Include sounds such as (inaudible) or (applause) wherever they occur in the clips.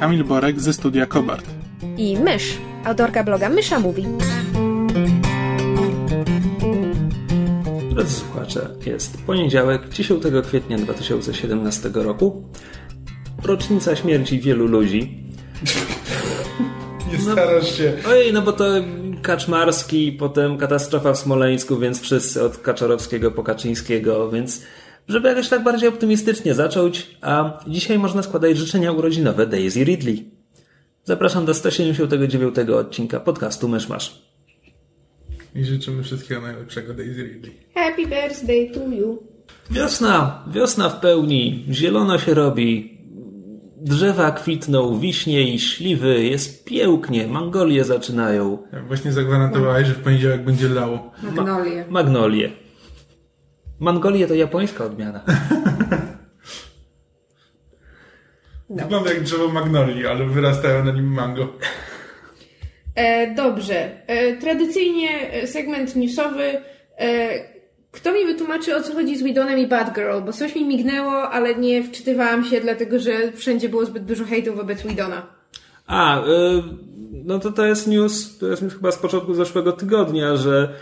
Kamil Borek ze studia Kobart. i Mysz, autorka bloga Mysza Mówi. Drodzy słuchacze, jest poniedziałek, 10 kwietnia 2017 roku. Rocznica śmierci wielu ludzi. Nie starasz się. Ojej, no bo to Kaczmarski, potem katastrofa w Smoleńsku, więc wszyscy od Kaczorowskiego po Kaczyńskiego, więc żeby jakoś tak bardziej optymistycznie zacząć, a dzisiaj można składać życzenia urodzinowe Daisy Ridley. Zapraszam do 179 odcinka podcastu Myszmasz. I życzymy wszystkiego najlepszego Daisy Ridley. Happy birthday to you. Wiosna, wiosna w pełni, zielono się robi, drzewa kwitną, wiśnie i śliwy, jest pięknie, mangolie zaczynają, Jak właśnie zagwarantowałeś, że w poniedziałek będzie lało. Magnolie. magnolie. Mangolie to japońska odmiana. (laughs) Wygląda jak drzewo magnolii, ale wyrastają na nim mango. E, dobrze. E, tradycyjnie e, segment newsowy. E, kto mi wytłumaczy, o co chodzi z Widonem i Batgirl? Bo coś mi mignęło, ale nie wczytywałam się, dlatego że wszędzie było zbyt dużo hejtu wobec Widona. A, y, no to to jest news, to jest news chyba z początku zeszłego tygodnia, że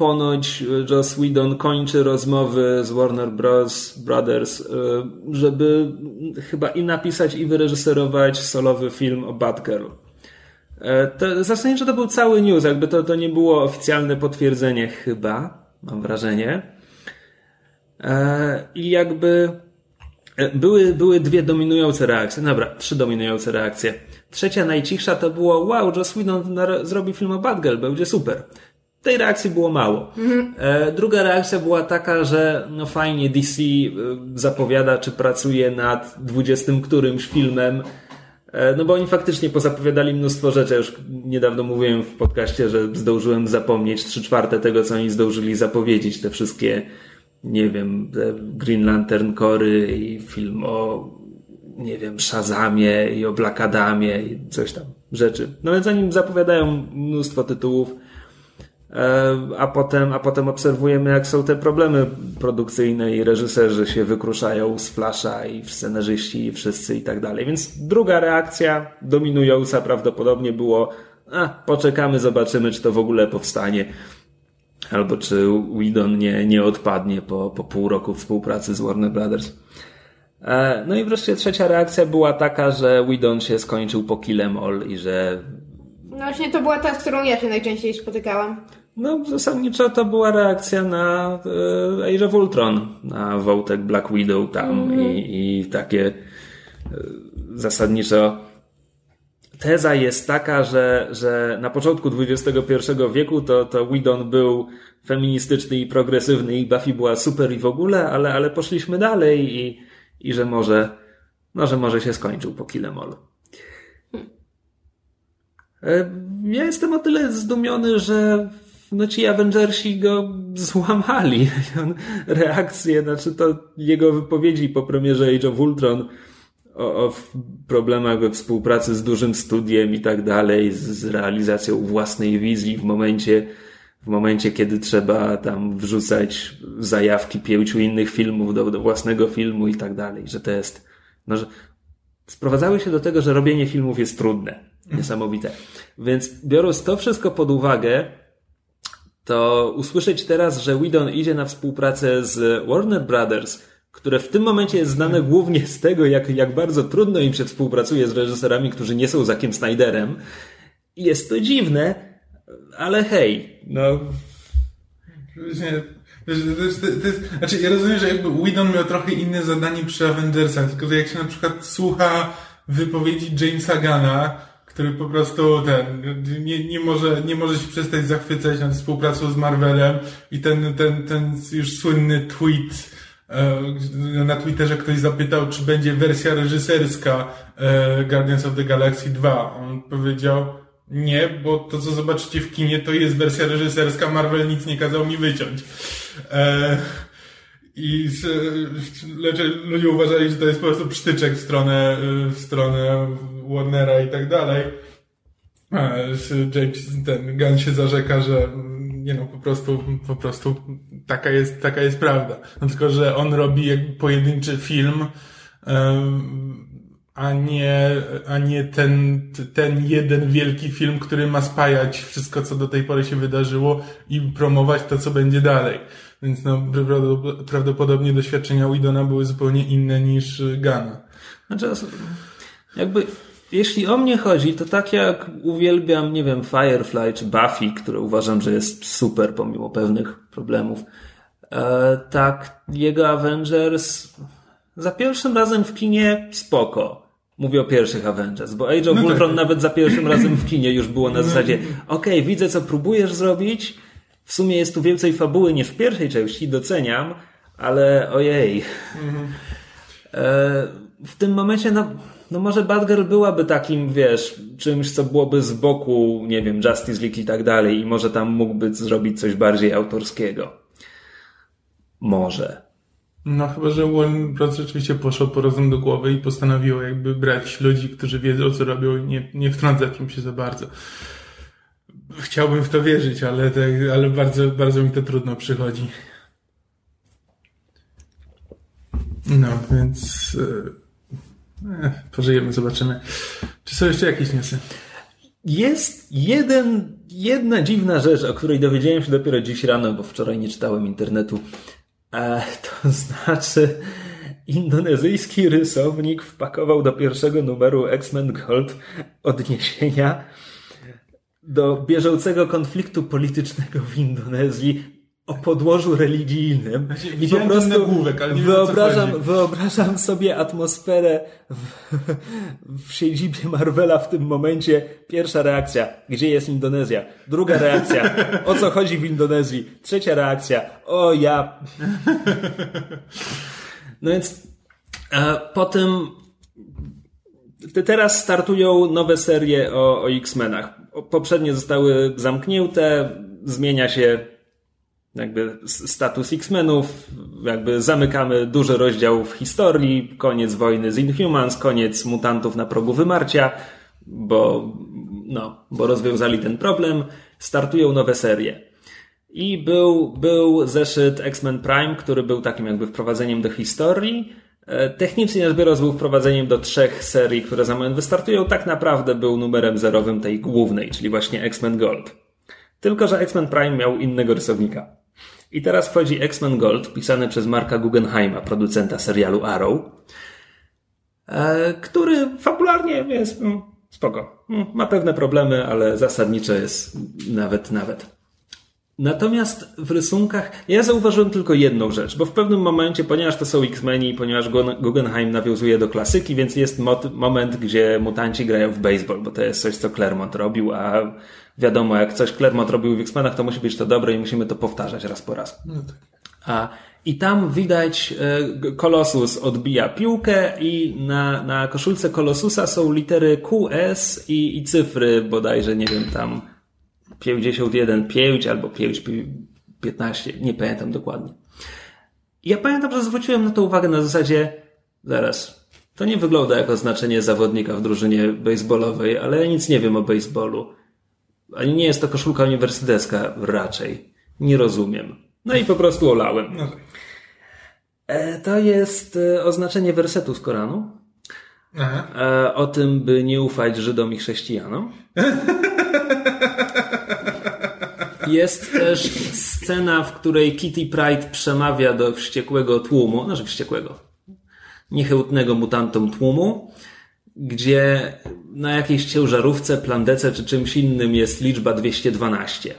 ponoć Joss Whedon kończy rozmowy z Warner Bros. Brothers, y, żeby chyba i napisać, i wyreżyserować solowy film o Batgirl. E, To, zasadniczo to był cały news, jakby to, to nie było oficjalne potwierdzenie chyba, mam wrażenie. E, I jakby e, były, były dwie dominujące reakcje. Dobra, trzy dominujące reakcje. Trzecia, najcichsza to było wow, Joss Whedon zrobi film o Batgirl, będzie super. Tej reakcji było mało. E, druga reakcja była taka, że no fajnie DC e, zapowiada, czy pracuje nad dwudziestym którymś filmem, E, No bo oni faktycznie pozapowiadali mnóstwo rzeczy. Ja już niedawno mówiłem w podcaście, że zdążyłem zapomnieć trzy czwarte tego, co oni zdążyli zapowiedzieć. Te wszystkie, nie wiem, Green Lantern Cory i film o, nie wiem, Shazamie i o Black Adamie i coś tam rzeczy. No więc oni zapowiadają mnóstwo tytułów. E, A potem, a potem obserwujemy, jak są te problemy produkcyjne i reżyserzy się wykruszają z Flasha i scenarzyści i wszyscy i tak dalej. Więc druga reakcja dominująca prawdopodobnie było a, poczekamy, zobaczymy, czy to w ogóle powstanie. Albo czy Whedon nie, nie odpadnie po, po pół roku współpracy z Warner Brothers. E, No i wreszcie trzecia reakcja była taka, że Whedon się skończył po Kill 'Em All i że No właśnie to była ta, z którą ja się najczęściej spotykałam. No, zasadniczo to była reakcja na e, Age of Ultron, na wątek Black Widow tam i, i takie e, zasadniczo teza jest taka, że, że na początku XXI wieku to, to Whedon był feministyczny i progresywny i Buffy była super i w ogóle, ale, ale poszliśmy dalej i, i że może, no, że może się skończył po Kill 'Em All. E, Ja jestem o tyle zdumiony, że no ci Avengersi go złamali. (laughs) Reakcje, znaczy to jego wypowiedzi po premierze Age of Ultron o, o problemach we współpracy z dużym studiem i tak dalej, z, z realizacją własnej wizji w momencie, w momencie, kiedy trzeba tam wrzucać zajawki pięciu innych filmów do, do własnego filmu i tak dalej, że to jest, no, że sprowadzały się do tego, że robienie filmów jest trudne. Niesamowite. Więc biorąc to wszystko pod uwagę, to usłyszeć teraz, że Whedon idzie na współpracę z Warner Brothers, które w tym momencie jest znane głównie z tego, jak, jak bardzo trudno im się współpracuje z reżyserami, którzy nie są Zackiem Snyderem. Jest to dziwne, ale hej, no to znaczy ja rozumiem, że jakby Whedon miał trochę inne zadanie przy Avengersach, tylko że jak się na przykład słucha wypowiedzi Jamesa Gana, który po prostu ten, nie, nie, może, nie może się przestać zachwycać nad współpracą z Marvelem i ten, ten, ten już słynny tweet E, na Twitterze ktoś zapytał, czy będzie wersja reżyserska e, Guardians of the Galaxy 2. On powiedział, nie, bo to co zobaczycie w kinie to jest wersja reżyserska, Marvel nic nie kazał mi wyciąć. E, I ludzie uważali, że to jest po prostu psztyczek w stronę, w stronę Warnera i tak dalej. James, ten Gunn się zarzeka, że nie no, po prostu, po prostu taka jest, taka jest prawda. No tylko, że on robi jakby pojedynczy film, a nie, a nie ten, ten jeden wielki film, który ma spajać wszystko, co do tej pory się wydarzyło i promować to, co będzie dalej. Więc no, prawdopodobnie doświadczenia Widona były zupełnie inne niż Gana. Znaczy, jakby jeśli o mnie chodzi, to tak jak uwielbiam, nie wiem, Firefly czy Buffy, które uważam, że jest super pomimo pewnych problemów, e, tak jego Avengers za pierwszym razem w kinie spoko. Mówię o pierwszych Avengers, bo Age of no Ultron tak. nawet za pierwszym razem w kinie już było na zasadzie okej, okay, widzę co próbujesz zrobić, w sumie jest tu więcej fabuły niż w pierwszej części, doceniam, ale ojej. Mhm. E, w tym momencie, no no może Batgirl byłaby takim, wiesz, czymś, co byłoby z boku, nie wiem, Justice League i tak dalej i może tam mógłby zrobić coś bardziej autorskiego. Może. No chyba, że Warner Bros. rzeczywiście poszło po rozum do głowy i postanowiło jakby brać ludzi, którzy wiedzą, co robią i nie, nie wtrącać im się za bardzo. Chciałbym w to wierzyć, ale, tak, ale bardzo, bardzo mi to trudno przychodzi. No, więc... Yy Eh, pożyjemy, zobaczymy. Czy są jeszcze jakieś newsy? Jest jeden, jedna dziwna rzecz, o której dowiedziałem się dopiero dziś rano, bo wczoraj nie czytałem internetu. E, to (laughs) znaczy, indonezyjski rysownik wpakował do pierwszego numeru X-Men Gold odniesienia do bieżącego konfliktu politycznego w Indonezji o podłożu religijnym i po prostu nagłówek, ale wyobrażam, wyobrażam sobie atmosferę w, w siedzibie Marvela w tym momencie. Pierwsza reakcja, gdzie jest Indonezja? Druga reakcja, o co chodzi w Indonezji? Trzecia reakcja, o ja... No więc e, po tym teraz startują nowe serie o, o X-Menach. Poprzednie zostały zamknięte, zmienia się jakby status X-Menów, jakby zamykamy duży rozdział w historii, koniec wojny z Inhumans, koniec mutantów na progu wymarcia, bo, no, bo rozwiązali ten problem, startują nowe serie. I był, był zeszyt X-Men Prime, który był takim jakby wprowadzeniem do historii. E, technicznie rzecz biorąc był wprowadzeniem do trzech serii, które za moment wystartują. Tak naprawdę był numerem zerowym tej głównej, czyli właśnie X-Men Gold. Tylko, że X-Men Prime miał innego rysownika. I teraz wchodzi X-Men Gold, pisany przez Marka Guggenheima, producenta serialu Arrow, e, który fabularnie jest mm, spoko. Mm, ma pewne problemy, ale zasadniczo jest nawet, nawet. Natomiast w rysunkach ja zauważyłem tylko jedną rzecz, bo w pewnym momencie, ponieważ to są X-Meni, ponieważ Guggenheim nawiązuje do klasyki, więc jest moment, gdzie mutanci grają w baseball, bo to jest coś, co Claremont robił, a wiadomo, jak coś Claremont robił w X-Menach, to musi być to dobre i musimy to powtarzać raz po raz. No tak. A, I tam widać, Kolosus e, odbija piłkę i na, na koszulce Kolosusa są litery QS i, i cyfry bodajże, nie wiem, tam 51, 5 albo 5, 15, nie pamiętam dokładnie. ja pamiętam, że zwróciłem na to uwagę na zasadzie, zaraz, to nie wygląda jako znaczenie zawodnika w drużynie baseballowej, ale ja nic nie wiem o baseballu. Ani nie jest to koszulka uniwersytecka raczej. Nie rozumiem. No i po prostu olałem. No. E, to jest e, oznaczenie wersetu z Koranu. Aha. E, o tym, by nie ufać Żydom i chrześcijanom. (laughs) Jest też scena, w której Kitty Pride przemawia do wściekłego tłumu, znaczy wściekłego, niechętnego mutantom tłumu, gdzie na jakiejś ciężarówce, plandece czy czymś innym jest liczba 212.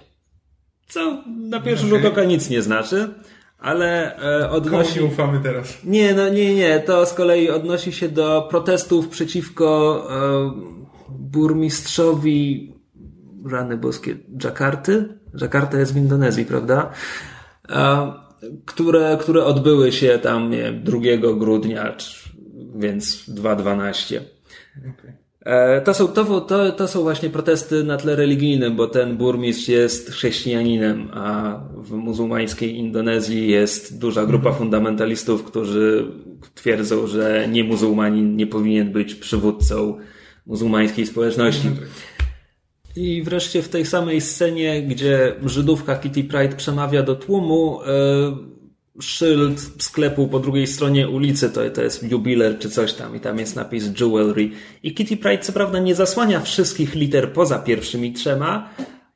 Co na pierwszy okay. rzut oka nic nie znaczy, ale e, odnosi... Komu ufamy teraz? Nie, no nie, nie. To z kolei odnosi się do protestów przeciwko e, burmistrzowi rany boskie Jakarty. Jakarta jest w Indonezji, prawda? E, które, które odbyły się tam nie, 2 grudnia, więc 2.12. Okay. E, to są, to, to, to są właśnie protesty na tle religijnym, bo ten burmistrz jest chrześcijaninem, a w muzułmańskiej Indonezji jest duża grupa mhm. fundamentalistów, którzy twierdzą, że nie muzułmanin nie powinien być przywódcą muzułmańskiej społeczności. Mhm. I wreszcie w tej samej scenie, gdzie Żydówka Kitty Pride przemawia do tłumu, yy, szyld sklepu po drugiej stronie ulicy, to, to jest jubiler czy coś tam i tam jest napis jewelry. I Kitty Pride co prawda nie zasłania wszystkich liter poza pierwszymi trzema,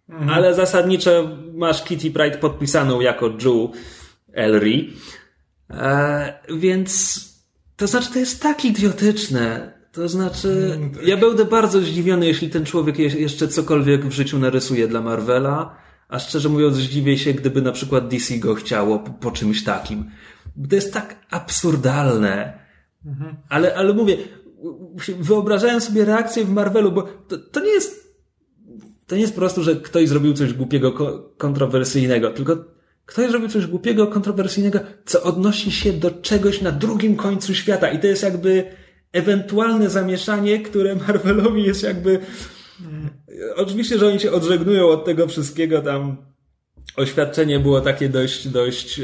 mhm. ale zasadniczo masz Kitty Pride podpisaną jako jewelry. E, więc to znaczy to jest tak idiotyczne. To znaczy, mm, tak. ja będę bardzo zdziwiony, jeśli ten człowiek jeszcze cokolwiek w życiu narysuje dla Marvela. A szczerze mówiąc, zdziwię się, gdyby na przykład DC go chciało po, po czymś takim. To jest tak absurdalne. Mhm. Ale, ale mówię, wyobrażałem sobie reakcję w Marvelu, bo to, to nie jest to nie jest po prostu, że ktoś zrobił coś głupiego, kontrowersyjnego, tylko ktoś zrobił coś głupiego, kontrowersyjnego, co odnosi się do czegoś na drugim końcu świata. I to jest jakby ewentualne zamieszanie, które Marvelowi jest jakby Oczywiście, że oni się odżegnują od tego wszystkiego tam. Oświadczenie było takie dość, dość e,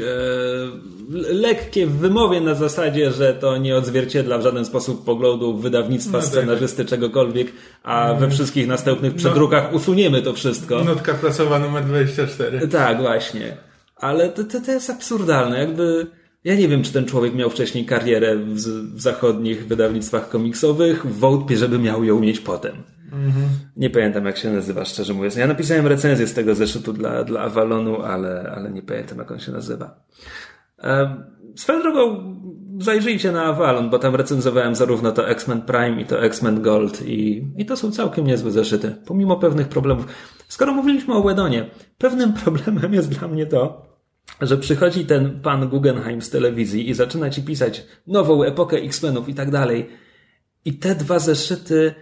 lekkie w wymowie na zasadzie, że to nie odzwierciedla w żaden sposób poglądów wydawnictwa, no tak. scenarzysty, czegokolwiek, a we mm. wszystkich następnych przedrukach no, usuniemy to wszystko. Notka prasowa numer 24. Tak, właśnie. Ale to, to, to jest absurdalne. Jakby ja nie wiem, czy ten człowiek miał wcześniej karierę w, w zachodnich wydawnictwach komiksowych. Wątpię, żeby miał ją mieć potem. Mhm. Nie pamiętam, jak się nazywa, szczerze mówiąc. Ja napisałem recenzję z tego zeszytu dla, dla Avalonu, ale, ale nie pamiętam, jak on się nazywa. Swoją drogą, zajrzyjcie na Avalon, bo tam recenzowałem zarówno to X-Men Prime i to X-Men Gold i, i to są całkiem niezłe zeszyty, pomimo pewnych problemów. Skoro mówiliśmy o Wedonie, pewnym (laughs) problemem jest dla mnie to, że przychodzi ten pan Guggenheim z telewizji i zaczyna ci pisać nową epokę X-Menów i tak dalej. I te dwa zeszyty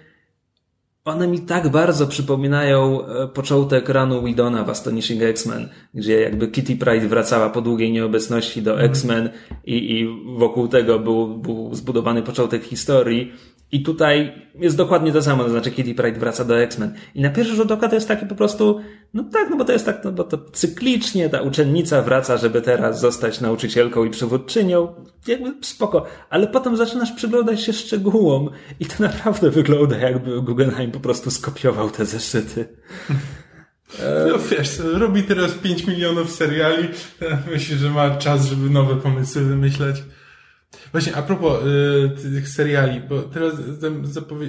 one mi tak bardzo przypominają e, początek ranu Widona w Astonishing X-Men, gdzie jakby Kitty Pride wracała po długiej nieobecności do mhm. X-Men i, i wokół tego był, był zbudowany początek historii i tutaj jest dokładnie to samo, to znaczy Kitty Pride wraca do X-Men. I na pierwszy rzut oka to jest takie po prostu, no tak, no bo to jest tak, no bo to cyklicznie ta uczennica wraca, żeby teraz zostać nauczycielką i przywódczynią. Jakby spoko. Ale potem zaczynasz przyglądać się szczegółom i to naprawdę wygląda jakby Guggenheim po prostu skopiował te zeszyty. (laughs) No wiesz, robi teraz 5 milionów seriali, myśli, że ma czas, żeby nowe pomysły wymyślać. Właśnie, a propos y, tych seriali, bo teraz zapowie...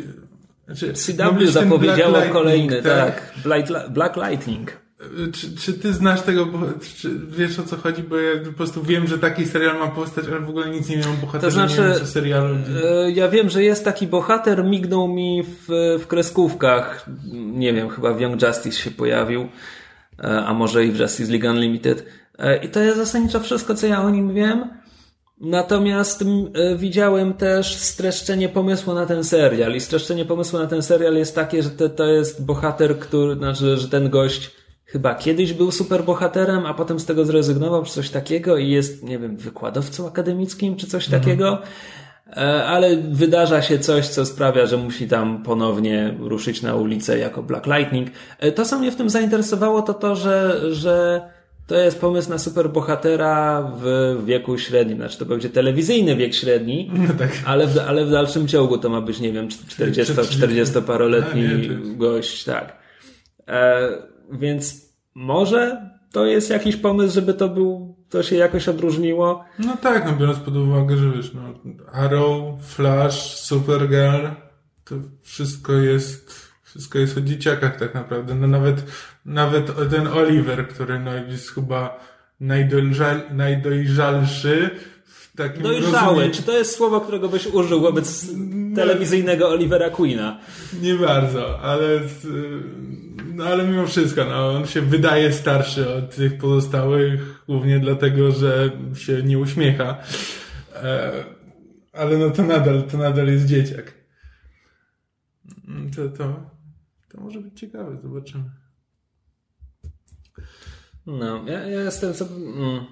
Znaczy, CW zapowiedziało kolejny, tak. Black, Black Lightning. Y, czy, czy ty znasz tego, czy wiesz o co chodzi? Bo ja po prostu wiem, że taki serial ma powstać, ale w ogóle nic nie miałem bohatera, to znaczy, nie wiem co serialu. Y, ja wiem, że jest taki bohater, mignął mi w, w kreskówkach. Nie wiem, chyba w Young Justice się pojawił, y, a może i w Justice League Unlimited. I to jest zasadniczo wszystko, co ja o nim wiem. Natomiast e, widziałem też streszczenie pomysłu na ten serial. I streszczenie pomysłu na ten serial jest takie, że to, to jest bohater, który, znaczy, że ten gość chyba kiedyś był superbohaterem, a potem z tego zrezygnował, czy coś takiego i jest, nie wiem, wykładowcą akademickim, czy coś mhm. takiego. E, ale wydarza się coś, co sprawia, że musi tam ponownie ruszyć na ulicę jako Black Lightning. E, to, co mnie w tym zainteresowało, to to, że, że to jest pomysł na superbohatera w wieku średnim. Znaczy to będzie telewizyjny wiek średni, (laughs) no tak. ale, w, ale w dalszym ciągu to ma być, nie wiem, 40-paroletni (laughs) gość, tak. E, więc może to jest jakiś pomysł, żeby to był, to się jakoś odróżniło? No tak, no biorąc pod uwagę, że wiesz, no, Arrow, Flash, Supergirl, to wszystko jest wszystko jest o dzieciakach tak naprawdę. No nawet, nawet ten Oliver, który no jest chyba najdojrzal, najdojrzalszy w takim Dojrzały. Rozumie... Czy to jest słowo, którego byś użył wobec no, telewizyjnego Olivera Queena? Nie bardzo, ale no ale mimo wszystko, no, on się wydaje starszy od tych pozostałych, głównie dlatego, że się nie uśmiecha. E, ale no to nadal, to nadal jest dzieciak. To, to, to może być ciekawe, zobaczymy. No, ja, ja jestem. Mm.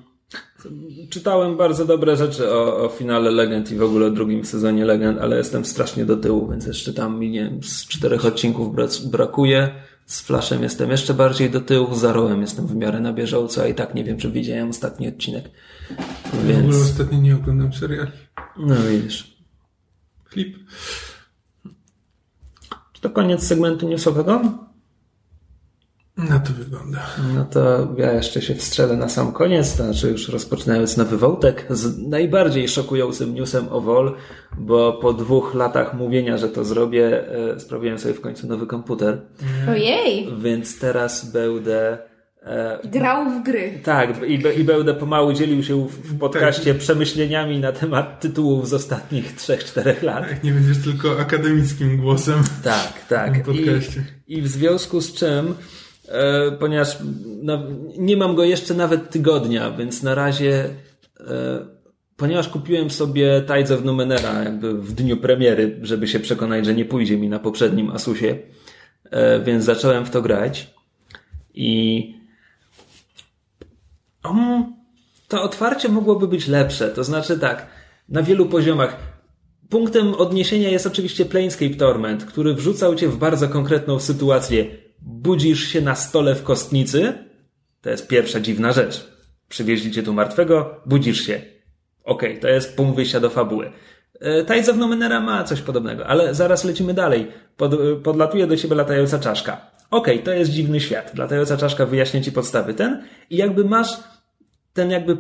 Czytałem bardzo dobre rzeczy o, o finale Legend i w ogóle o drugim sezonie Legend, ale jestem strasznie do tyłu, więc jeszcze tam mi nie z czterech odcinków brakuje. Z Flashem jestem jeszcze bardziej do tyłu, z Arrowem jestem w miarę na bieżąco, a i tak nie wiem, czy widziałem ostatni odcinek. Więc... W ogóle ostatnio nie oglądam seriali. No widzisz. Flip. Czy to koniec segmentu newsowego? Na to wygląda. No to ja jeszcze się wstrzelę na sam koniec, to znaczy już rozpoczynając nowy wątek z najbardziej szokującym newsem o WOL, bo po dwóch latach mówienia, że to zrobię, e, sprawiłem sobie w końcu nowy komputer. Ojej! Więc teraz będę e, Grał w gry. Tak, i, i będę pomału dzielił się w podcaście tak. przemyśleniami na temat tytułów z ostatnich 3-4 lat. Tak, nie będziesz tylko akademickim głosem. Tak, tak. I, I w związku z czym ponieważ no, nie mam go jeszcze nawet tygodnia, więc na razie, e, ponieważ kupiłem sobie Tides of Numenera jakby w dniu premiery, żeby się przekonać, że nie pójdzie mi na poprzednim Asusie, e, więc zacząłem w to grać i um, to otwarcie mogłoby być lepsze, to znaczy tak, na wielu poziomach. Punktem odniesienia jest oczywiście Planescape Torment, który wrzucał cię w bardzo konkretną sytuację budzisz się na stole w kostnicy. To jest pierwsza dziwna rzecz. Przywieźli cię tu martwego, budzisz się. Okej, okay, to jest punkt wyjścia do fabuły. E, Tides of Numenera ma coś podobnego, ale zaraz lecimy dalej. Pod, e, podlatuje do ciebie latająca czaszka. Okej, okay, to jest dziwny świat. Latająca czaszka wyjaśnia ci podstawy ten i jakby masz ten jakby,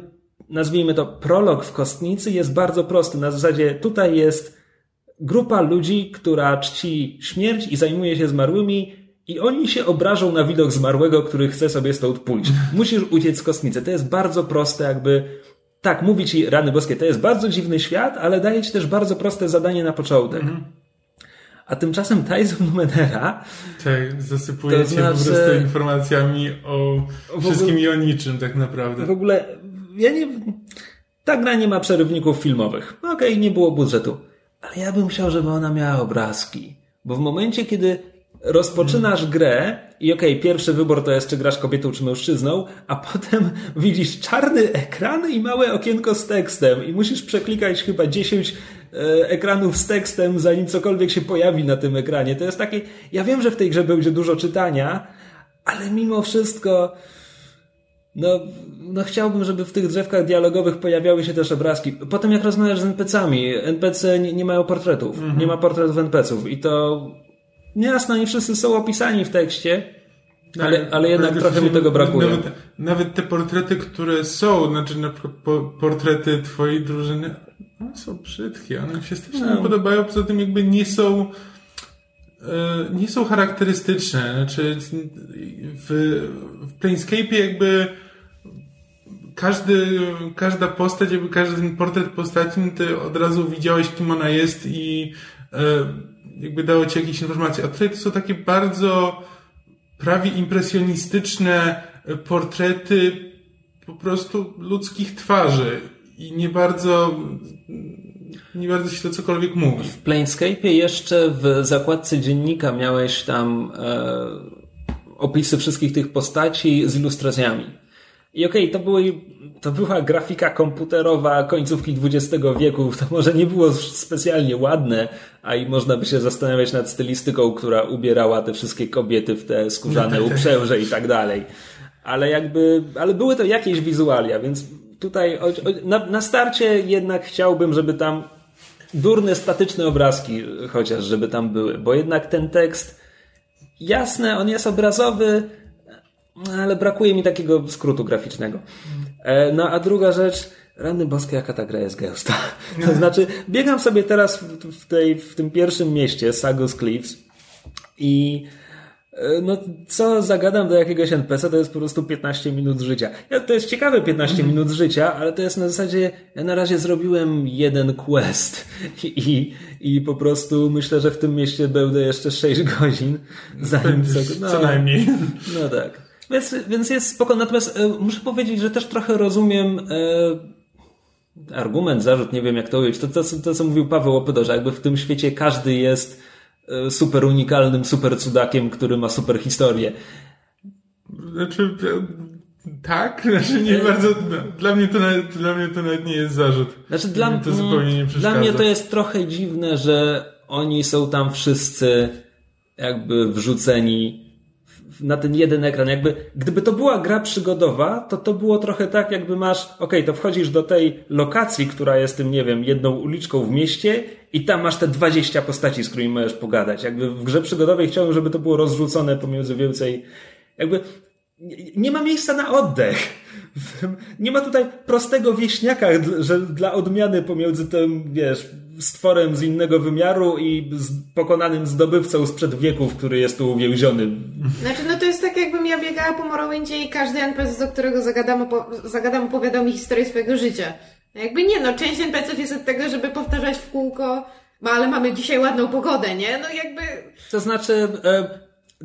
nazwijmy to, prolog w kostnicy jest bardzo prosty. Na zasadzie tutaj jest grupa ludzi, która czci śmierć i zajmuje się zmarłymi i oni się obrażą na widok zmarłego, który chce sobie stąd pójść. Musisz uciec z kosmicy. To jest bardzo proste, jakby. Tak, mówi ci rany boskie, to jest bardzo dziwny świat, ale daje ci też bardzo proste zadanie na początek. Mhm. A tymczasem Tyson Numenera. Tak, zasypuje to znaczy, po prostu informacjami o wszystkim ogóle, i o niczym, tak naprawdę. W ogóle, ja nie. Ta gra nie ma przerywników filmowych. Okej, okay, nie było budżetu. Ale ja bym chciał, żeby ona miała obrazki. Bo w momencie, kiedy rozpoczynasz grę i okej, okay, pierwszy wybór to jest, czy grasz kobietą, czy mężczyzną, a potem (laughs) widzisz czarny ekran i małe okienko z tekstem i musisz przeklikać chyba 10 e, ekranów z tekstem, zanim cokolwiek się pojawi na tym ekranie. To jest takie, ja wiem, że w tej grze będzie dużo czytania, ale mimo wszystko no, no chciałbym, żeby w tych drzewkach dialogowych pojawiały się też obrazki. Potem jak rozmawiasz z NPC-ami, NPC nie, nie mają portretów. Mhm. Nie ma portretów NPC-ów i to Jasno, nie wszyscy są opisani w tekście, ale, ale jednak trochę mi tego brakuje. Nawet, nawet, te portrety, które są, znaczy na przykład portrety twojej drużyny, one są brzydkie, one mi się strasznie no. podobają, poza tym jakby nie są e, nie są charakterystyczne. Znaczy w, w Planescape jakby każdy, każda postać, jakby każdy portret postaci, no ty od razu widziałeś, kim ona jest i e, jakby dało ci jakieś informacje. A tutaj to są takie bardzo prawie impresjonistyczne portrety po prostu ludzkich twarzy i nie bardzo nie bardzo się to cokolwiek mówi. W Planescape jeszcze w zakładce dziennika miałeś tam e, opisy wszystkich tych postaci z ilustracjami. I okej, okay, to, były, to była grafika komputerowa końcówki XX wieku. To może nie było specjalnie ładne, a i można by się zastanawiać nad stylistyką, która ubierała te wszystkie kobiety w te skórzane uprzęże i tak dalej. Ale jakby, ale były to jakieś wizualia, więc tutaj na, na starcie jednak chciałbym, żeby tam durne, statyczne obrazki chociaż, żeby tam były, bo jednak ten tekst, jasne, on jest obrazowy, ale brakuje mi takiego skrótu graficznego. E, no a druga rzecz, rany boskie, jaka ta gra jest gęsta. (laughs) To znaczy, biegam sobie teraz w, tej, w tym pierwszym mieście, Sagus Cliffs i e, no, co zagadam do jakiegoś NPC, to jest po prostu 15 minut życia. Ja, to jest ciekawe 15 mhm. minut życia, ale to jest na zasadzie, ja na razie zrobiłem jeden quest (laughs) i, i po prostu myślę, że w tym mieście będę jeszcze 6 godzin. Zanim co, no, co najmniej. No tak. Więc, więc jest spoko. Natomiast e, muszę powiedzieć, że też trochę rozumiem e, argument, zarzut, nie wiem jak to ująć. To, to, to, co mówił Paweł Opydo, że jakby w tym świecie każdy jest e, super unikalnym, super cudakiem, który ma super historię. Znaczy, Tak? (laughs) Znaczy nie bardzo, dla mnie, to nawet, dla mnie to nawet nie jest zarzut. Znaczy dla, mi to zupełnie nie przeszkadza. dla mnie to jest trochę dziwne, że oni są tam wszyscy jakby wrzuceni na ten jeden ekran. Jakby, gdyby to była gra przygodowa, to to było trochę tak, jakby masz, okej, to wchodzisz do tej lokacji, która jest tym, nie wiem, jedną uliczką w mieście i tam masz te 20 postaci, z którymi możesz pogadać. Jakby w grze przygodowej chciałbym, żeby to było rozrzucone pomiędzy więcej, jakby nie- ma miejsca na oddech. (laughs) Nie ma tutaj prostego wieśniaka, że dla odmiany pomiędzy tym, wiesz, stworem z innego wymiaru i z pokonanym zdobywcą sprzed wieków, który jest tu uwięziony. Znaczy, no to jest tak, jakbym ja biegała po Morrowindzie i każdy NPC, do którego zagadam, opo- zagadam opowiadał mi historię swojego życia. Jakby nie, no część NPC-ów jest od tego, żeby powtarzać w kółko, no ale mamy dzisiaj ładną pogodę, nie? No jakby... To znaczy, e,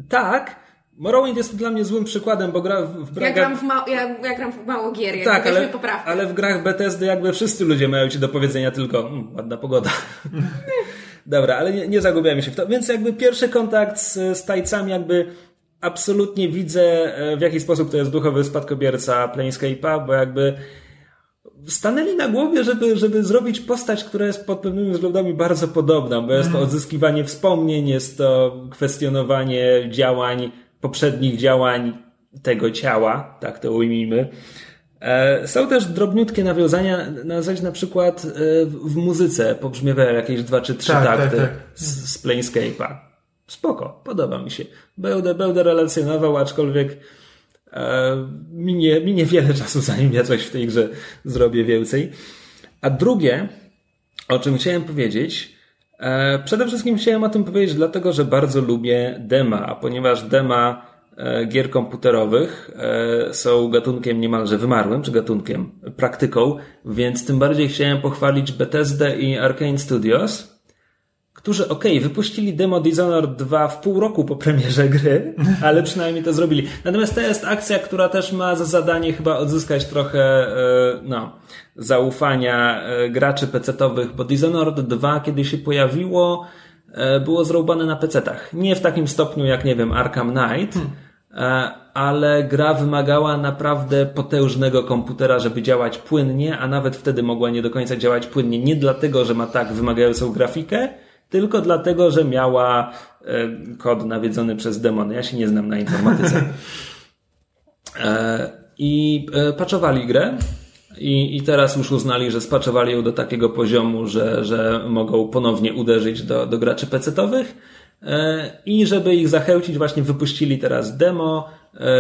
tak, Morrowind jest dla mnie złym przykładem, bo gra w, w Ja grach... gram w, ma- ja, ja gram w mało gier, tak, ale, poprawkę. ale w grach Bethesdy jakby wszyscy ludzie mają ci do powiedzenia tylko mm, ładna pogoda. (laughs) Dobra, ale nie, nie zagubiamy się w to. Więc jakby pierwszy kontakt z, z tajcami jakby absolutnie widzę e, w jaki sposób to jest duchowy spadkobierca Planescape'a, bo jakby stanęli na głowie, żeby, żeby zrobić postać, która jest pod pewnymi względami bardzo podobna, bo jest to odzyskiwanie wspomnień, jest to kwestionowanie działań, poprzednich działań tego ciała, tak to ujmijmy. E, Są też drobniutkie nawiązania, na przykład e, w muzyce pobrzmiewają jakieś dwa czy trzy Tak, tak, takty tak. z, z Planescape'a. Spoko, podoba mi się. Będę, będę relacjonował, aczkolwiek e, minie, minie wiele czasu, (laughs) zanim ja coś w tej grze zrobię więcej. A drugie, o czym chciałem powiedzieć, przede wszystkim chciałem o tym powiedzieć, dlatego że bardzo lubię dema, a ponieważ dema e, gier komputerowych e, są gatunkiem niemalże wymarłym, czy gatunkiem, praktyką, więc tym bardziej chciałem pochwalić Bethesdę i Arkane Studios, którzy, okej, wypuścili demo Dishonored 2 w pół roku po premierze gry, (laughs) ale przynajmniej to zrobili. Natomiast to jest akcja, która też ma za zadanie chyba odzyskać trochę, e, no, zaufania e, graczy pecetowych, bo Dishonored 2, kiedy się pojawiło, e, było zrobione na pecetach. Nie w takim stopniu jak, nie wiem, Arkham Knight, e, ale gra wymagała naprawdę potężnego komputera, żeby działać płynnie, a nawet wtedy mogła nie do końca działać płynnie. Nie dlatego, że ma tak wymagającą grafikę, tylko dlatego, że miała e, kod nawiedzony przez demony. Ja się nie znam na informatyce. E, I e, paczowali grę. I, I teraz już uznali, że spaczowali ją do takiego poziomu, że, że mogą ponownie uderzyć do, do graczy pecetowych. I żeby ich zachęcić, właśnie wypuścili teraz demo.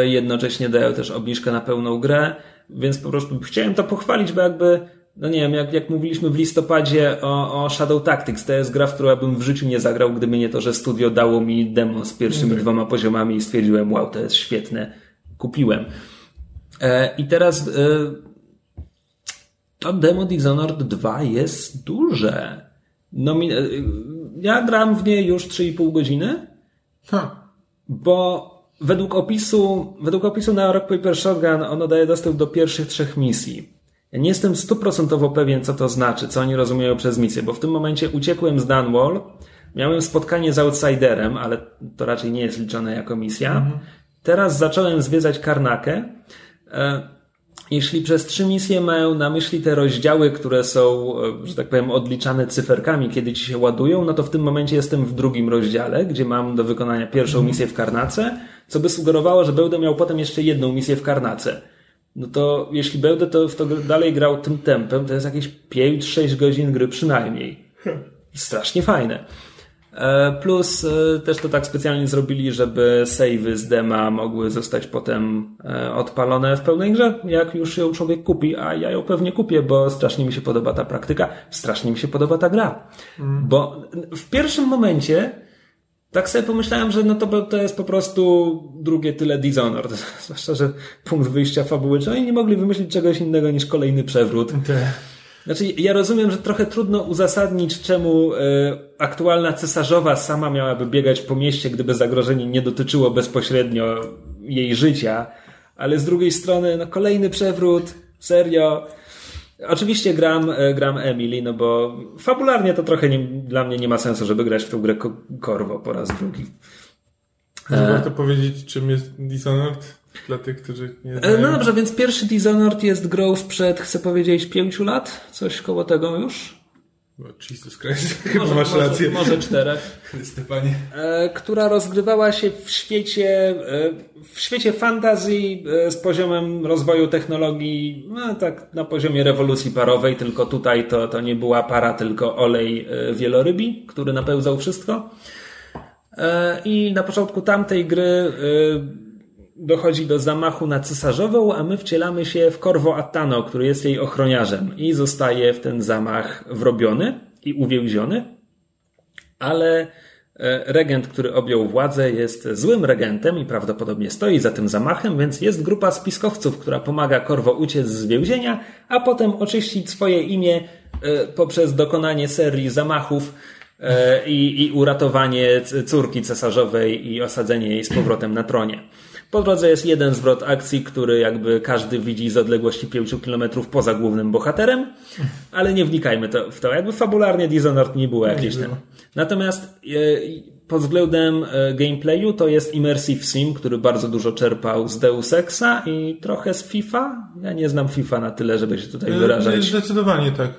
Jednocześnie dają też obniżkę na pełną grę. Więc po prostu chciałem to pochwalić, bo jakby no nie wiem, jak, jak mówiliśmy w listopadzie o, o Shadow Tactics, to jest gra, w którą bym w życiu nie zagrał, gdyby nie to, że studio dało mi demo z pierwszymi dwoma poziomami i stwierdziłem, wow, to jest świetne, kupiłem. E, I teraz e, to demo Dishonored 2 jest duże. Nomi- e, ja gram w nie już 3,5 godziny, Ha. bo według opisu, według opisu na Rock Paper Shotgun ono daje dostęp do pierwszych trzech misji. Nie jestem stuprocentowo pewien, co to znaczy, co oni rozumieją przez misję, bo w tym momencie uciekłem z Dunwall, miałem spotkanie z Outsiderem, ale to raczej nie jest liczone jako misja. Teraz zacząłem zwiedzać Karnakę. E, Jeśli przez trzy misje mają na myśli te rozdziały, które są, e, że tak powiem, odliczane cyferkami, kiedy ci się ładują, no to w tym momencie jestem w drugim rozdziale, gdzie mam do wykonania pierwszą misję w Karnace, co by sugerowało, że będę miał potem jeszcze jedną misję w Karnace. No to jeśli będę to w to dalej grał tym tempem, to jest jakieś 5-6 godzin gry przynajmniej. Strasznie fajne. E, Plus e, też to tak specjalnie zrobili, żeby savey z dema mogły zostać potem e, odpalone w pełnej grze, jak już ją człowiek kupi, a ja ją pewnie kupię, bo strasznie mi się podoba ta praktyka, strasznie mi się podoba ta gra. Bo w pierwszym momencie tak sobie pomyślałem, że no to, to jest po prostu drugie tyle Dishonored. (laughs) Zwłaszcza, że punkt wyjścia fabuły, czy oni nie mogli wymyślić czegoś innego niż kolejny przewrót. Te. Znaczy, ja rozumiem, że trochę trudno uzasadnić, czemu e, aktualna cesarzowa sama miałaby biegać po mieście, gdyby zagrożenie nie dotyczyło bezpośrednio jej życia, ale z drugiej strony, no kolejny przewrót, serio. Oczywiście gram, e, gram Emily, no bo fabularnie to trochę nie, dla mnie nie ma sensu, żeby grać w tą grę ko- korwo po raz drugi. Może warto powiedzieć, czym jest Dishonored? dla tych, którzy nie E, znają. No dobrze, więc pierwszy Dishonored jest grą sprzed, chcę powiedzieć, pięciu lat? Coś koło tego już? Jesus Christ, (laughs) chyba masz rację. Może, może czterech. (laughs) Chrystypanie. e, która rozgrywała się w świecie, e, w świecie fantazji e, z poziomem rozwoju technologii, no tak na poziomie rewolucji parowej, tylko tutaj to, to nie była para, tylko olej wielorybi, który napełzał wszystko. I na początku tamtej gry dochodzi do zamachu na cesarzową, a my wcielamy się w Corvo Attano, który jest jej ochroniarzem i zostaje w ten zamach wrobiony i uwięziony ale e, regent, który objął władzę, jest złym regentem i prawdopodobnie stoi za tym zamachem, więc jest grupa spiskowców, która pomaga Korwo uciec z więzienia, a potem oczyścić swoje imię e, poprzez dokonanie serii zamachów e, i, i uratowanie córki cesarzowej i osadzenie jej z powrotem na tronie. Po drodze jest jeden zwrot akcji, który jakby każdy widzi z odległości 5 km poza głównym bohaterem, ale nie wnikajmy to, w to. Jakby fabularnie Dishonored nie było jakieś ten. Natomiast e, pod względem e, gameplayu to jest Immersive Sim, który bardzo dużo czerpał z Deus Exa i trochę z FIFA. Ja nie znam FIFA na tyle, żeby się tutaj E, wyrażać. Zdecydowanie tak.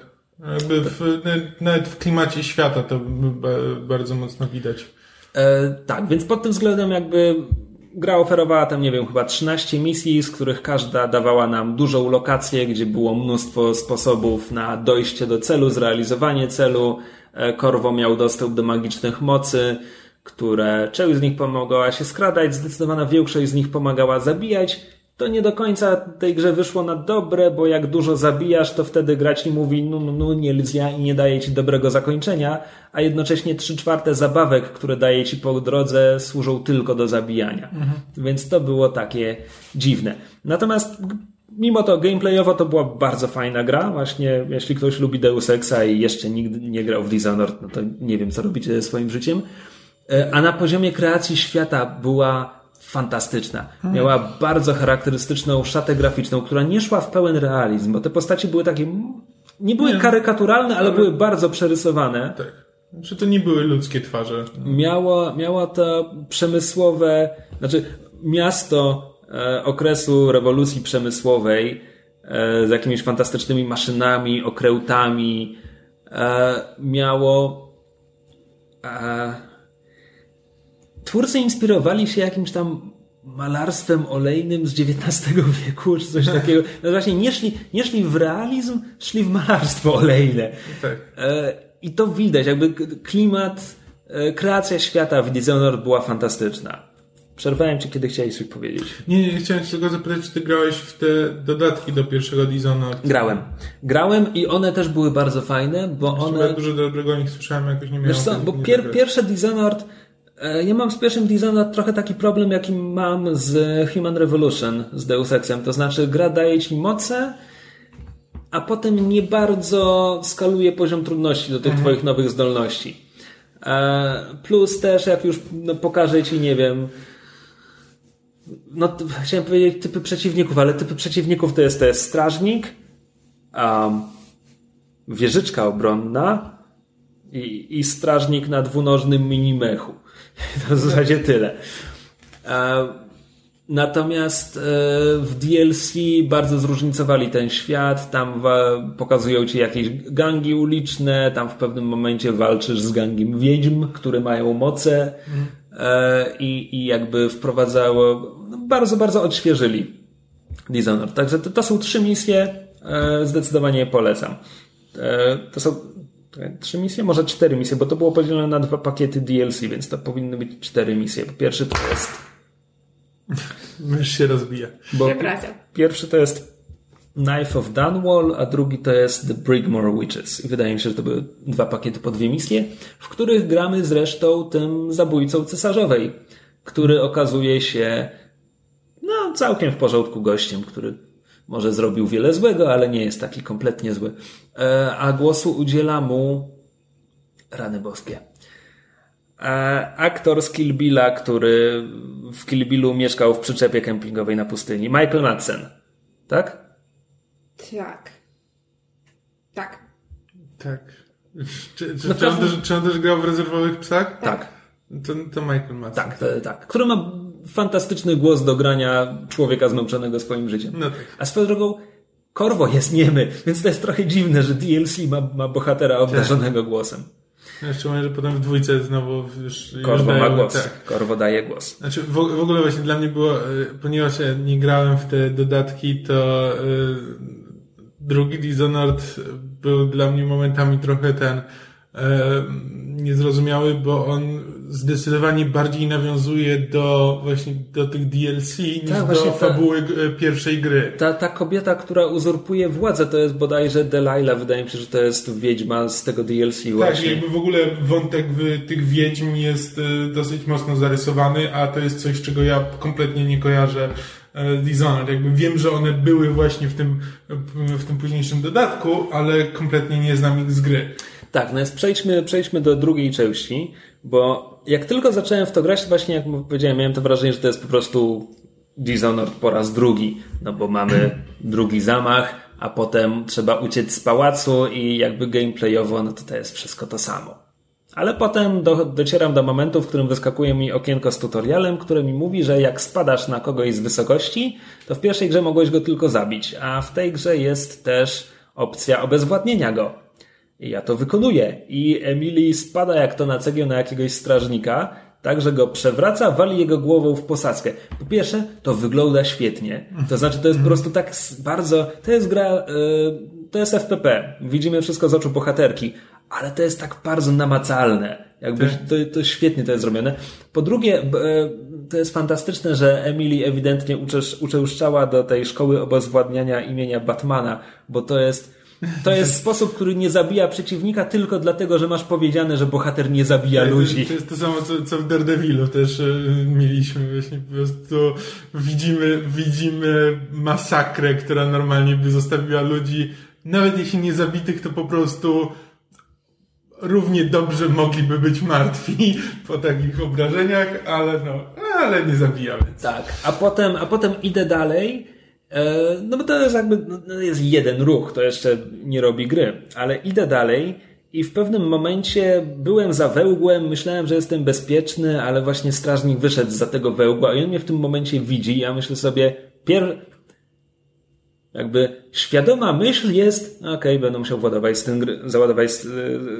Jakby w, nawet w klimacie świata to ba- bardzo mocno widać. E, tak, więc pod tym względem jakby gra oferowała tam, nie wiem, chyba 13 misji, z których każda dawała nam dużą lokację, gdzie było mnóstwo sposobów na dojście do celu, zrealizowanie celu. E, Korwo miał dostęp do magicznych mocy, które część z nich pomagała się skradać, zdecydowana większość z nich pomagała zabijać. To nie do końca tej grze wyszło na dobre, bo jak dużo zabijasz, to wtedy gra ci mówi, no, no, no nie lzia i nie daje ci dobrego zakończenia, a jednocześnie trzy czwarte zabawek, które daje ci po drodze, służą tylko do zabijania. Więc to było takie dziwne. Natomiast mimo to gameplayowo to była bardzo fajna gra. Właśnie jeśli ktoś lubi Deus Exa i jeszcze nigdy nie grał w Dishonored, no to nie wiem, co robicie ze swoim życiem. E, A na poziomie kreacji świata była fantastyczna. Miała bardzo charakterystyczną szatę graficzną, która nie szła w pełen realizm, bo te postacie były takie, mm, nie były karykaturalne, ale były bardzo przerysowane. Tak. Czy to nie były ludzkie twarze? Miało, miało to przemysłowe, znaczy miasto e, okresu rewolucji przemysłowej e, z jakimiś fantastycznymi maszynami, okrętami e, miało e, twórcy inspirowali się jakimś tam malarstwem olejnym z XIX (laughs) wieku, czy coś takiego. No właśnie, nie szli, nie szli w realizm, szli w malarstwo olejne. Tak. E, I to widać, jakby klimat, e, kreacja świata w Dishonored była fantastyczna. Przerwałem ci, kiedy chciałeś coś powiedzieć. Nie, nie, chciałem się tylko zapytać, czy ty grałeś w te dodatki do pierwszego Dishonored? Grałem. Grałem i one też były bardzo fajne, bo One... one... Dużo dobrego o nich słyszałem, jakoś nie miałem Wiesz co, bo pier, pierwsze Dishonored, ja mam z pierwszym Dishonored trochę taki problem, jaki mam z Human Revolution, z Deus Exem. To znaczy, gra daje ci moce, a potem nie bardzo skaluje poziom trudności do tych Mhm. twoich nowych zdolności. E, Plus też, jak już no, pokażę ci, nie wiem, no chciałem powiedzieć typy przeciwników, ale typy przeciwników to jest, to jest strażnik, um, wieżyczka obronna, i, i strażnik na dwunożnym minimechu. (laughs) To w zasadzie tyle. Natomiast e, w DLC bardzo zróżnicowali ten świat. Tam pokazują ci jakieś gangi uliczne, tam w pewnym momencie walczysz z gangiem wiedźm, które mają moce e, i, i jakby wprowadzało, no, bardzo, bardzo odświeżyli Dishonored. Także to, to są trzy misje, e, zdecydowanie je polecam. To są trzy misje, może cztery misje, bo to było podzielone na dwa pakiety DLC, więc to powinny być cztery misje. Pierwszy to jest Mysz się rozbija. bo pierwszy to jest Knife of Dunwall, a drugi to jest The Brigmore Witches. I wydaje mi się, że to były dwa pakiety po dwie misje, w których gramy zresztą tym zabójcą cesarzowej, który okazuje się no, całkiem w porządku gościem, który może zrobił wiele złego, ale nie jest taki kompletnie zły. E, a głosu udziela mu rany boskie. E, aktor z Kill Billa, który w Kill Billu mieszkał w przyczepie kempingowej na pustyni. Michael Madsen. Tak? Tak. Tak. Tak. (laughs) Czy, czy, No czy, on też, czy on też grał w rezerwowych psach? Tak. To, to Michael Madsen. Tak, to, tak. Który ma fantastyczny głos do grania człowieka zmęczonego swoim życiem. No tak. A swoją drogą, Korwo jest niemy, więc to jest trochę dziwne, że DLC ma, ma bohatera obdarzonego głosem. Szczególnie, że potem w dwójce znowu już... już Korwo ma głos. Tak. Korwo daje głos. Znaczy, w, w ogóle właśnie dla mnie było, e, ponieważ ja nie grałem w te dodatki, to e, drugi Dishonored był dla mnie momentami trochę ten niezrozumiały, bo on zdecydowanie bardziej nawiązuje do właśnie do tych DLC niż Tak, do ta- fabuły e, pierwszej gry. Ta, ta kobieta, która uzurpuje władzę, to jest bodajże Delilah. Wydaje mi się, że to jest wiedźma z tego DLC Tak, właśnie. jakby w ogóle wątek w tych wiedźm jest e, dosyć mocno zarysowany, a to jest coś, czego ja kompletnie nie kojarzę e, Dishonored. Jakby wiem, że one były właśnie w tym, w tym późniejszym dodatku, ale kompletnie nie znam ich z gry. Tak, no więc przejdźmy, przejdźmy do drugiej części, bo jak tylko zacząłem w to grać, właśnie jak powiedziałem, miałem to wrażenie, że to jest po prostu Dishonored po raz drugi, no bo mamy (laughs) drugi zamach, a potem trzeba uciec z pałacu i jakby gameplayowo, no to to jest wszystko to samo. Ale potem do, docieram do momentu, w którym wyskakuje mi okienko z tutorialem, które mi mówi, że jak spadasz na kogoś z wysokości, to w pierwszej grze mogłeś go tylko zabić, a w tej grze jest też opcja obezwładnienia go. I ja to wykonuję. I Emily spada jak to na cegieł na jakiegoś strażnika, tak, że go przewraca, wali jego głową w posadzkę. Po pierwsze, to wygląda świetnie. To znaczy, to jest po prostu tak bardzo, to jest gra, y, to jest FPP. Widzimy wszystko z oczu bohaterki, ale to jest tak bardzo namacalne. Jakby to, to świetnie to jest zrobione. Po drugie, e, to jest fantastyczne, że Emily ewidentnie uczesz, uczęszczała do tej szkoły obezwładniania imienia Batmana, bo to jest, to jest sposób, który nie zabija przeciwnika tylko dlatego, że masz powiedziane, że bohater nie zabija Tak, ludzi. To jest to samo, co, co w Daredevilu też e, mieliśmy. Właśnie po prostu widzimy, widzimy masakrę, która normalnie by zostawiła ludzi, nawet jeśli nie zabitych, to po prostu równie dobrze mogliby być martwi (laughs) po takich obrażeniach, ale no, ale nie zabijamy. Tak, a potem, a potem idę dalej. E, No bo to jest jakby, no, no jest jeden ruch, to jeszcze nie robi gry, ale idę dalej i w pewnym momencie byłem za wełgłem, myślałem, że jestem bezpieczny, ale właśnie strażnik wyszedł za tego wełgła i on mnie w tym momencie widzi. Ja myślę sobie, pier... jakby świadoma myśl jest, no okej, będę musiał władować stan gry, załadować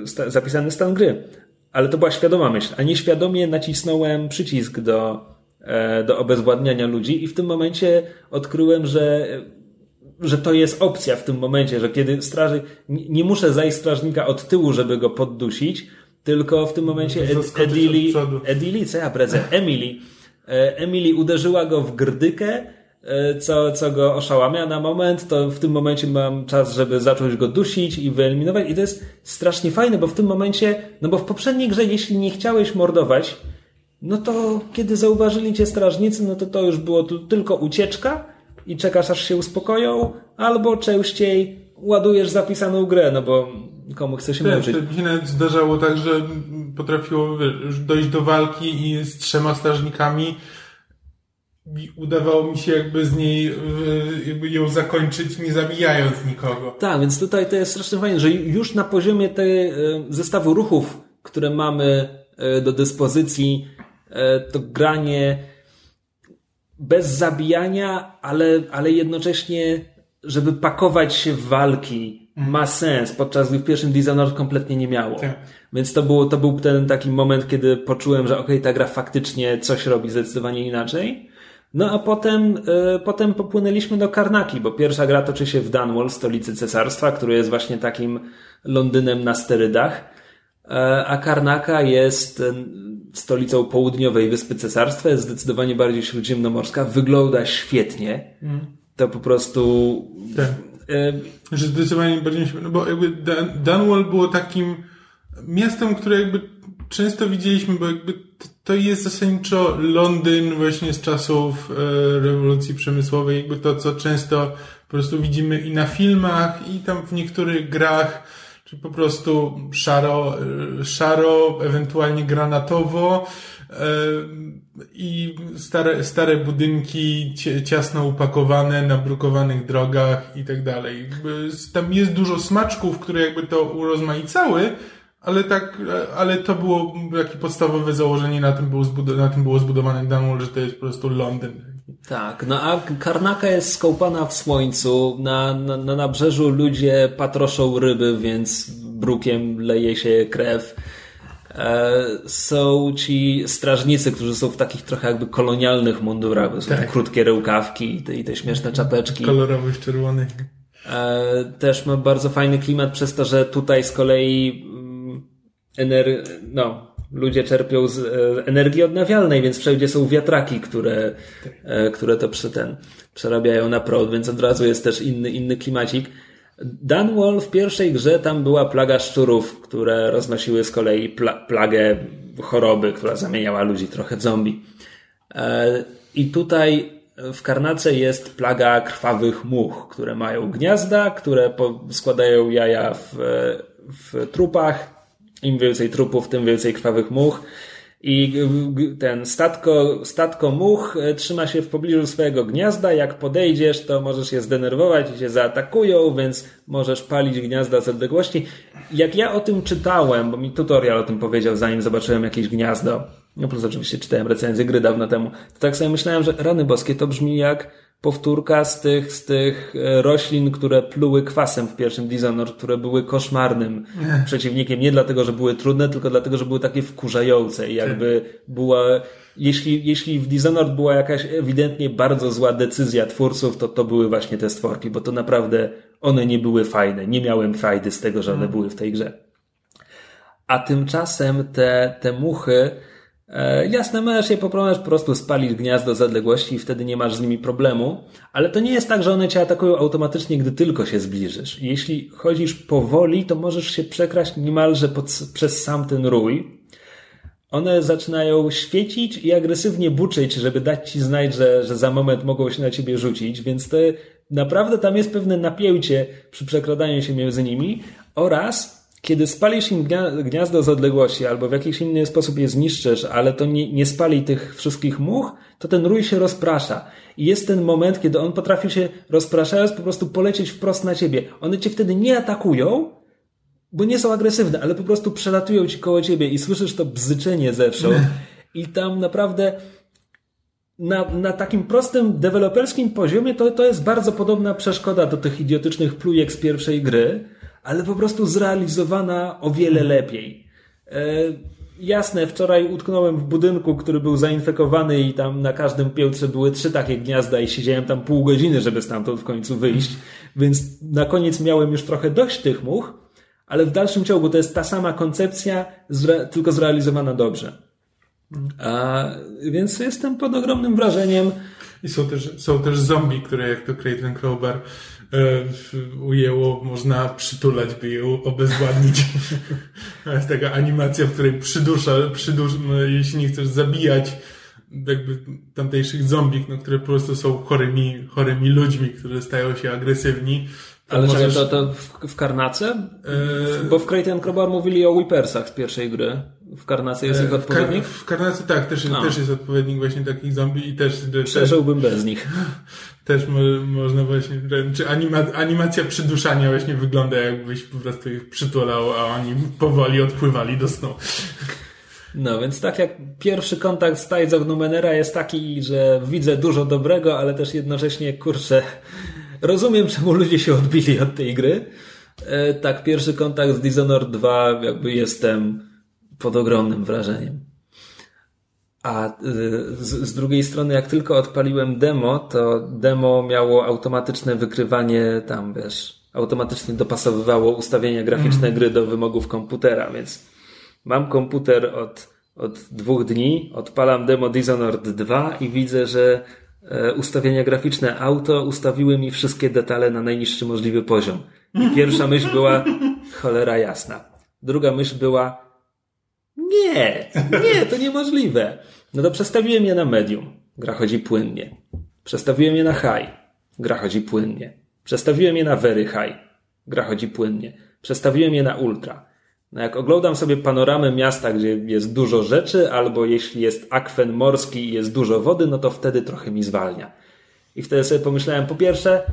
y, sta, zapisany stan gry. Ale to była świadoma myśl, a nieświadomie nacisnąłem przycisk do, e, do obezwładniania ludzi i w tym momencie odkryłem, że że to jest opcja w tym momencie, że kiedy straży, nie, muszę zajść strażnika od tyłu, żeby go poddusić, tylko w tym momencie Ed, Edili. Edili, co ja bredzę, Emily, e, Emily uderzyła go w grdykę, e, co, co go oszałamia na moment, to w tym momencie mam czas, żeby zacząć go dusić i wyeliminować. I to jest strasznie fajne, bo w tym momencie, no bo w poprzedniej grze, jeśli nie chciałeś mordować, no to kiedy zauważyli cię strażnicy, no to to już było tu tylko ucieczka i czekasz aż się uspokoją, albo częściej ładujesz zapisaną grę, no bo komu chce się Tak, męczyć. mi się nawet zdarzało tak, że potrafiło wiesz, już dojść do walki i z trzema strażnikami i udawało mi się jakby z niej, y, jakby ją zakończyć, nie zabijając nikogo. Tak, więc tutaj to jest strasznie fajne, że już na poziomie tej e, zestawu ruchów, które mamy e, do dyspozycji, e, to granie bez zabijania, ale, ale jednocześnie, żeby pakować się w walki, ma sens, podczas gdy w pierwszym Dishonored kompletnie nie miało. Tak. Więc to, było, to był ten taki moment, kiedy poczułem, że okej, ta gra faktycznie coś robi zdecydowanie inaczej. No a potem, e, potem popłynęliśmy do Karnaki, bo pierwsza gra toczy się w Dunwall, stolicy cesarstwa, który jest właśnie takim Londynem na sterydach. E, a Karnaka jest e, stolicą południowej wyspy cesarstwa, jest zdecydowanie bardziej śródziemnomorska, wygląda świetnie. To po prostu... Tak. e, Że zdecydowanie bardziej no bo jakby Dan- Dunwall było takim miastem, które jakby często widzieliśmy, bo jakby to jest zasadniczo Londyn właśnie z czasów rewolucji przemysłowej, jakby to, co często po prostu widzimy i na filmach, i tam w niektórych grach, czy po prostu szaro, szaro ewentualnie granatowo, e, i stare, stare budynki ciasno upakowane na brukowanych drogach i tak dalej. Tam jest dużo smaczków, które jakby to urozmaicały, ale tak, ale to było jakie podstawowe założenie, na tym, było na tym było zbudowany Dunwall, że to jest po prostu Londyn. Tak, no a Karnaka jest skąpana w słońcu, na, na, na nabrzeżu ludzie patroszą ryby, więc brukiem leje się krew. E, są ci strażnicy, którzy są w takich trochę jakby kolonialnych mundurach, bo Tak. krótkie rełkawki i te, i te śmieszne czapeczki. Kolorowych, czerwonych. E, też ma bardzo fajny klimat przez to, że tutaj z kolei ener- no, ludzie czerpią z e, energii odnawialnej, więc wszędzie są wiatraki, które, e, które to przy ten, przerabiają na prąd, więc od razu jest też inny, inny klimacik. Dunwall w pierwszej grze tam była plaga szczurów, które roznosiły z kolei pla- plagę choroby, która zamieniała ludzi trochę w zombie. E, I tutaj w Karnace jest plaga krwawych much, które mają gniazda, które składają jaja w, w trupach. Im więcej trupów, tym więcej krwawych much. I ten statko, statko much e, trzyma się w pobliżu swojego gniazda. Jak podejdziesz, to możesz je zdenerwować i cię zaatakują, więc możesz palić gniazda z odległości. Jak ja o tym czytałem, bo mi tutorial o tym powiedział, zanim zobaczyłem jakieś gniazdo, no plus oczywiście czytałem recenzję gry dawno temu, to tak sobie myślałem, że rany boskie to brzmi jak powtórka z tych, z tych e, roślin, które pluły kwasem w pierwszym Dishonored, które były koszmarnym przeciwnikiem. Nie dlatego, że były trudne, tylko dlatego, że były takie wkurzające i jakby była, jeśli, jeśli w Dishonored była jakaś ewidentnie bardzo zła decyzja twórców, to to były właśnie te stworki, bo to naprawdę one nie były fajne. Nie miałem frajdy z tego, że one były w tej grze. A tymczasem te, te muchy, e, jasne, możesz je po prostu spalić gniazdo z odległości i wtedy nie masz z nimi problemu, ale to nie jest tak, że one cię atakują automatycznie, gdy tylko się zbliżysz. Jeśli chodzisz powoli, to możesz się przekraść niemalże pod, przez sam ten rój. One zaczynają świecić i agresywnie buczyć, żeby dać ci znać, że, że za moment mogą się na ciebie rzucić, więc to naprawdę tam jest pewne napięcie przy przekradaniu się między nimi oraz kiedy spalisz im gnia- gniazdo z odległości albo w jakiś inny sposób je zniszczysz, ale to nie, nie spali tych wszystkich much, to ten rój się rozprasza. I jest ten moment, kiedy on potrafi się rozpraszając po prostu polecieć wprost na ciebie. One cię wtedy nie atakują, bo nie są agresywne, ale po prostu przelatują ci koło ciebie i słyszysz to bzyczenie zewsząd. I tam naprawdę na, na takim prostym deweloperskim poziomie to, to jest bardzo podobna przeszkoda do tych idiotycznych plujek z pierwszej gry, ale po prostu zrealizowana o wiele lepiej. E, jasne, wczoraj utknąłem w budynku, który był zainfekowany i tam na każdym piętrze były trzy takie gniazda i siedziałem tam pół godziny, żeby stamtąd w końcu wyjść, więc na koniec miałem już trochę dość tych much, ale w dalszym ciągu to jest ta sama koncepcja, zre, tylko zrealizowana dobrze. A, więc jestem pod ogromnym wrażeniem. I są też, są też zombie, które jak to Creighton Crowbar ujęło, można przytulać, by je u- obezwładnić. (laughs) To jest taka animacja, w której przydusza, przydusz, no, jeśli nie chcesz zabijać jakby tamtejszych zombie, no, które po prostu są chorymi, chorymi ludźmi, którzy stają się agresywni. To Ale możesz- czekaj, to, to w, w Karnace? E, Bo w Creighton Crowbar mówili o Whippersach z pierwszej gry. W Karnace jest ich w, kar- odpowiednik? w Karnace tak, też, No. też jest odpowiednik właśnie takich zombie i też, też, Przeżyłbym bez nich. (laughs) Też mo, można właśnie, czy anima, animacja przyduszania właśnie wygląda jakbyś po prostu ich przytulał, a oni powoli odpływali do snu. No, więc tak jak pierwszy kontakt z Tides of Numenera jest taki, że widzę dużo dobrego, ale też jednocześnie, kurczę, rozumiem, czemu ludzie się odbili od tej gry. E, tak, pierwszy kontakt z Dishonored 2 jakby jestem pod ogromnym wrażeniem. A y, z, drugiej strony, jak tylko odpaliłem demo, to demo miało automatyczne wykrywanie tam, wiesz, automatycznie dopasowywało ustawienia graficzne gry do wymogów komputera, więc mam komputer od, od dwóch dni, odpalam demo Dishonored 2 i widzę, że e, ustawienia graficzne auto ustawiły mi wszystkie detale na najniższy możliwy poziom. I pierwsza myśl była cholera jasna. Druga myśl była nie, nie, to niemożliwe. No to przestawiłem je na medium. Gra chodzi płynnie. Przestawiłem je na high. Gra chodzi płynnie. Przestawiłem je na very high. Gra chodzi płynnie. Przestawiłem je na ultra. No jak oglądam sobie panoramę miasta, gdzie jest dużo rzeczy, albo jeśli jest akwen morski i jest dużo wody, no to wtedy trochę mi zwalnia. I wtedy sobie pomyślałem, po pierwsze,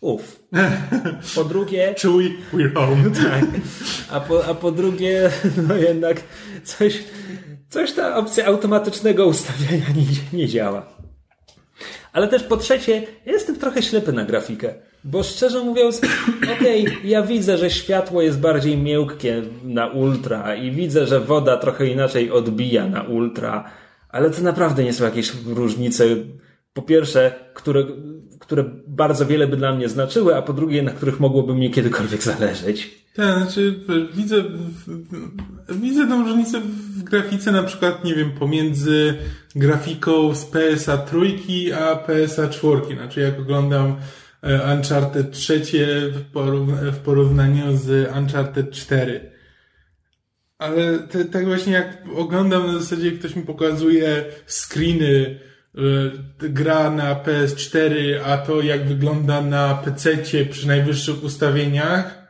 Uff. (laughs) Po drugie... Chewie, we're home. (laughs) Tak. A po, a po drugie, (laughs) no jednak coś, coś ta opcja automatycznego ustawiania nie, nie działa. Ale też po trzecie, ja jestem trochę ślepy na grafikę. Bo szczerze mówiąc, (clears throat) okej, okay, ja widzę, że światło jest bardziej miękkie na ultra i widzę, że woda trochę inaczej odbija na ultra, ale to naprawdę nie są jakieś różnice. Po pierwsze, które, które bardzo wiele by dla mnie znaczyły, a po drugie, na których mogłoby mnie kiedykolwiek zależeć. Tak, znaczy widzę, widzę tą różnicę w grafice na przykład, nie wiem, pomiędzy grafiką z PSA trójki a PSA czwórki. Znaczy jak oglądam Uncharted trzecie w porównaniu z Uncharted 4. Ale te, tak właśnie jak oglądam na zasadzie ktoś mi pokazuje screeny Y, gra na PS4, a to jak wygląda na PC przy najwyższych ustawieniach,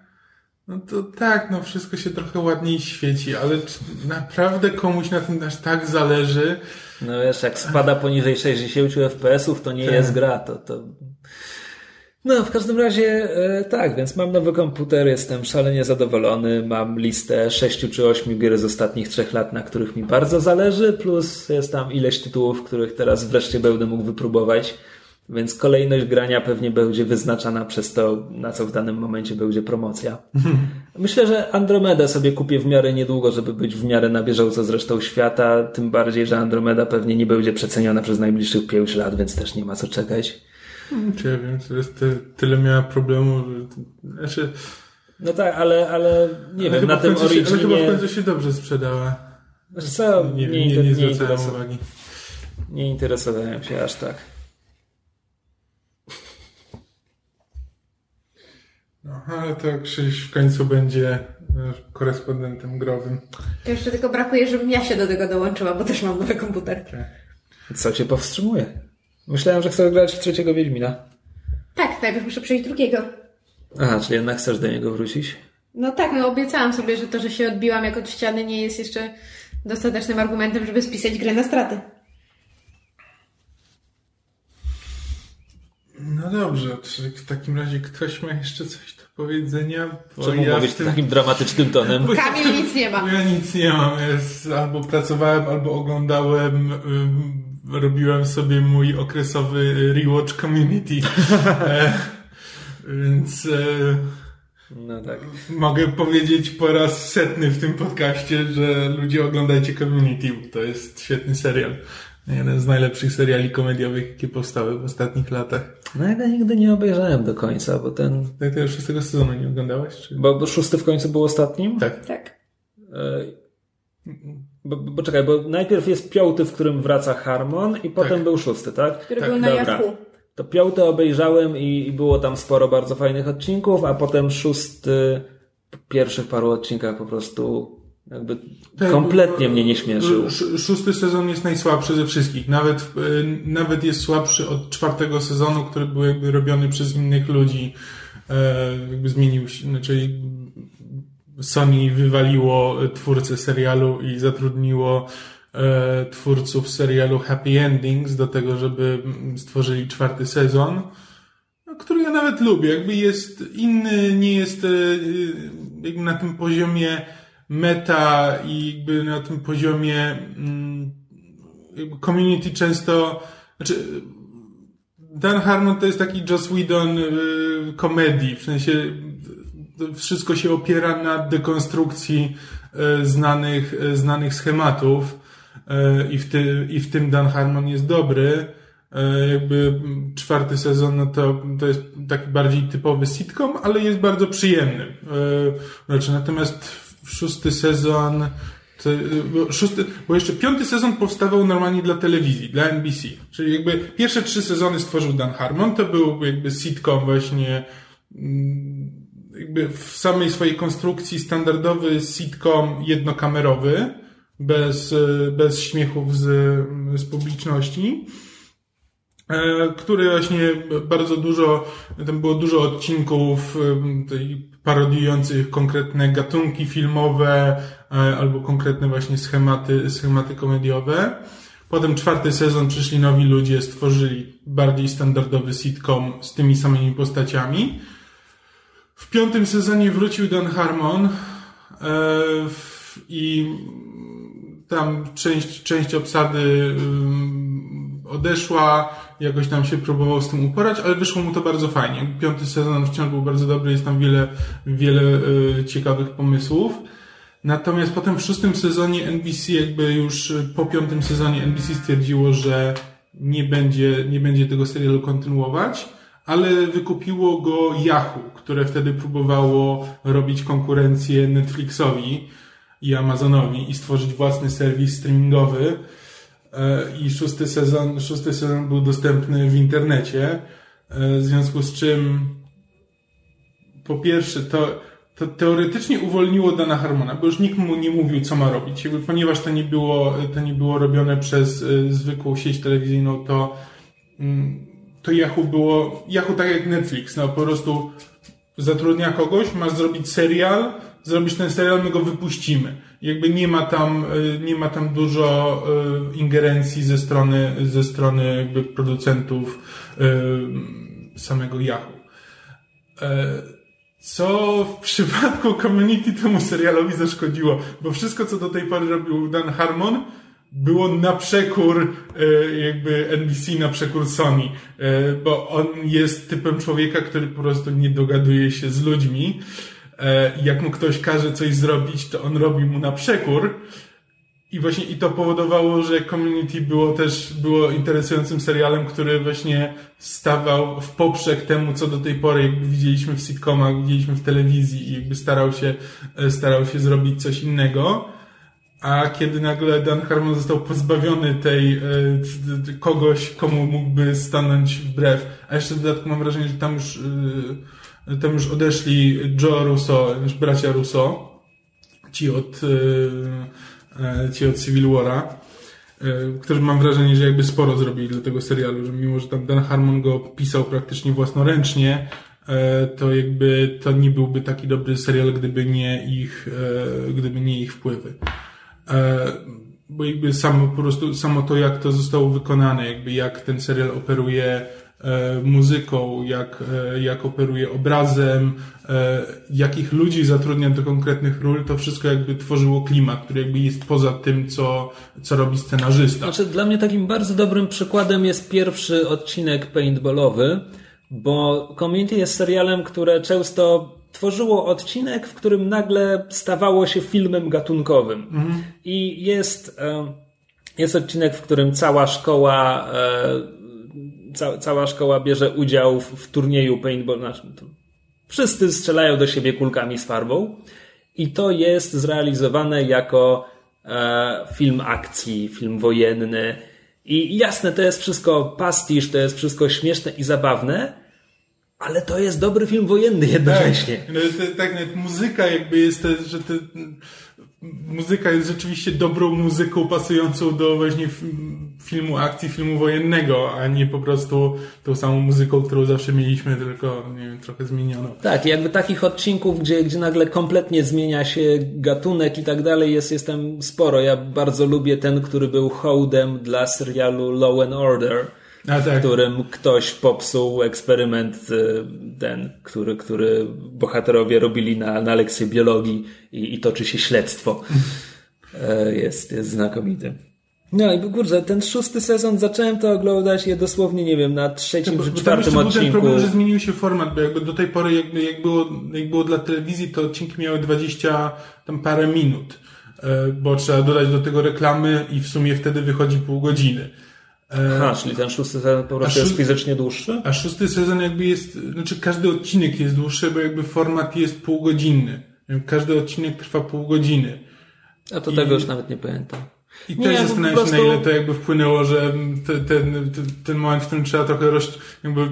no to tak, no wszystko się trochę ładniej świeci, ale czy naprawdę komuś na tym aż tak zależy? No wiesz, jak spada poniżej 60 FPS-ów, to nie tak. jest gra, to, to no, w każdym razie e, tak, więc mam nowy komputer, jestem szalenie zadowolony, mam listę sześciu czy ośmiu gier z ostatnich trzech lat, na których mi bardzo zależy, plus jest tam ileś tytułów, których teraz wreszcie będę mógł wypróbować, więc kolejność grania pewnie będzie wyznaczana przez to, na co w danym momencie będzie promocja. (laughs) Myślę, że Andromedę sobie kupię w miarę niedługo, żeby być w miarę na bieżąco z resztą świata, tym bardziej, że Andromeda pewnie nie będzie przeceniona przez najbliższych pięć lat, więc też nie ma co czekać. Czy ja wiem, to jest ty, tyle miała problemu, że... Znaczy... No tak, ale, ale nie ale wiem, na tym Originie... Ale chyba w końcu się dobrze sprzedała. Co? Nie, nie, nie, nie, nie zwracałem uwagi. Nie interesowałem się aż tak. No, ale to Krzyś w końcu będzie e, korespondentem growym. Jeszcze tylko brakuje, żebym ja się do tego dołączyła, bo też mam nowy komputer. Tak. Co cię powstrzymuje? Myślałem, że chcesz grać w trzeciego Wiedźmina. Tak, najpierw muszę przejść drugiego. Aha, czyli jednak chcesz do niego wrócić? No tak, no obiecałam sobie, że to, że się odbiłam jak od ściany nie jest jeszcze dostatecznym argumentem, żeby spisać grę na straty. No dobrze, czy w takim razie ktoś ma jeszcze coś do powiedzenia? Bo Czemu ja mówić tym... takim dramatycznym tonem? Kamil nic nie ma. Ja nic nie mam. Ja albo pracowałem, albo oglądałem robiłem sobie mój okresowy rewatch community. (laughs) e, więc e, no tak. mogę powiedzieć po raz setny w tym podcaście, że ludzie oglądajcie community, bo to jest świetny serial. Jeden z najlepszych seriali komediowych, jakie powstały w ostatnich latach. No ja nigdy nie obejrzałem do końca, bo ten... Tak, tego szóstego sezonu nie oglądałeś? Czy... Bo, bo szósty w końcu był ostatnim? Tak. Tak. E, bo, bo czekaj, bo najpierw jest piąty, w którym wraca Harmon i potem tak. był szósty, tak? Który tak. był na Dobra. Yahoo. To piąty obejrzałem i, i, było tam sporo bardzo fajnych odcinków, a potem szósty w pierwszych paru odcinkach po prostu jakby tak, kompletnie mnie nie śmieszył. Szósty sezon jest najsłabszy ze wszystkich. Nawet, e, nawet jest słabszy od czwartego sezonu, który był jakby robiony przez innych ludzi. E, jakby zmienił się, znaczy Sony wywaliło twórcę serialu i zatrudniło e, twórców serialu Happy Endings do tego, żeby stworzyli czwarty sezon, no, który ja nawet lubię. Jakby jest inny, nie jest e, jakby na tym poziomie meta i jakby na tym poziomie mm, community często, znaczy Dan Harmon to jest taki Joss Whedon komedii, w sensie wszystko się opiera na dekonstrukcji e, znanych, e, znanych schematów e, i w, ty, i w tym Dan Harmon jest dobry. Jakby czwarty sezon no to, to jest taki bardziej typowy sitcom, ale jest bardzo przyjemny. Znaczy, natomiast szósty sezon to, bo, szósty, bo jeszcze piąty sezon powstawał normalnie dla telewizji, dla NBC. Czyli jakby pierwsze trzy sezony stworzył Dan Harmon, to był jakby sitcom właśnie mm, jakby w samej swojej konstrukcji standardowy sitcom jednokamerowy, bez, bez śmiechów z, z publiczności, e, który właśnie bardzo dużo, tam było dużo odcinków parodiujących konkretne gatunki filmowe e, albo konkretne właśnie schematy, schematy komediowe. Potem czwarty sezon przyszli nowi ludzie, stworzyli bardziej standardowy sitcom z tymi samymi postaciami. W piątym sezonie wrócił Dan Harmon e, i tam część, część obsady ym, odeszła, jakoś tam się próbował z tym uporać, ale wyszło mu to bardzo fajnie. Piąty sezon wciąż był bardzo dobry, jest tam wiele, wiele y, ciekawych pomysłów. Natomiast potem w szóstym sezonie NBC jakby już y, po piątym sezonie NBC stwierdziło, że nie będzie, nie będzie tego serialu kontynuować, ale wykupiło go Yahoo, które wtedy próbowało robić konkurencję Netflixowi i Amazonowi i stworzyć własny serwis streamingowy. E, I szósty sezon, szósty sezon był dostępny w internecie, e, w związku z czym po pierwsze to, to teoretycznie uwolniło Dana Harmona, bo już nikt mu nie mówił, co ma robić. Ponieważ to nie było, to nie było robione przez e, zwykłą sieć telewizyjną, to, mm, to Yahoo było, Yahoo tak jak Netflix, no po prostu zatrudnia kogoś, masz zrobić serial, zrobisz ten serial, my go wypuścimy. Jakby nie ma tam, y, nie ma tam dużo y, ingerencji ze strony, ze strony jakby producentów y, samego Yahoo. E, Co w (laughs) przypadku community temu serialowi zaszkodziło, bo wszystko, co do tej pory robił Dan Harmon, było na przekór e, jakby NBC, na przekór Sony, e, bo on jest typem człowieka, który po prostu nie dogaduje się z ludźmi. E, Jak mu ktoś każe coś zrobić, to on robi mu na przekór. I właśnie i to powodowało, że Community było też było interesującym serialem, który właśnie stawał w poprzek temu, co do tej pory jakby widzieliśmy w sitcomach, widzieliśmy w telewizji i jakby starał się, starał się zrobić coś innego. A kiedy nagle Dan Harmon został pozbawiony tej e, kogoś, komu mógłby stanąć wbrew, a jeszcze w dodatku mam wrażenie, że tam już, e, tam już odeszli Joe Russo, już bracia Russo, ci od, e, ci od Civil War'a, którzy mam wrażenie, że jakby sporo zrobili dla tego serialu, że mimo, że tam Dan Harmon go pisał praktycznie własnoręcznie, to jakby to nie byłby taki dobry serial, gdyby nie ich, gdyby nie ich wpływy. E, Bo jakby samo po prostu, samo to jak to zostało wykonane, jakby jak ten serial operuje e, muzyką, jak, e, jak operuje obrazem, jakich ludzi zatrudnia do konkretnych ról, to wszystko jakby tworzyło klimat, który jakby jest poza tym, co, co robi scenarzysta. Znaczy, dla mnie takim bardzo dobrym przykładem jest pierwszy odcinek paintballowy, bo Community jest serialem, które często tworzyło odcinek, w którym nagle stawało się filmem gatunkowym. I jest, e, jest odcinek, w którym cała szkoła, e, ca, cała szkoła bierze udział w, w turnieju paintball. Znaczy, wszyscy strzelają do siebie kulkami z farbą. I to jest zrealizowane jako e, film akcji, film wojenny. I jasne, to jest wszystko pastisz, to jest wszystko śmieszne i zabawne, ale to jest dobry film wojenny jednocześnie. No, to, tak, nawet muzyka jakby jest, te, że te, muzyka jest rzeczywiście dobrą muzyką pasującą do właśnie filmu akcji, filmu wojennego, a nie po prostu tą samą muzyką, którą zawsze mieliśmy, tylko nie wiem, trochę zmienioną. Tak, jakby takich odcinków, gdzie, gdzie nagle kompletnie zmienia się gatunek i tak dalej, jest, jest tam sporo. Ja bardzo lubię ten, który był hołdem dla serialu Law and Order, A w tak, którym ktoś popsuł eksperyment y, ten, który, który bohaterowie robili na, na lekcję biologii i, i toczy się śledztwo. E, Jest, jest znakomity. No i kurczę, ten szósty sezon zacząłem to oglądać je dosłownie, nie wiem, na trzecim bo, czy czwartym jeszcze był ten odcinku. problem, że zmienił się format, bo jakby do tej pory, jakby, jak, było, jak było dla telewizji, to odcinki miały 20 tam parę minut, e, bo trzeba dodać do tego reklamy i w sumie wtedy wychodzi pół godziny. E, Aha, czyli ten szósty sezon po prostu jest fizycznie dłuższy? A szósty sezon jakby jest, znaczy każdy odcinek jest dłuższy, bo jakby format jest półgodzinny. Każdy odcinek trwa pół godziny. A to I- tego już nawet nie pamiętam. I Nie, też zastanawiam po się, na prostu- ile to jakby wpłynęło, że te, ten, ten, ten moment, w którym trzeba trochę roz, jakby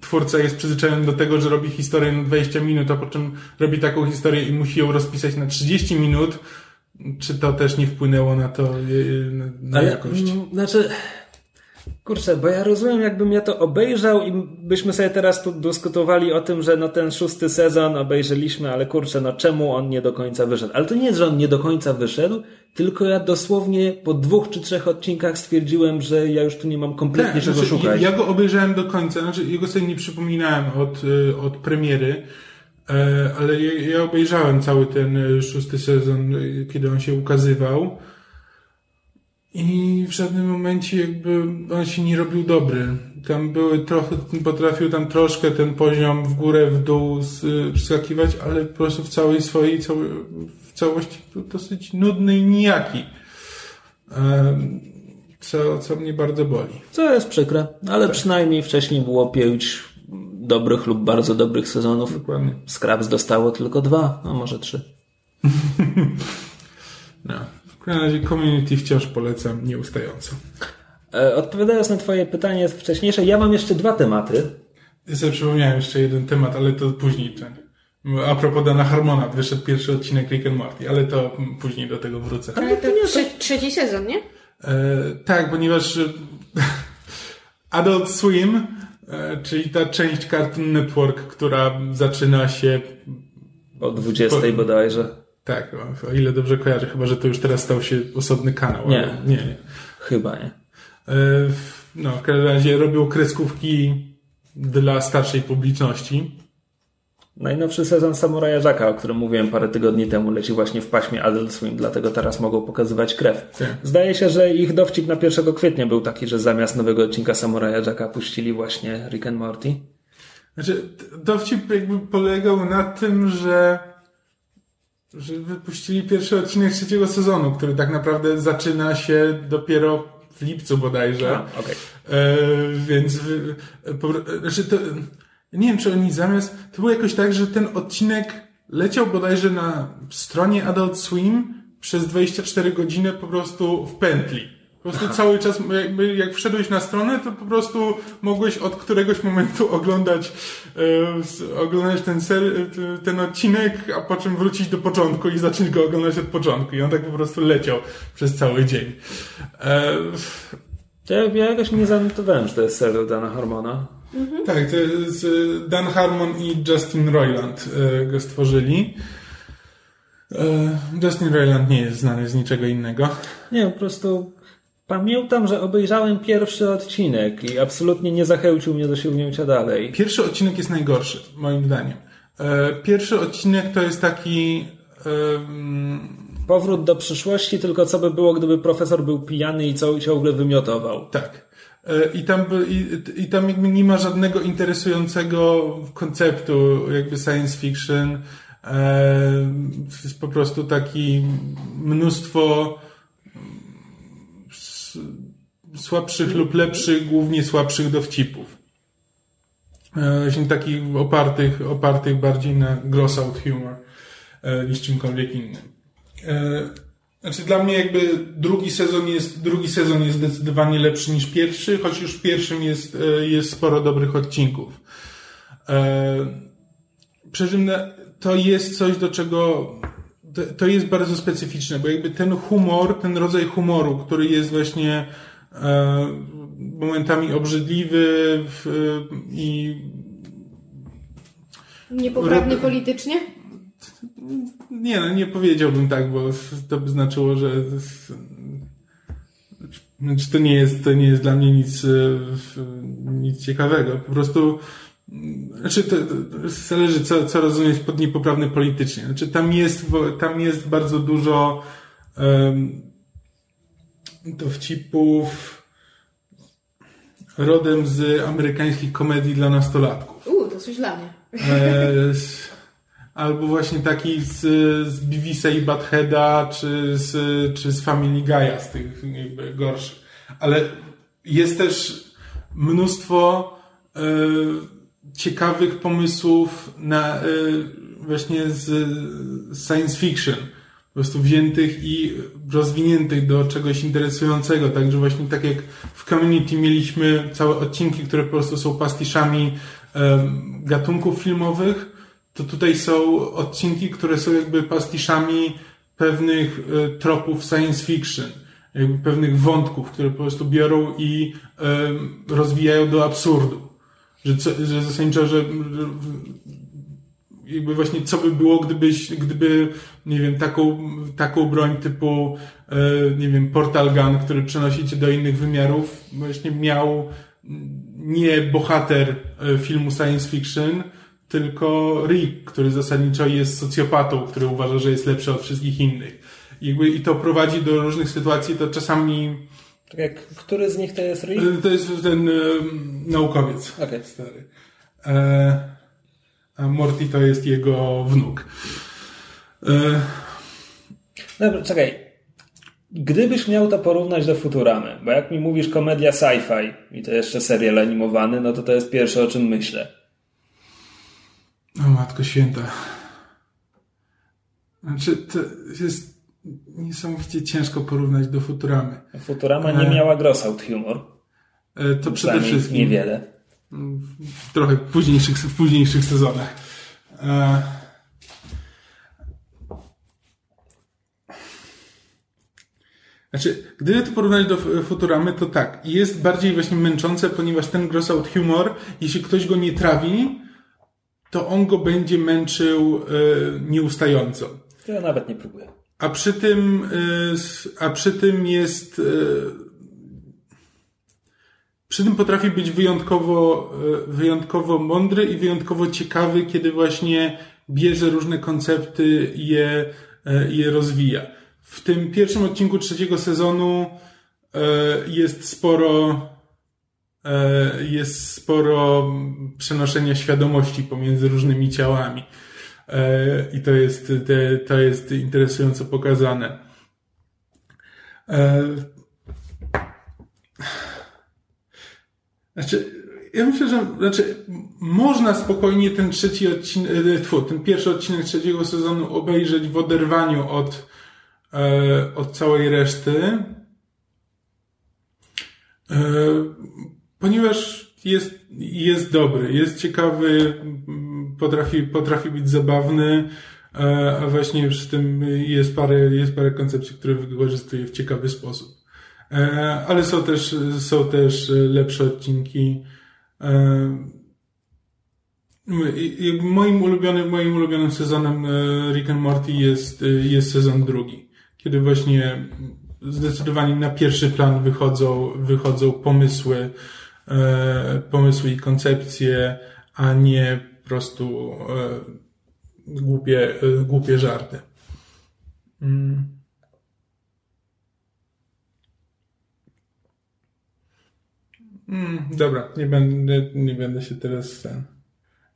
twórca jest przyzwyczajony do tego, że robi historię na 20 minut, a po czym robi taką historię i musi ją rozpisać na 30 minut. Czy to też nie wpłynęło na to, e, na, na Ale, jakość? znaczy, Kurczę, bo ja rozumiem, jakbym ja to obejrzał i byśmy sobie teraz tu dyskutowali o tym, że no ten szósty sezon obejrzeliśmy, ale kurczę, no czemu on nie do końca wyszedł? Ale to nie jest, że on nie do końca wyszedł, tylko ja dosłownie po dwóch czy trzech odcinkach stwierdziłem, że ja już tu nie mam kompletnie czego znaczy, szukać. Ja go obejrzałem do końca, znaczy jego sobie nie przypominałem od, y, od premiery, e, ale ja, ja obejrzałem cały ten y, szósty sezon, y, kiedy on się ukazywał. I w żadnym momencie jakby on się nie robił dobry. Tam były trochę, potrafił tam troszkę ten poziom w górę, w dół skakiwać, ale po prostu w całej swojej, w całości był dosyć nudny i nijaki. Co, co mnie bardzo boli. Co jest przykre, ale tak. przynajmniej wcześniej było pięć dobrych lub bardzo dobrych sezonów. Dokładnie. Scraps dostało tylko dwa, a może trzy. (laughs) no. W każdym razie community wciąż polecam nieustająco. E, odpowiadając na Twoje pytanie wcześniejsze, ja mam jeszcze dwa tematy. Ja sobie przypomniałem jeszcze jeden temat, ale to później. A propos Dana Harmona, wyszedł pierwszy odcinek Rick and Morty, ale to później do tego wrócę. Ale to nie trze trzeci sezon, nie? E, tak, ponieważ e, Adult Swim, e, czyli ta część Cartoon Network, która zaczyna się o 20 po, bodajże. Tak, o, ile dobrze kojarzę, chyba że to już teraz stał się osobny kanał. Nie, nie, nie. Chyba nie. E, no, w każdym razie robią kreskówki dla starszej publiczności. Najnowszy sezon Samuraja Jacka, o którym mówiłem parę tygodni temu, leci właśnie w paśmie Adult Swim, dlatego teraz mogą pokazywać krew. Tak. Zdaje się, że ich dowcip na 1 kwietnia był taki, że zamiast nowego odcinka Samuraja Jacka puścili właśnie Rick and Morty. Znaczy, dowcip jakby polegał na tym, że że wypuścili pierwszy odcinek trzeciego sezonu, który tak naprawdę zaczyna się dopiero w lipcu bodajże. A, okay. e, więc po, znaczy to, nie wiem, czy oni zamiast. To było jakoś tak, że ten odcinek leciał bodajże na stronie Adult Swim przez 24 godziny po prostu w pętli. Po prostu cały czas, jakby jak wszedłeś na stronę, to po prostu mogłeś od któregoś momentu (laughs) oglądać, e, oglądać ten, ser, ten odcinek, a po czym wrócić do początku i zacząć go oglądać od początku. I on tak po prostu leciał przez cały dzień. E, ja, ja jakoś nie zanotowałem, że to jest serial Dana Harmona. Mhm. Tak, to jest e, Dan Harmon i Justin Roiland e, go stworzyli. E, Justin Roiland nie jest znany z niczego innego. Nie, po prostu Pamiętam, że obejrzałem pierwszy odcinek i absolutnie nie zachęcił mnie do sięgnięcia dalej. Pierwszy odcinek jest najgorszy, moim zdaniem. Pierwszy odcinek to jest taki. Powrót do przyszłości, tylko co by było, gdyby profesor był pijany i ciągle wymiotował. Tak. I tam, i, I tam jakby nie ma żadnego interesującego konceptu, jakby science fiction. Jest po prostu taki mnóstwo słabszych lub lepszych, głównie słabszych dowcipów. Właśnie takich opartych, opartych bardziej na gross out humor niż czymkolwiek innym. Znaczy dla mnie jakby drugi sezon jest, drugi sezon jest zdecydowanie lepszy niż pierwszy, choć już w pierwszym jest, e, jest sporo dobrych odcinków. E, przy czym to jest coś, do czego to jest bardzo specyficzne, bo jakby ten humor, ten rodzaj humoru, który jest właśnie e, momentami obrzydliwy i Niepoprawny politycznie? Nie, no nie powiedziałbym tak, bo to by znaczyło, że znaczy to nie jest, to nie jest dla mnie nic, e, nic ciekawego. Po prostu znaczy to, to zależy, co, co rozumieć pod niepoprawny politycznie. Znaczy tam jest, tam jest bardzo dużo um, dowcipów rodem z amerykańskich komedii dla nastolatków. Uuu, to coś dla mnie. E, albo właśnie taki z, z Bivisa i Buttheada, czy z, czy z Family Guy'a, z tych gorszych. Ale jest też mnóstwo e, ciekawych pomysłów na e, właśnie z science fiction. Po prostu wziętych i rozwiniętych do czegoś interesującego. Także właśnie tak jak w Community mieliśmy całe odcinki, które po prostu są pastiszami gatunków filmowych, to tutaj są odcinki, które są jakby pastiszami pewnych e, tropów science fiction. jakby pewnych wątków, które po prostu biorą i rozwijają do absurdu. Że, że zasadniczo, że jakby właśnie co by było, gdybyś, gdyby, nie wiem, taką, taką broń typu, e, nie wiem, portal gun, który przenosi cię do innych wymiarów, właśnie miał nie bohater e, filmu science fiction, tylko Rick, który zasadniczo jest socjopatą, który uważa, że jest lepszy od wszystkich innych. I, jakby, i to prowadzi do różnych sytuacji, to czasami... Czekaj, który z nich to jest Rick? To jest ten e, naukowiec okay. stary. E, a Morty to jest jego wnuk. E... Dobra, czekaj. Gdybyś miał to porównać do Futuramy, bo jak mi mówisz komedia sci-fi i to jeszcze serial animowany, no to to jest pierwsze o czym myślę. O matko święta. Znaczy, to jest niesamowicie ciężko porównać do Futuramy. Futurama nie e, miała gross out humor. E, to przede wszystkim. Niewiele. Trochę w późniejszych, w późniejszych sezonach. E, znaczy, gdyby to porównać do Futuramy, to tak. Jest bardziej właśnie męczące, ponieważ ten gross out humor, jeśli ktoś go nie trawi, to on go będzie męczył e, nieustająco. Ja nawet nie próbuję. A przy tym, e, a przy tym jest przy tym potrafi być wyjątkowo, e, wyjątkowo mądry i wyjątkowo ciekawy, kiedy właśnie bierze różne koncepty i je, e, je rozwija. W tym pierwszym odcinku trzeciego sezonu e, jest sporo, jest sporo przenoszenia świadomości pomiędzy różnymi ciałami. I to jest, to jest interesująco pokazane. Znaczy, ja myślę, że znaczy, można spokojnie ten trzeci odcinek, e, ten pierwszy odcinek trzeciego sezonu obejrzeć w oderwaniu od, e, od całej reszty. E, ponieważ jest, jest dobry, jest ciekawy, potrafi, potrafi być zabawny, a właśnie przy tym jest parę, jest parę koncepcji, które wykorzystuje w ciekawy sposób. E, ale są też, są też lepsze odcinki. E, moim ulubionym, moim ulubionym sezonem e, Rick and Morty jest, jest sezon drugi, kiedy właśnie zdecydowanie na pierwszy plan wychodzą, wychodzą pomysły, pomysły i koncepcje, a nie po prostu głupie, głupie żarty. Mm. Mm, dobra, nie będę, nie będę się teraz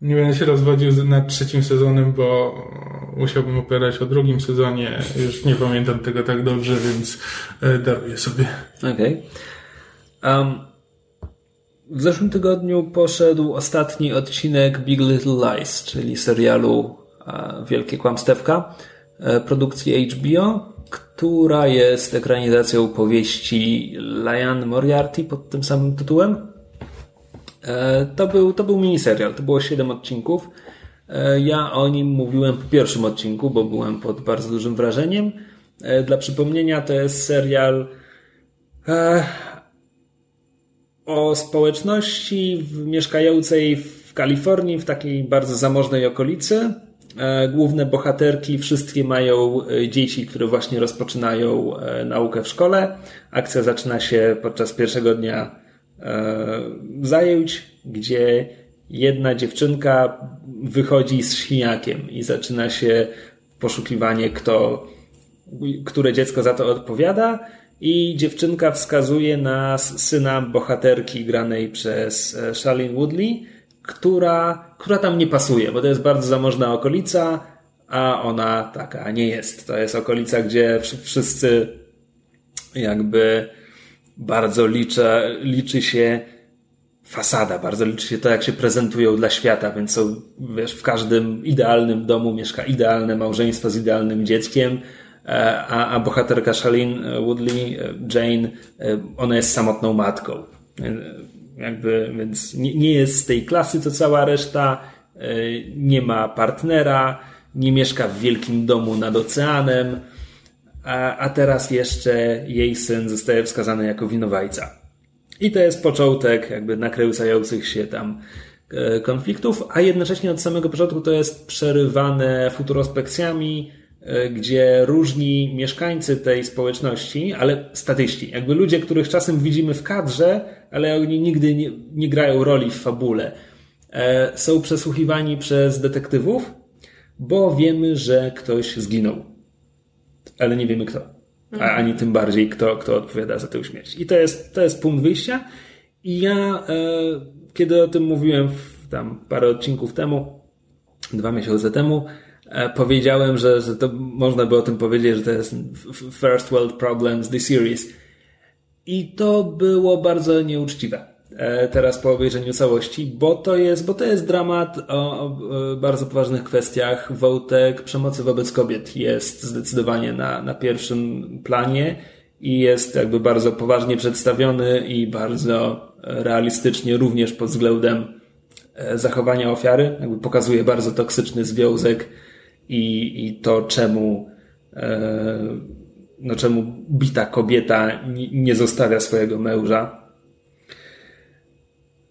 nie będę się rozwodził nad trzecim sezonem, bo musiałbym opowiadać o drugim sezonie. Już nie pamiętam tego tak dobrze, więc e, daruję sobie. Okej. Okay. Um, w zeszłym tygodniu poszedł ostatni odcinek Big Little Lies, czyli serialu Wielkie Kłamstewka e, produkcji HBO która jest ekranizacją powieści Lion Moriarty pod tym samym tytułem. E, to był, to był miniserial, to było 7 odcinków. E, ja o nim mówiłem po pierwszym odcinku, bo byłem pod bardzo dużym wrażeniem. E, dla przypomnienia, to jest serial o społeczności mieszkającej w Kalifornii, w takiej bardzo zamożnej okolicy E, główne bohaterki wszystkie mają e, dzieci, które właśnie rozpoczynają e, naukę w szkole. Akcja zaczyna się podczas pierwszego dnia zajęć, gdzie jedna dziewczynka wychodzi z świniakiem i zaczyna się poszukiwanie, kto, które dziecko za to odpowiada. I dziewczynka wskazuje na syna bohaterki granej przez Charlene Woodley, która, która tam nie pasuje, bo to jest bardzo zamożna okolica, a ona taka nie jest. To jest okolica, gdzie wszyscy jakby bardzo liczy, liczy się fasada, bardzo liczy się to, jak się prezentują dla świata, więc są, wiesz, w każdym idealnym domu mieszka idealne małżeństwo z idealnym dzieckiem, e, a, a bohaterka Shailene Woodley, e, Jane, e, ona jest samotną matką. Jakby, więc nie, nie jest z tej klasy to cała reszta, e, nie ma partnera, nie mieszka w wielkim domu nad oceanem, a, a teraz jeszcze jej syn zostaje wskazany jako winowajca. I to jest początek jakby nakręcających się tam e, konfliktów, a jednocześnie od samego początku to jest przerywane futurospekcjami, gdzie różni mieszkańcy tej społeczności, ale statyści, jakby ludzie, których czasem widzimy w kadrze, ale oni nigdy nie, nie grają roli w fabule, e, są przesłuchiwani przez detektywów, bo wiemy, że ktoś zginął. Ale nie wiemy kto. A ani tym bardziej kto, kto odpowiada za tę śmierć. I to jest, to jest punkt wyjścia. I ja, e, kiedy o tym mówiłem tam parę odcinków temu, dwa miesiące temu, e, powiedziałem, że, że to można by o tym powiedzieć, że to jest First World Problems, the series. I to było bardzo nieuczciwe. E, teraz po obejrzeniu całości, bo to jest, bo to jest dramat o, o bardzo poważnych kwestiach. Wątek przemocy wobec kobiet jest zdecydowanie na, na pierwszym planie i jest jakby bardzo poważnie przedstawiony i bardzo realistycznie również pod względem e, zachowania ofiary. Jakby pokazuje bardzo toksyczny związek i, i to czemu e, no czemu bita kobieta nie zostawia swojego męża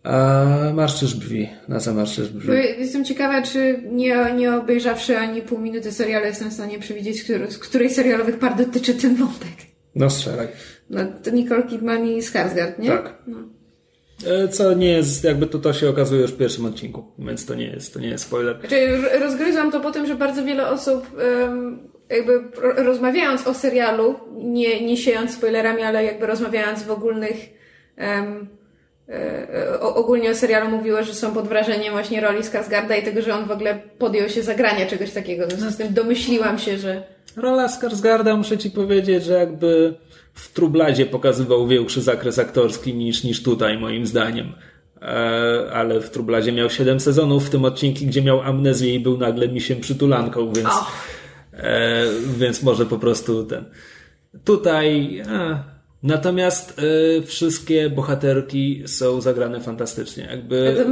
a marszczysz brwi. Na co marszczysz brwi? Jestem ciekawa, czy nie, nie obejrzawszy ani pół minuty serialu jestem w stanie przewidzieć, który, z której serialowych par dotyczy ten wątek. No strzelaj. No, to Nicole Kidman i Skarsgård, nie? Tak. No. E, co nie jest, jakby to, to się okazuje już w pierwszym odcinku, więc to nie jest, to nie jest spoiler. Znaczy, rozgryzłam to po tym, że bardzo wiele osób jakby rozmawiając o serialu, nie, nie siejąc spoilerami, ale jakby rozmawiając w ogólnych E, ogólnie o serialu mówiło, że są pod wrażeniem właśnie roli Skarsgarda i tego, że on w ogóle podjął się zagrania czegoś takiego. W związku z tym domyśliłam się, że... Rola Skarsgarda, muszę ci powiedzieć, że jakby w Trubladzie pokazywał większy zakres aktorski niż, niż tutaj, moim zdaniem. E, ale w Trubladzie miał 7 sezonów, w tym odcinki, gdzie miał amnezję i był nagle misiem przytulanką, więc, e, więc może po prostu ten... Tutaj... E, Natomiast y, wszystkie bohaterki są zagrane fantastycznie. Jakby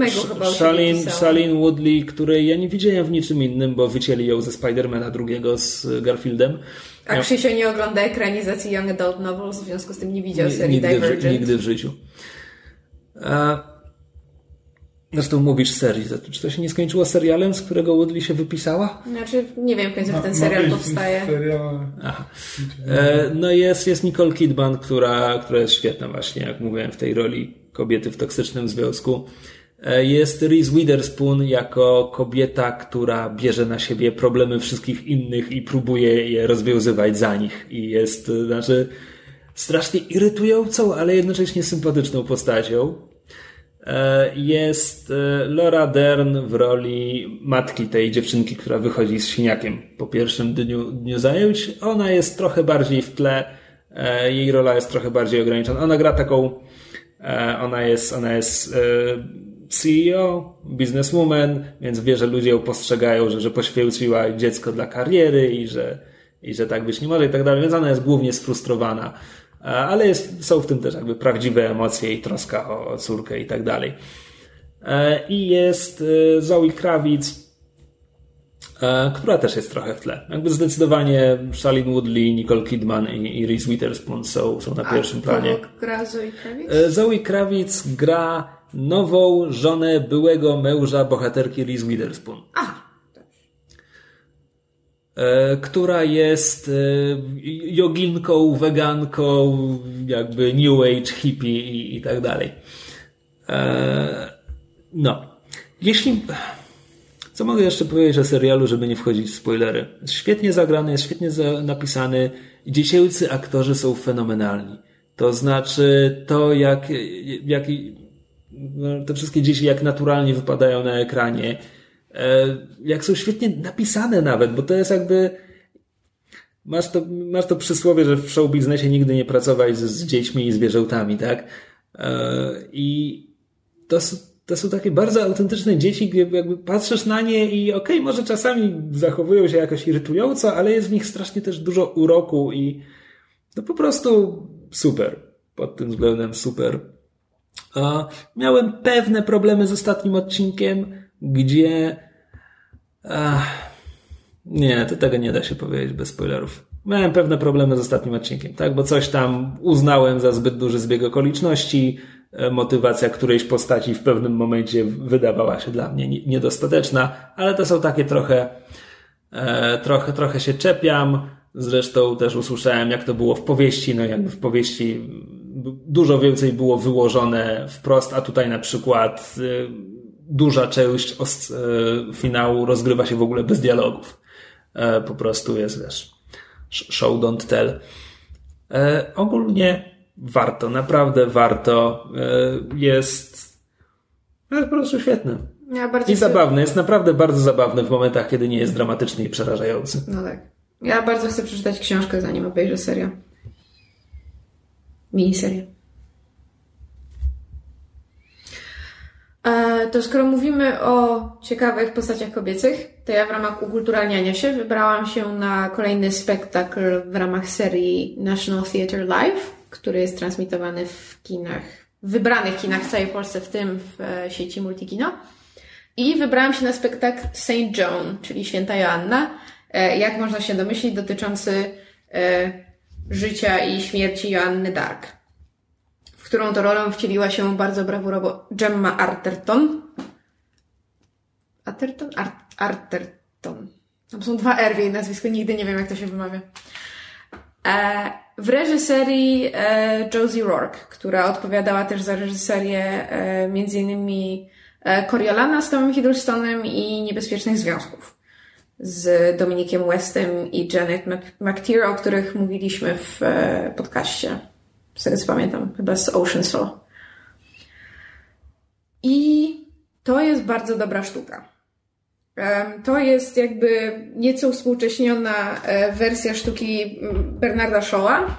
Shailene, Shailene Woodley, której ja nie widziałem w niczym innym, bo wycięli ją ze Spidermana drugiego z Garfieldem. A Krzysio nie ogląda ekranizacji Young Adult Novels, w związku z tym nie widział serii nigdy Divergent. W, nigdy w życiu. A Zresztą mówisz serii. Czy to się nie skończyło serialem, z którego Woodley się wypisała? Znaczy, nie wiem, kiedy ten serial powstaje. Aha. E, no jest, jest Nicole Kidman, która, która jest świetna właśnie, jak mówiłem, w tej roli kobiety w toksycznym związku. E, jest Reese Witherspoon jako kobieta, która bierze na siebie problemy wszystkich innych i próbuje je rozwiązywać za nich. I jest, znaczy, strasznie irytującą, ale jednocześnie sympatyczną postacią. E, jest e, Laura Dern w roli matki tej dziewczynki, która wychodzi z siniakiem po pierwszym dniu, dniu zajęć. Ona jest trochę bardziej w tle, e, jej rola jest trochę bardziej ograniczona. Ona gra taką, ona jest, ona jest CEO, bizneswoman, więc wie, że ludzie ją postrzegają, że, że poświęciła dziecko dla kariery i że, i że tak być nie może i tak dalej, więc ona jest głównie sfrustrowana ale jest, są w tym też jakby prawdziwe emocje i troska o, o córkę i tak dalej. E, I jest e, Zoe Krawic, e, która też jest trochę w tle. Jakby zdecydowanie Shailene Woodley, Nicole Kidman i, i Reese Witherspoon są, są na A pierwszym planie. gra Zoe Krawic? Zoe Krawic gra nową żonę byłego męża bohaterki Reese Witherspoon. E, która jest e, joginką, weganką, jakby new age hippie i, i tak dalej. E, no. Jeśli... Co mogę jeszcze powiedzieć o serialu, żeby nie wchodzić w spoilery? Świetnie zagrany, jest świetnie napisany. Dziecięcy aktorzy są fenomenalni. To znaczy to, jak, jak no, te wszystkie dzieci jak naturalnie wypadają na ekranie, jak są świetnie napisane nawet, bo to jest jakby masz to, masz to przysłowie, że w show biznesie nigdy nie pracować z, z dziećmi i zwierzętami, tak? E, I to, to są takie bardzo autentyczne dzieci, gdzie jakby patrzysz na nie i okej, okay, może czasami zachowują się jakoś irytująco, ale jest w nich strasznie też dużo uroku i no po prostu super. Pod tym względem super. Miałem pewne problemy z ostatnim odcinkiem, gdzie Ach, nie, to tego nie da się powiedzieć bez spoilerów. miałem pewne problemy z ostatnim odcinkiem, tak? Bo coś tam uznałem za zbyt duży zbieg okoliczności. E, motywacja którejś postaci w pewnym momencie wydawała się dla mnie niedostateczna, ale to są takie trochę, e, trochę, trochę się czepiam. Zresztą też usłyszałem, jak to było w powieści. No, jakby w powieści dużo więcej było wyłożone wprost, a tutaj na przykład e, duża część finału rozgrywa się w ogóle bez dialogów. Po prostu jest, wiesz, show don't tell. Ogólnie warto, naprawdę warto. Jest, jest po prostu świetny. Ja I zabawny, jest naprawdę bardzo zabawny w momentach, kiedy nie jest dramatyczny i przerażający. No tak. Ja bardzo chcę przeczytać książkę, zanim obejrzę serię. Miniserię. To skoro mówimy o ciekawych postaciach kobiecych, to ja w ramach ukulturalniania się wybrałam się na kolejny spektakl w ramach serii National Theatre Live, który jest transmitowany w kinach, w wybranych kinach w całej Polsce, w tym w e, sieci Multikino. I wybrałam się na spektakl Saint John, czyli Święta Joanna, e, jak można się domyślić, dotyczący życia i śmierci Joanny Dark w którą to rolę wcieliła się bardzo brawurowo Gemma Arterton. Arterton? Art Arterton. Tam są dwa R w jej nazwisku, nigdy nie wiem, jak to się wymawia. E, w reżyserii e, Josie Rourke, która odpowiadała też za reżyserię e, e, Coriolana z Tomem Hiddlestonem i Niebezpiecznych Związków z Dominikiem Westem i Janet McTeer, o których mówiliśmy w podcaście z tego co pamiętam, chyba z Ocean's Soul. I to jest bardzo dobra sztuka. To jest jakby nieco współcześniona e, wersja sztuki Bernarda Shaw'a.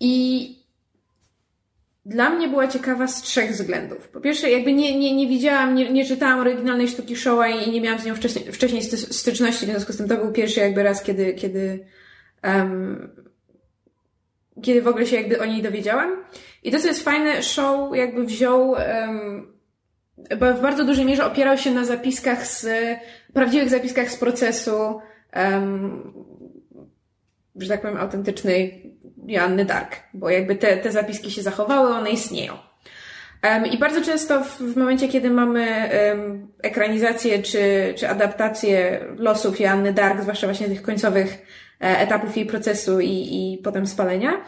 I dla mnie była ciekawa z trzech względów. Po pierwsze, jakby nie, nie, nie widziałam, nie, nie czytałam oryginalnej sztuki Shaw'a i nie miałam z nią wcześniej, wcześniej styczności, w związku z tym to był pierwszy jakby raz, kiedy, kiedy um, kiedy w ogóle się jakby o niej dowiedziałam. I to, co jest fajne, show jakby wziął, um, w bardzo dużej mierze opierał się na zapiskach z, prawdziwych zapiskach z procesu, um, że tak powiem, autentycznej Joanny Dark, bo jakby te, te zapiski się zachowały, one istnieją. Um, I bardzo często w, w momencie, kiedy mamy um, ekranizację czy, czy adaptację losów Joanny Dark, zwłaszcza właśnie tych końcowych etapów jej procesu i, i potem spalenia.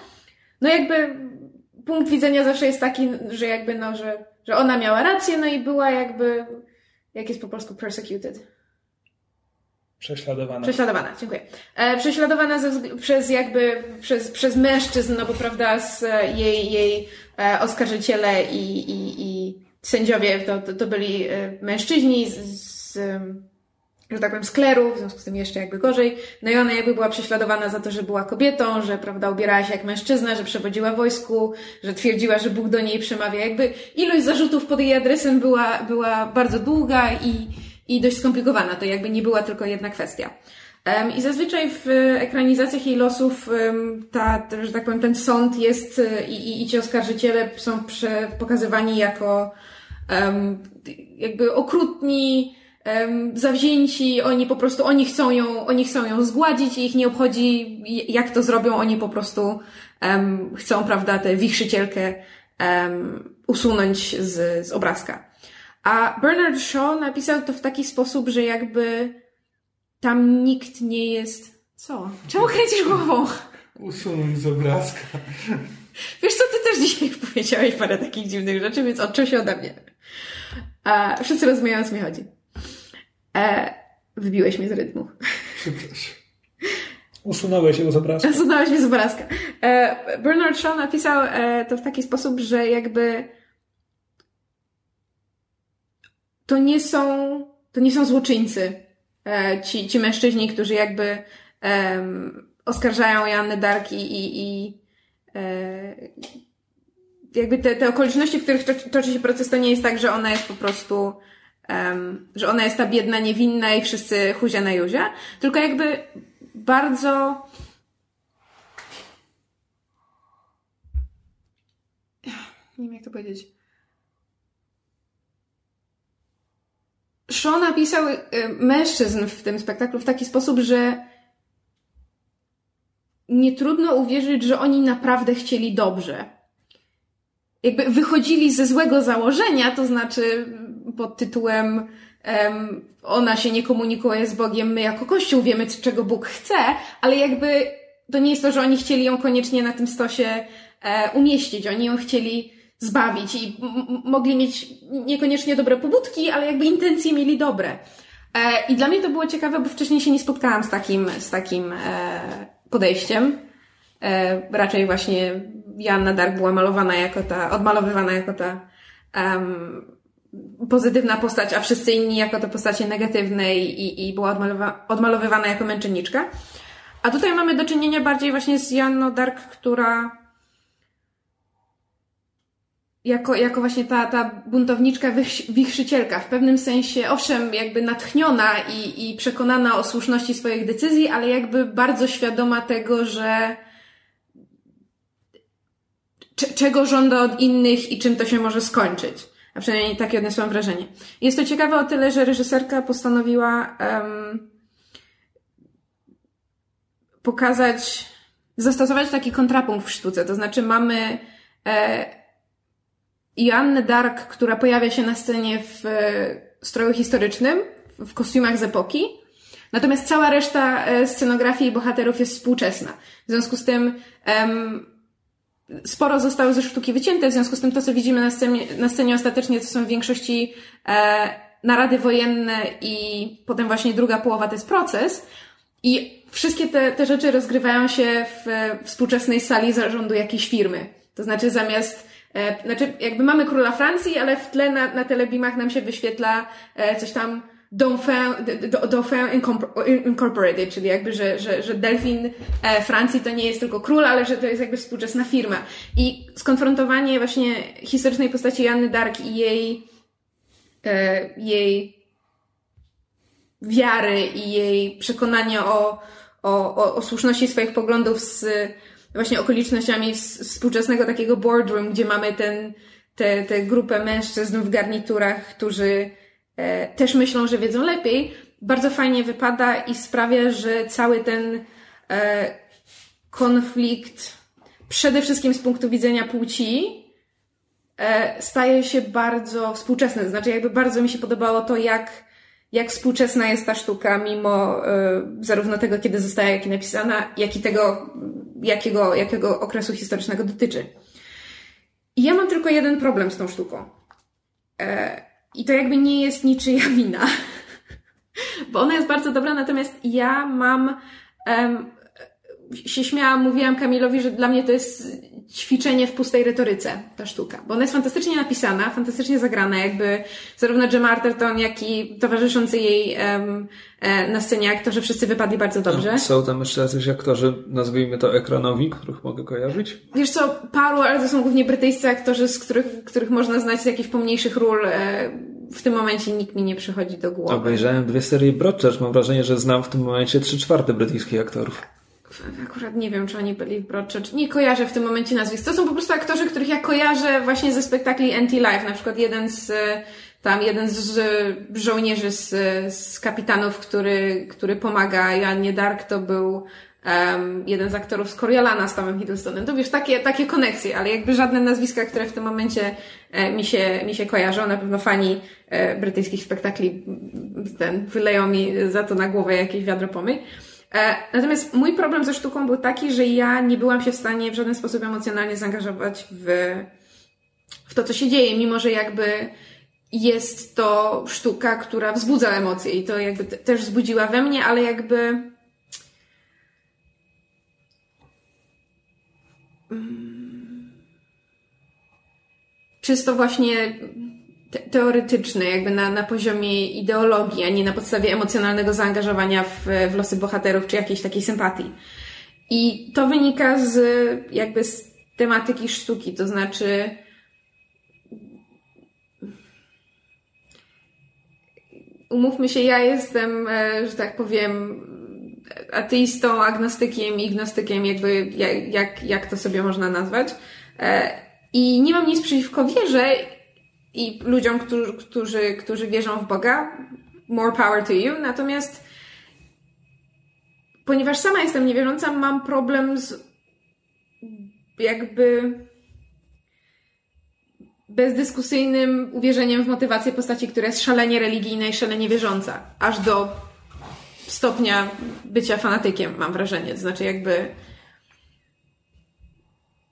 No jakby punkt widzenia zawsze jest taki, że jakby no, że, że ona miała rację, no i była jakby, jak jest po polsku persecuted? Prześladowana. Prześladowana, dziękuję. E, prześladowana ze, przez jakby, przez, przez mężczyzn, no bo prawda, z jej, jej e, oskarżyciele i, i, i sędziowie to, to, to byli e, mężczyźni z, z że tak powiem, skleru, w związku z tym jeszcze jakby gorzej. No i ona jakby była prześladowana za to, że była kobietą, że, prawda, ubierała się jak mężczyzna, że przewodziła wojsku, że twierdziła, że Bóg do niej przemawia. Jakby ilość zarzutów pod jej adresem była, była bardzo długa i, i dość skomplikowana. To jakby nie była tylko jedna kwestia. I zazwyczaj w ekranizacjach jej losów ta, że tak powiem, ten sąd jest y, i, i, i ci oskarżyciele są pokazywani jako um, jakby okrutni, um, zawzięci, oni po prostu, oni chcą ją, oni chcą ją zgładzić i ich nie obchodzi, jak to zrobią, oni po prostu um, chcą, prawda, tę wichrzycielkę um, usunąć z, z obrazka. A Bernard Shaw napisał to w taki sposób, że jakby tam nikt nie jest... Co? Czemu kręcisz głową? Usunąć z obrazka. Wiesz co, ty też dzisiaj powiedziałeś parę takich dziwnych rzeczy, więc odczuł się ode mnie. A wszyscy rozumieją, o co mi chodzi. E, wybiłeś mnie z rytmu. Przepraszam. Usunąłeś się z obrazka. Usunąłeś mnie z obrazka. E, Bernard Shaw napisał e, to w taki sposób, że jakby to nie są, to nie są złoczyńcy. E, ci, ci mężczyźni, którzy jakby oskarżają Janny Dark i, i, i e, jakby te, te okoliczności, w których toczy się proces, to nie jest tak, że ona jest po prostu um, że ona jest ta biedna, niewinna i wszyscy huzia na juzia, tylko jakby bardzo nie wiem jak to powiedzieć. Shaw napisał y, mężczyzn w tym spektaklu w taki sposób, że nie trudno uwierzyć, że oni naprawdę chcieli dobrze. Jakby wychodzili ze złego założenia, to znaczy pod tytułem um, ona się nie komunikuje z Bogiem, my jako Kościół wiemy, czego Bóg chce, ale jakby to nie jest to, że oni chcieli ją koniecznie na tym stosie e, umieścić. Oni ją chcieli zbawić i mogli mieć niekoniecznie dobre pobudki, ale jakby intencje mieli dobre. E, I dla mnie to było ciekawe, bo wcześniej się nie spotkałam z takim, z takim e, podejściem. E, raczej właśnie Joanna Dark była malowana jako ta, odmalowywana jako ta um, pozytywna postać, a wszyscy inni jako te postacie negatywne i, i była odmalowa, odmalowywana jako męczenniczka. A tutaj mamy do czynienia bardziej właśnie z Joanną Dark, która jako, jako właśnie ta, ta buntowniczka, wichrzycielka, w pewnym sensie, owszem, jakby natchniona i, i przekonana o słuszności swoich decyzji, ale jakby bardzo świadoma tego, że czego żąda od innych i czym to się może skończyć. A przynajmniej takie odniosłam wrażenie. Jest to ciekawe o tyle, że reżyserka postanowiła um, pokazać, zastosować taki kontrapunkt w sztuce. To znaczy mamy e, Joannę Dark, która pojawia się na scenie w e, stroju historycznym, w kostiumach z epoki, natomiast cała reszta e, scenografii i bohaterów jest współczesna. W związku z tym um, sporo zostało ze sztuki wycięte, w związku z tym to, co widzimy na scenie, na scenie ostatecznie, to są w większości e, narady wojenne i potem właśnie druga połowa to jest proces. I wszystkie te, te rzeczy rozgrywają się w współczesnej sali zarządu jakiejś firmy. To znaczy zamiast E, znaczy, jakby mamy króla Francji, ale w tle na, na telebimach nam się wyświetla e, coś tam Dauphin, Incorporated, czyli jakby, że, że, że Delfin e, Francji to nie jest tylko król, ale że to jest jakby współczesna firma. I skonfrontowanie właśnie historycznej postaci Janny Dark i jej, jej wiary i jej przekonania o, o, o, o słuszności swoich poglądów z właśnie okolicznościami współczesnego takiego boardroom, gdzie mamy ten, tę te, te grupę mężczyzn w garniturach, którzy e, też myślą, że wiedzą lepiej, bardzo fajnie wypada i sprawia, że cały ten e, konflikt, przede wszystkim z punktu widzenia płci, e, staje się bardzo współczesny. Znaczy, jakby bardzo mi się podobało to, jak jak współczesna jest ta sztuka, mimo zarówno tego, kiedy została jak i napisana, jak i tego, jakiego, jakiego okresu historycznego dotyczy. I ja mam tylko jeden problem z tą sztuką. E, I to jakby nie jest niczyja wina. (laughs) Bo ona jest bardzo dobra, natomiast ja mam się śmiałam, mówiłam Kamilowi, że dla mnie to jest ćwiczenie w pustej retoryce, ta sztuka. Bo ona jest fantastycznie napisana, fantastycznie zagrana, jakby zarówno Gemma Arterton, jak i towarzyszący jej um, na scenie aktorzy wszyscy wypadli bardzo dobrze. Są tam jeszcze jacyś aktorzy, nazwijmy to ekranowi, których mogę kojarzyć? Wiesz co, paru, ale to są głównie brytyjscy aktorzy, z których, których można znać z jakichś pomniejszych ról. E, w tym momencie nikt mi nie przychodzi do głowy. Obejrzałem dwie serie Broadchurch, mam wrażenie, że znam w tym momencie trzy czwarte brytyjskich aktorów akurat nie wiem, czy oni byli w Broadchurch. Nie kojarzę w tym momencie nazwisk. To są po prostu aktorzy, których ja kojarzę właśnie ze spektakli Anti-Life. Na przykład jeden z, tam jeden z żołnierzy z, z kapitanów, który, który pomaga Joannie Dark, to był um, jeden z aktorów z Coriolana z Tomem Hiddlestonem. To wiesz, takie, takie koneksje, ale jakby żadne nazwiska, które w tym momencie e, mi, się, mi się kojarzą. Na pewno fani e, brytyjskich spektakli ten, wyleją mi za to na głowę jakieś wiadro pomyj. E, natomiast mój problem ze sztuką był taki, że ja nie byłam się w stanie w żaden sposób emocjonalnie zaangażować w, w to, co się dzieje, mimo że jakby jest to sztuka, która wzbudza emocje i to jakby też wzbudziła we mnie, ale jakby. Mm, czysto właśnie teoretyczne, jakby na, na poziomie ideologii, a nie na podstawie emocjonalnego zaangażowania w, w losy bohaterów czy jakiejś takiej sympatii. I to wynika z jakby z tematyki sztuki, to znaczy umówmy się, ja jestem, e, że tak powiem, ateistą, agnostykiem, ignostykiem, jakby jak, jak, jak to sobie można nazwać. E, I nie mam nic przeciwko wierze i ludziom, którzy, którzy, którzy wierzą w Boga, more power to you. Natomiast ponieważ sama jestem niewierząca, mam problem z jakby bezdyskusyjnym uwierzeniem w motywację postaci, która jest szalenie religijna i szalenie wierząca. Aż do stopnia bycia fanatykiem, mam wrażenie. To znaczy jakby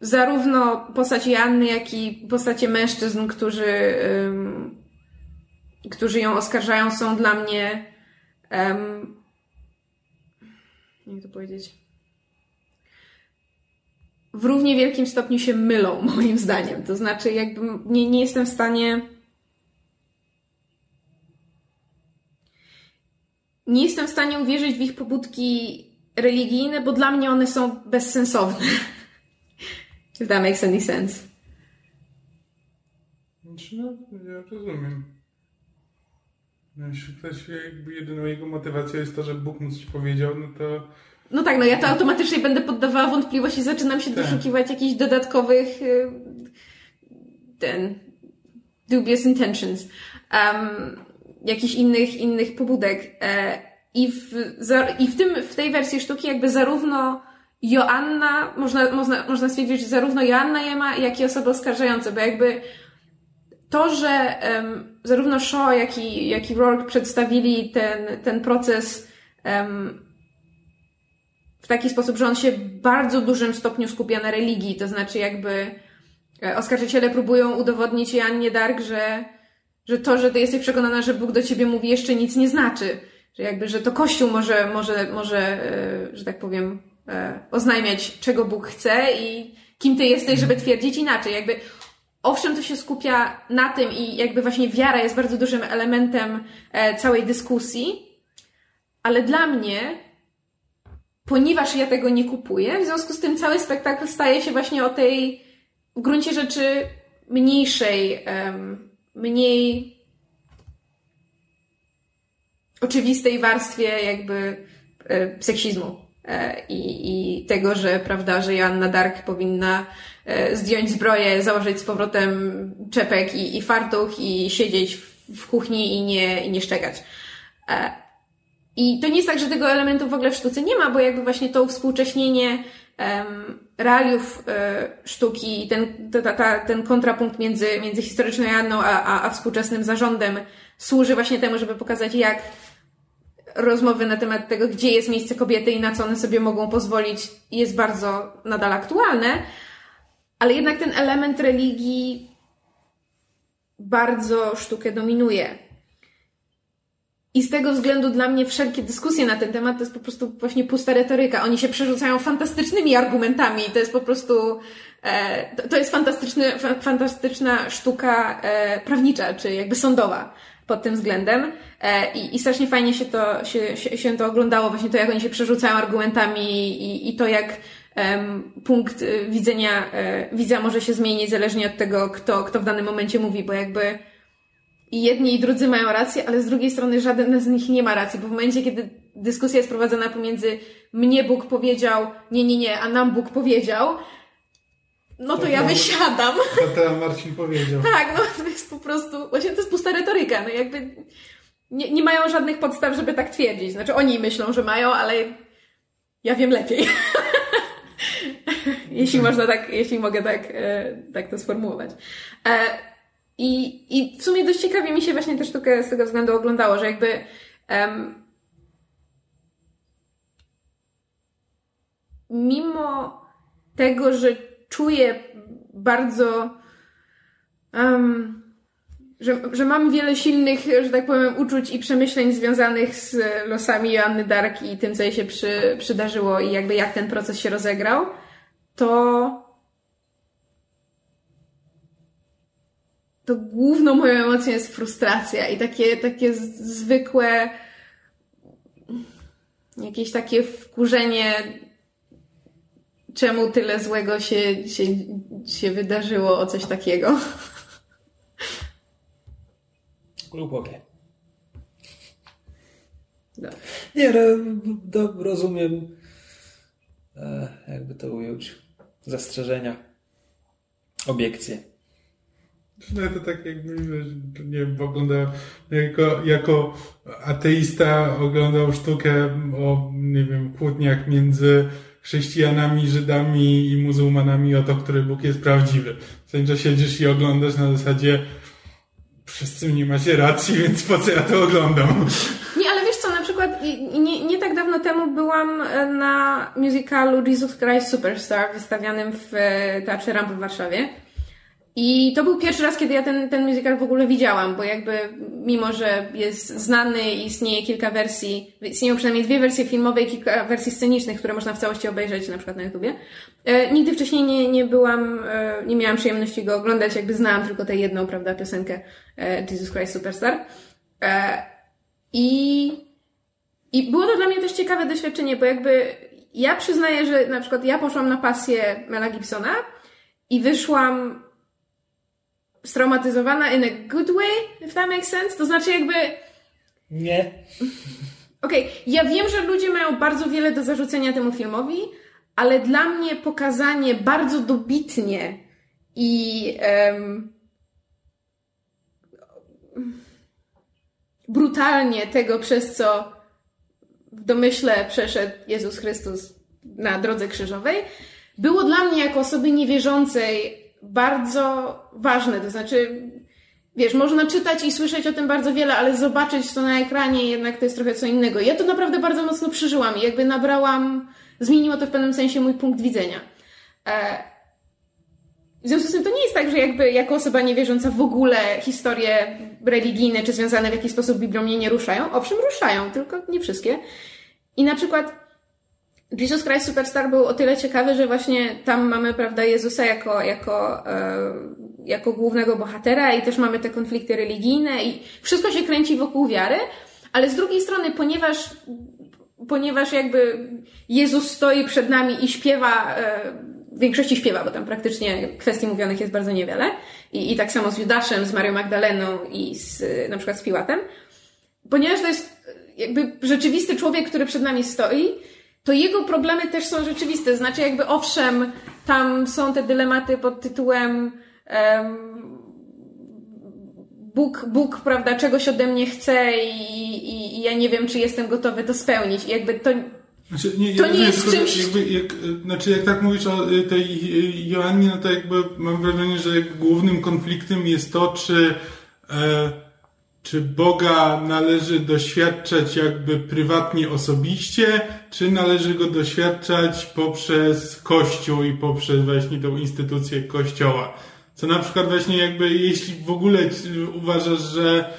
zarówno postaci Anny, jak i postacie mężczyzn, którzy, um, którzy ją oskarżają, są dla mnie um, jak to powiedzieć w równie wielkim stopniu się mylą, (laughs) moim zdaniem. To znaczy, jakby nie, nie jestem w stanie. Nie jestem w stanie uwierzyć w ich pobudki religijne, bo dla mnie one są bezsensowne. (laughs) If that makes any sense. Znaczy, no, ja rozumiem. No, jeśli ktoś jakby jedyną jego motywacją jest to, że Bóg mu coś powiedział, no to no tak, no ja to automatycznie będę poddawała wątpliwości, zaczynam się tak. doszukiwać jakichś dodatkowych y, ten dubious intentions, um, jakichś innych, innych pobudek. E, I, w, I w, tym, w tej wersji sztuki jakby zarówno Joanna, można, można, można stwierdzić, że zarówno Joanna Jema, jak i osoby oskarżające, bo jakby to, że um, zarówno Shaw, jak i, jak i Rourke przedstawili ten, ten proces um, w taki sposób, że on się w bardzo dużym stopniu skupia na religii, to znaczy jakby e, oskarżyciele próbują udowodnić Jannie Dark, że, że to, że ty jesteś przekonana, że Bóg do ciebie mówi jeszcze nic nie znaczy. Że jakby, że to Kościół może, może, może, e, że tak powiem, oznajmiać, czego Bóg chce i kim ty jesteś, żeby twierdzić inaczej. Jakby, owszem, to się skupia na tym i jakby właśnie wiara jest bardzo dużym elementem całej dyskusji, ale dla mnie ponieważ ja tego nie kupuję, w związku z tym cały spektakl staje się właśnie o tej w gruncie rzeczy mniejszej, mniej oczywistej warstwie jakby e, seksizmu e, i, i tego, że prawda, że Joanna Dark powinna e, zdjąć zbroję, założyć z powrotem czepek i, i fartuch i siedzieć w, kuchni i nie, i nie szczekać. E, i to nie jest tak, że tego elementu w ogóle w sztuce nie ma, bo jakby właśnie to uwspółcześnienie um, realiów e, sztuki ten, ta, ta, ten kontrapunkt między, między historyczną Janną a, a, a współczesnym zarządem służy właśnie temu, żeby pokazać, jak rozmowy na temat tego, gdzie jest miejsce kobiety i na co one sobie mogą pozwolić, jest bardzo nadal aktualne, ale jednak ten element religii bardzo sztukę dominuje. I z tego względu dla mnie wszelkie dyskusje na ten temat to jest po prostu właśnie pusta retoryka. Oni się przerzucają fantastycznymi argumentami. To jest po prostu, e, to, jest fantastyczna sztuka e, prawnicza, czy jakby sądowa pod tym względem. E, i, I strasznie fajnie się to, się, się, się to oglądało, właśnie to, jak oni się przerzucają argumentami i, i to, jak punkt e, widzenia e, widza może się zmienić zależnie od tego, kto, kto w danym momencie mówi, bo jakby i jedni i drudzy mają rację, ale z drugiej strony żaden z nich nie ma racji, bo w momencie, kiedy dyskusja jest prowadzona pomiędzy mnie Bóg powiedział, nie, nie, nie, a nam Bóg powiedział, no to, to ja wysiadam. To teraz Marcin powiedział. (laughs) tak, no to jest po prostu, właśnie to jest pusta retoryka, no jakby nie, nie mają żadnych podstaw, żeby tak twierdzić. Znaczy oni myślą, że mają, ale ja wiem lepiej. (laughs) jeśli można tak, jeśli mogę tak, e, tak to sformułować. E, i, I w sumie dość ciekawie mi się właśnie tę sztukę z tego względu oglądało, że jakby um, mimo tego, że czuję bardzo um, że, że mam wiele silnych, że tak powiem, uczuć i przemyśleń związanych z losami Joanny Dark i tym, co jej się przy, przydarzyło i jakby jak ten proces się rozegrał, to to główną moją emocją jest frustracja i takie, takie zwykłe jakieś takie wkurzenie czemu tyle złego się, się, się wydarzyło o coś takiego. Głębokie. No. Nie, no, do, rozumiem, e, jakby to ująć, zastrzeżenia, obiekcje. No to tak jakby, wiesz, nie wiem, oglądał, jako, jako ateista oglądał sztukę o, nie wiem, kłótniach między chrześcijanami, Żydami i muzułmanami o to, który Bóg jest prawdziwy. W sensie siedzisz i oglądasz na zasadzie wszyscy nie macie racji, więc po co ja to oglądam? Nie, ale wiesz co, na przykład nie, nie tak dawno temu byłam e, na musicalu Jesus Christ Superstar wystawianym w e, Teatrze Ramp w Warszawie. I to był pierwszy raz, kiedy ja ten, ten musical w ogóle widziałam, bo jakby mimo, że jest znany i istnieje kilka wersji, istnieją przynajmniej dwie wersje filmowe i kilka wersji scenicznych, które można w całości obejrzeć na przykład na YouTubie. E, nigdy wcześniej nie, nie byłam, e, nie miałam przyjemności go oglądać, jakby znałam tylko tę jedną, prawda, piosenkę e, Jesus Christ Superstar. E, I, I było to dla mnie też ciekawe doświadczenie, bo jakby ja przyznaję, że na przykład ja poszłam na pasję Mela Gibsona i wyszłam straumatyzowana in a good way, if that makes sense. To znaczy jakby... Nie. Okej, okay, ja wiem, że ludzie mają bardzo wiele do zarzucenia temu filmowi, ale dla mnie pokazanie bardzo dobitnie i um, brutalnie tego, przez co w domyśle przeszedł Jezus Chrystus na drodze krzyżowej, było dla mnie jako osoby niewierzącej bardzo ważne. To znaczy, wiesz, można czytać i słyszeć o tym bardzo wiele, ale zobaczyć to na ekranie jednak to jest trochę co innego. Ja to naprawdę bardzo mocno przeżyłam i jakby nabrałam, zmieniło to w pewnym sensie mój punkt widzenia. E, w związku z tym to nie jest tak, że jakby jako osoba niewierząca w ogóle historie religijne czy związane w jakiś sposób Biblią mnie nie ruszają. Owszem, ruszają, tylko nie wszystkie. I na przykład Jesus Christ Superstar był o tyle ciekawy, że właśnie tam mamy, prawda, Jezusa jako, jako, e, jako głównego bohatera i też mamy te konflikty religijne i wszystko się kręci wokół wiary, ale z drugiej strony, ponieważ, ponieważ jakby Jezus stoi przed nami i śpiewa, e, w większości śpiewa, bo tam praktycznie kwestii mówionych jest bardzo niewiele i, i tak samo z Judaszem, z Marią Magdaleną i z, na przykład z Piłatem, ponieważ to jest jakby rzeczywisty człowiek, który przed nami stoi, to jego problemy też są rzeczywiste. Znaczy, jakby owszem, tam są te dylematy pod tytułem um, Bóg, Bóg, prawda, czegoś ode mnie chce i, i, i, ja nie wiem, czy jestem gotowy to spełnić. I jakby to, znaczy, nie, to nie jest czymś... Jakby, jak, znaczy, jak tak mówisz o tej Joannie, no to jakby mam wrażenie, że głównym konfliktem jest to, czy e, czy Boga należy doświadczać jakby prywatnie, osobiście, czy należy go doświadczać poprzez Kościół i poprzez właśnie tą instytucję Kościoła? Co na przykład właśnie jakby, jeśli w ogóle uważasz, że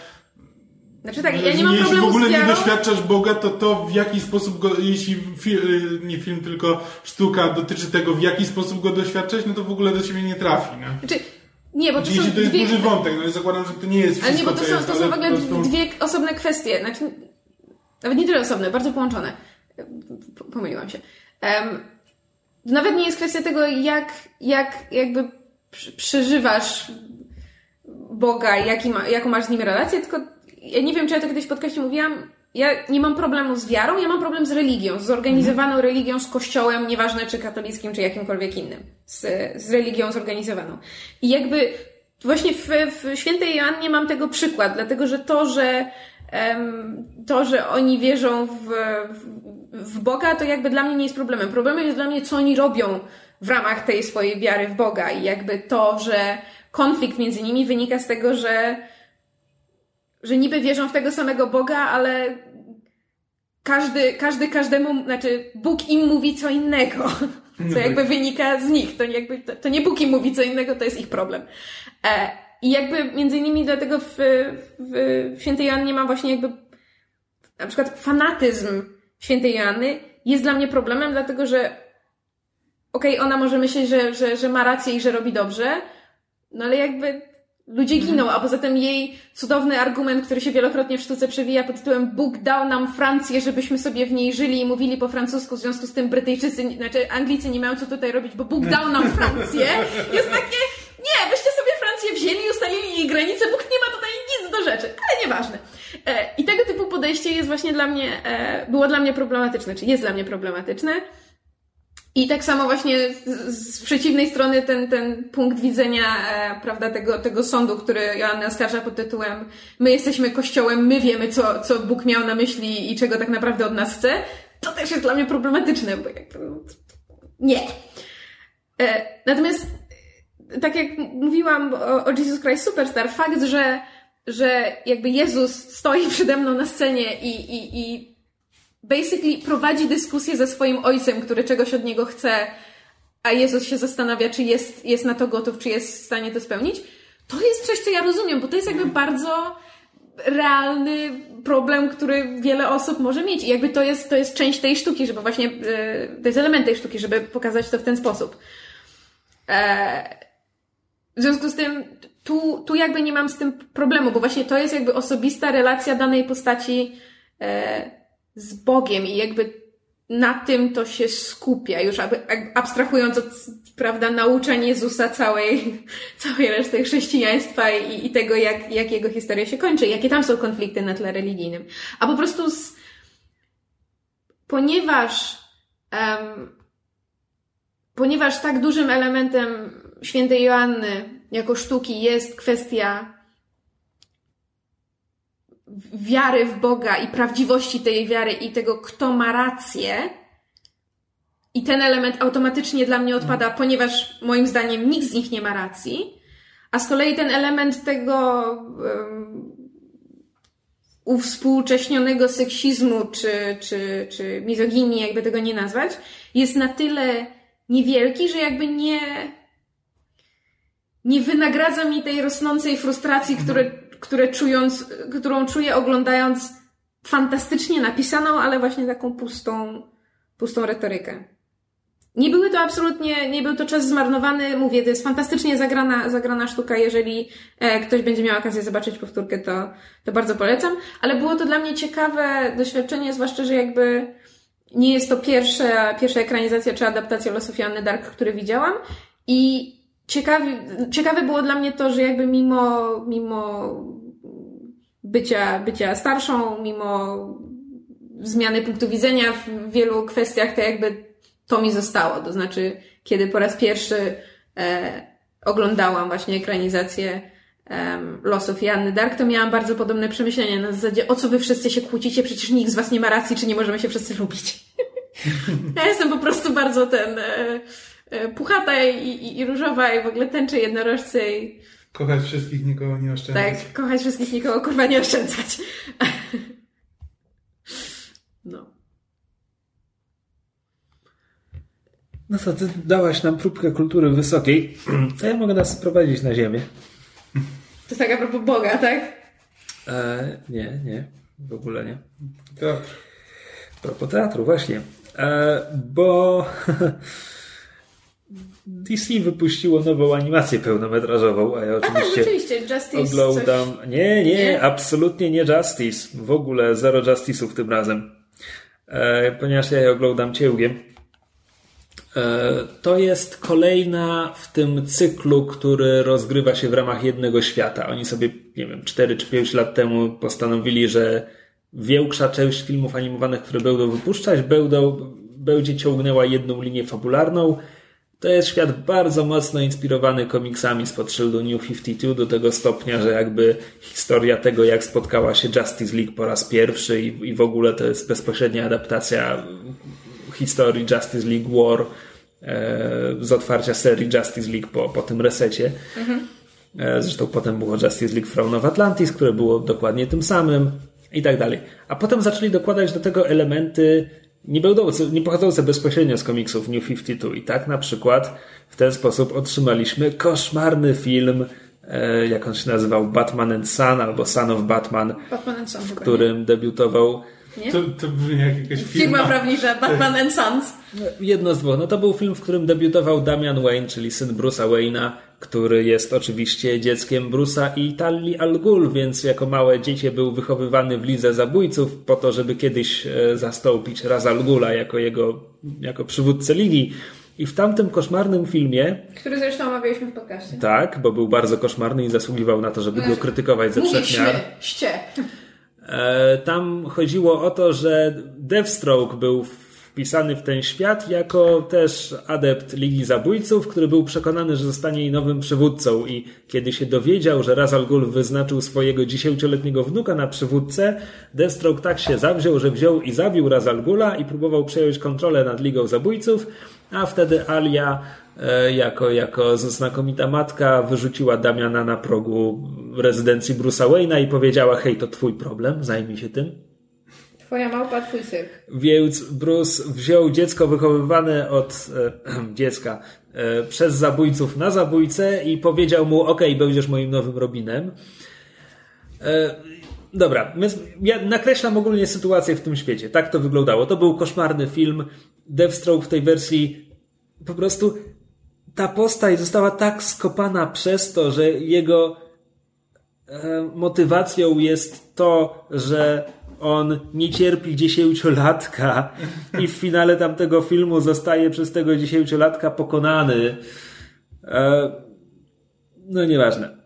znaczy tak, ja nie mam jeśli w ogóle nie doświadczasz Boga, to to w jaki sposób go, jeśli film, nie film, tylko sztuka dotyczy tego, w jaki sposób go doświadczać, no to w ogóle do ciebie nie trafi. Nie? Znaczy, nie, bo to są to jest dwie... duży wątek, no i zakładam, że to nie jest wszystko, Ale nie, bo to są, jest, to są w ogóle prostu... dwie osobne kwestie. Znaczy, nawet nie tyle osobne, bardzo połączone. Pomyliłam się. Um, nawet nie jest kwestia tego, jak, jak jakby przeżywasz Boga, jaki ma, jaką masz z nim relację, tylko ja nie wiem, czy ja to kiedyś w podcaście mówiłam, ja nie mam problemu z wiarą, ja mam problem z religią, z zorganizowaną mhm. religią, z kościołem, nieważne czy katolickim, czy jakimkolwiek innym. Z, z religią zorganizowaną. I jakby właśnie w, w świętej Joannie mam tego przykład, dlatego że to, że to, że oni wierzą w, w Boga, to jakby dla mnie nie jest problemem. Problemem jest dla mnie, co oni robią w ramach tej swojej wiary w Boga i jakby to, że konflikt między nimi wynika z tego, że że niby wierzą w tego samego Boga, ale każdy, każdy każdemu, znaczy Bóg im mówi co innego, co no jakby tak. wynika z nich. To, jakby, to, to, nie Bóg im mówi co innego, to jest ich problem. E, I jakby między innymi dlatego w, w, w świętej Joannie mam właśnie jakby na przykład fanatyzm świętej Joanny jest dla mnie problemem, dlatego że okej, okay, ona może myśleć, że, że, że ma rację i że robi dobrze, no ale jakby Ludzie giną, a poza tym jej cudowny argument, który się wielokrotnie w sztuce przewija pod tytułem Bóg dał nam Francję, żebyśmy sobie w niej żyli i mówili po francusku, w związku z tym Brytyjczycy, znaczy Anglicy nie mają co tutaj robić, bo Bóg dał nam Francję. Jest takie, nie, byście sobie Francję wzięli i ustalili jej granice, Bóg nie ma tutaj nic do rzeczy, ale nieważne. E, I tego typu podejście jest właśnie dla mnie, e, było dla mnie problematyczne, czy jest dla mnie problematyczne. I tak samo właśnie z, z przeciwnej strony ten, ten punkt widzenia, e, prawda, tego, tego sądu, który Joanna oskarża pod tytułem my jesteśmy kościołem, my wiemy, co, co Bóg miał na myśli i czego tak naprawdę od nas chce, to też jest dla mnie problematyczne, bo jakby, no, nie. E, natomiast, tak jak mówiłam o, o Jesus Christ Superstar, fakt, że, że jakby Jezus stoi przede mną na scenie i, i, i basically prowadzi dyskusję ze swoim ojcem, który czegoś od niego chce, a Jezus się zastanawia, czy jest, jest na to gotów, czy jest w stanie to spełnić, to jest coś, co ja rozumiem, bo to jest jakby bardzo realny problem, który wiele osób może mieć. I jakby to jest, to jest część tej sztuki, żeby właśnie, yy, to jest element tej sztuki, żeby pokazać to w ten sposób. Eee, w związku z tym, tu, tu jakby nie mam z tym problemu, bo właśnie to jest jakby osobista relacja danej postaci e, z Bogiem i jakby na tym to się skupia, już abstrahując od, prawda, nauczeń Jezusa całej, (laughs) całej reszty chrześcijaństwa i, i tego, jak, jak jego historia się kończy, jakie tam są konflikty na tle religijnym. A po prostu z, ponieważ um, ponieważ tak dużym elementem świętej Joanny jako sztuki jest kwestia wiary w Boga i prawdziwości tej wiary i tego, kto ma rację. I ten element automatycznie dla mnie odpada, ponieważ moim zdaniem nikt z nich nie ma racji. A z kolei ten element tego um, uwspółcześnionego seksizmu czy, czy, czy mizoginii, jakby tego nie nazwać, jest na tyle niewielki, że jakby nie, nie wynagradza mi tej rosnącej frustracji, mhm. które, które czując, którą czuję oglądając fantastycznie napisaną, ale właśnie taką pustą, pustą retorykę. Nie były to absolutnie, nie był to czas zmarnowany. Mówię, to jest fantastycznie zagrana, zagrana sztuka. Jeżeli e, ktoś będzie miał okazję zobaczyć powtórkę, to, to bardzo polecam. Ale było to dla mnie ciekawe doświadczenie, zwłaszcza, że jakby nie jest to pierwsza, pierwsza ekranizacja czy adaptacja losów Joanny Dark, które widziałam. I ciekawe, ciekawe było dla mnie to, że jakby mimo, mimo bycia, bycia starszą, mimo zmiany punktu widzenia w wielu kwestiach, to jakby to mi zostało. To znaczy, kiedy po raz pierwszy e, oglądałam właśnie ekranizację um, losów Janny Dark, to miałam bardzo podobne przemyślenia na zasadzie, o co wy wszyscy się kłócicie, przecież nikt z was nie ma racji, czy nie możemy się wszyscy lubić. (laughs) ja jestem po prostu bardzo ten e, e, puchata i, i, i różowa i w ogóle tęczę jednorożce i... Kochać wszystkich, nikogo nie oszczędzać. Tak, kochać wszystkich, nikogo kurwa nie oszczędzać. no. No co, ty dałaś nam próbkę kultury wysokiej, to ja mogę nas sprowadzić na ziemię. To jest tak a propos Boga, tak? E, nie, nie. W ogóle nie. Teatr. A propos teatru, właśnie. E, bo (laughs) DC wypuściło nową animację pełnometrażową, a ja oczywiście, a tak, oczywiście. Justice oglądam. Coś... Nie, nie, nie, absolutnie nie Justice. W ogóle zero Justice'ów tym razem. E, ponieważ ja je oglądam ciełgiem. E, to jest kolejna w tym cyklu, który rozgrywa się w ramach jednego świata. Oni sobie, nie wiem, 4 czy 5 lat temu postanowili, że większa część filmów animowanych, które będą wypuszczać, będą, będzie ciągnęła jedną linię fabularną. To jest świat bardzo mocno inspirowany komiksami spod szyldu New 52 do tego stopnia, że jakby historia tego, jak spotkała się Justice League po raz pierwszy i, i w ogóle to jest bezpośrednia adaptacja historii Justice League War e, z otwarcia serii Justice League po, po tym resecie. Mhm. E, zresztą potem było Justice League Throne of Atlantis, które było dokładnie tym samym i tak dalej. A potem zaczęli dokładać do tego elementy nie, będące, nie pochodzące bezpośrednio z komiksów New 52. I tak na przykład w ten sposób otrzymaliśmy koszmarny film, e, jak on się nazywał, Batman and Son albo Son of Batman, Batman Son, w którym nie? debiutował nie? To, to brzmi jak jakaś firma. Firma prawnicza Batman and Sons. Jedno z dwóch. No to był film, w którym debiutował Damian Wayne, czyli syn Bruce'a Wayne'a, który jest oczywiście dzieckiem Bruce'a i Tali Al Ghul, więc jako małe dziecię był wychowywany w lidze zabójców po to, żeby kiedyś e, zastąpić Raz Al Ghula jako jego, jako przywódcę ligi. I w tamtym koszmarnym filmie. Który zresztą omawialiśmy w podcaście. Tak, bo był bardzo koszmarny i zasługiwał na to, żeby go krytykować ze wszech miar. ście. E, tam chodziło o to, że Deathstroke był w wpisany w ten świat jako też adept Ligi Zabójców, który był przekonany, że zostanie jej nowym przywódcą i kiedy się dowiedział, że Razal Ghul wyznaczył swojego dziesięcioletniego wnuka na przywódcę, Deathstroke tak się zawziął, że wziął i zabił Razal Ghula i próbował przejąć kontrolę nad Ligą Zabójców, a wtedy Alia e, jako, jako znakomita matka wyrzuciła Damiana na progu rezydencji Bruce'a Wayne'a i powiedziała, hej, to twój problem, zajmij się tym. Twoja małpa, twój cyrk. Więc Bruce wziął dziecko wychowywane od e, (clears throat) dziecka e, przez zabójców na zabójcę i powiedział mu: OK, będziesz moim nowym Robinem. E, dobra, więc ja nakreślam ogólnie sytuację w tym świecie. Tak to wyglądało. To był koszmarny film. Deathstroke w tej wersji po prostu ta postać została tak skopana przez to, że jego e, motywacją jest to, że on nie cierpi dziesięciolatka i w finale tamtego filmu zostaje przez tego dziesięciolatka pokonany. E, no nieważne.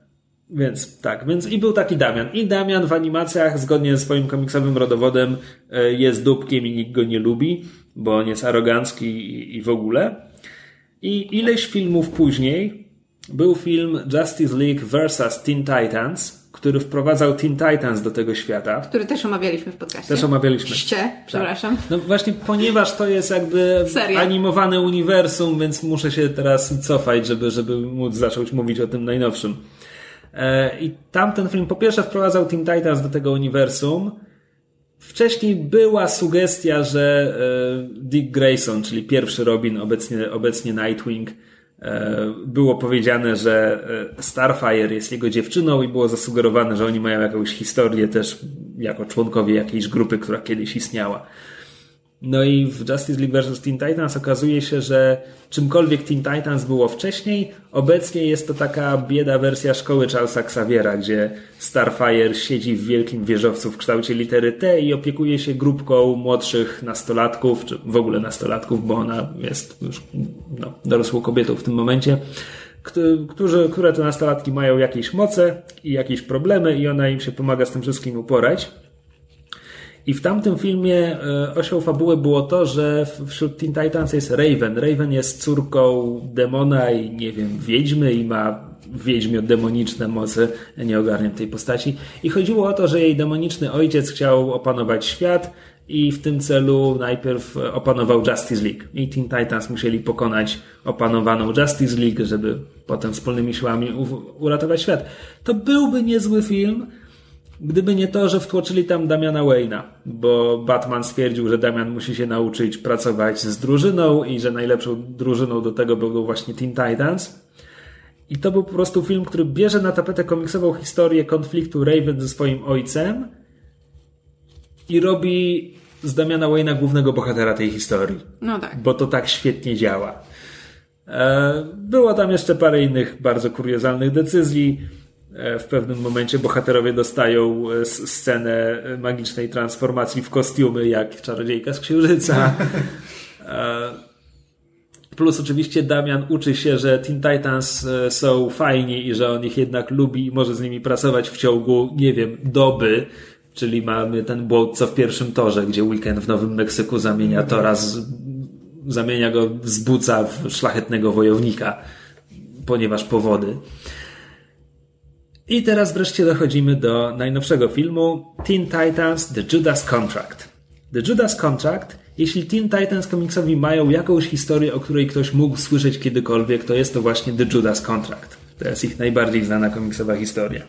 Więc tak, więc i był taki Damian. I Damian w animacjach, zgodnie ze swoim komiksowym rodowodem, e, jest dupkiem i nikt go nie lubi, bo on jest arogancki i, i w ogóle. I ileś filmów później był film Justice League vs. Teen Titans, który wprowadzał Teen Titans do tego świata. Który też omawialiśmy w podcaście. Też omawialiśmy. Ście, przepraszam. Tak. No właśnie, ponieważ to jest jakby Seria. animowane uniwersum, więc muszę się teraz cofać, żeby, żeby móc zacząć mówić o tym najnowszym. E, I tamten film po pierwsze wprowadzał Teen Titans do tego uniwersum. Wcześniej była sugestia, że e, Dick Grayson, czyli pierwszy Robin, obecnie, obecnie Nightwing, było powiedziane, że e, Starfire jest jego dziewczyną i było zasugerowane, że oni mają jakąś historię też jako członkowie jakiejś grupy, która kiedyś istniała. No i w Justice League vs. Teen Titans okazuje się, że czymkolwiek Teen Titans było wcześniej, obecnie jest to taka bieda wersja szkoły Charlesa Xaviera, gdzie Starfire siedzi w wielkim wieżowcu w kształcie litery T i opiekuje się grupką młodszych nastolatków, czy w ogóle nastolatków, bo ona jest już no, dorosłą kobietą w tym momencie, którzy, które te nastolatki mają jakieś moce i jakieś problemy i ona im się pomaga z tym wszystkim uporać. I w tamtym filmie e, osią fabuły było to, że wśród Teen Titans jest Raven. Raven jest córką demona i nie wiem, wiedźmy i ma wiedźmio demoniczne moce. Ja nie ogarniam tej postaci. I chodziło o to, że jej demoniczny ojciec chciał opanować świat i w tym celu najpierw opanował Justice League. I Teen Titans musieli pokonać opanowaną Justice League, żeby potem wspólnymi siłami uratować świat. To byłby niezły film, Gdyby nie to, że wtłoczyli tam Damiana Wayne'a, bo Batman stwierdził, że Damian musi się nauczyć pracować z drużyną i że najlepszą drużyną do tego był właśnie Teen Titans. I to był po prostu film, który bierze na tapetę komiksową historię konfliktu Raven ze swoim ojcem i robi z Damiana Wayne'a głównego bohatera tej historii. No tak. Bo to tak świetnie działa. E, było tam jeszcze parę innych bardzo kuriozalnych decyzji w pewnym momencie bohaterowie dostają e, scenę magicznej transformacji w kostiumy, jak czarodziejka z księżyca. (laughs) E, plus oczywiście Damian uczy się, że Teen Titans są fajni i że on ich jednak lubi i może z nimi pracować w ciągu, nie wiem, doby. Czyli mamy ten błąd co w pierwszym torze, gdzie weekend w Nowym Meksyku zamienia Tora, z, zamienia go z buca w szlachetnego wojownika, ponieważ powody. I teraz wreszcie dochodzimy do najnowszego filmu Teen Titans The Judas Contract. The Judas Contract, jeśli Teen Titans komiksowi mają jakąś historię, o której ktoś mógł słyszeć kiedykolwiek, to jest to właśnie The Judas Contract. To jest ich najbardziej znana komiksowa historia.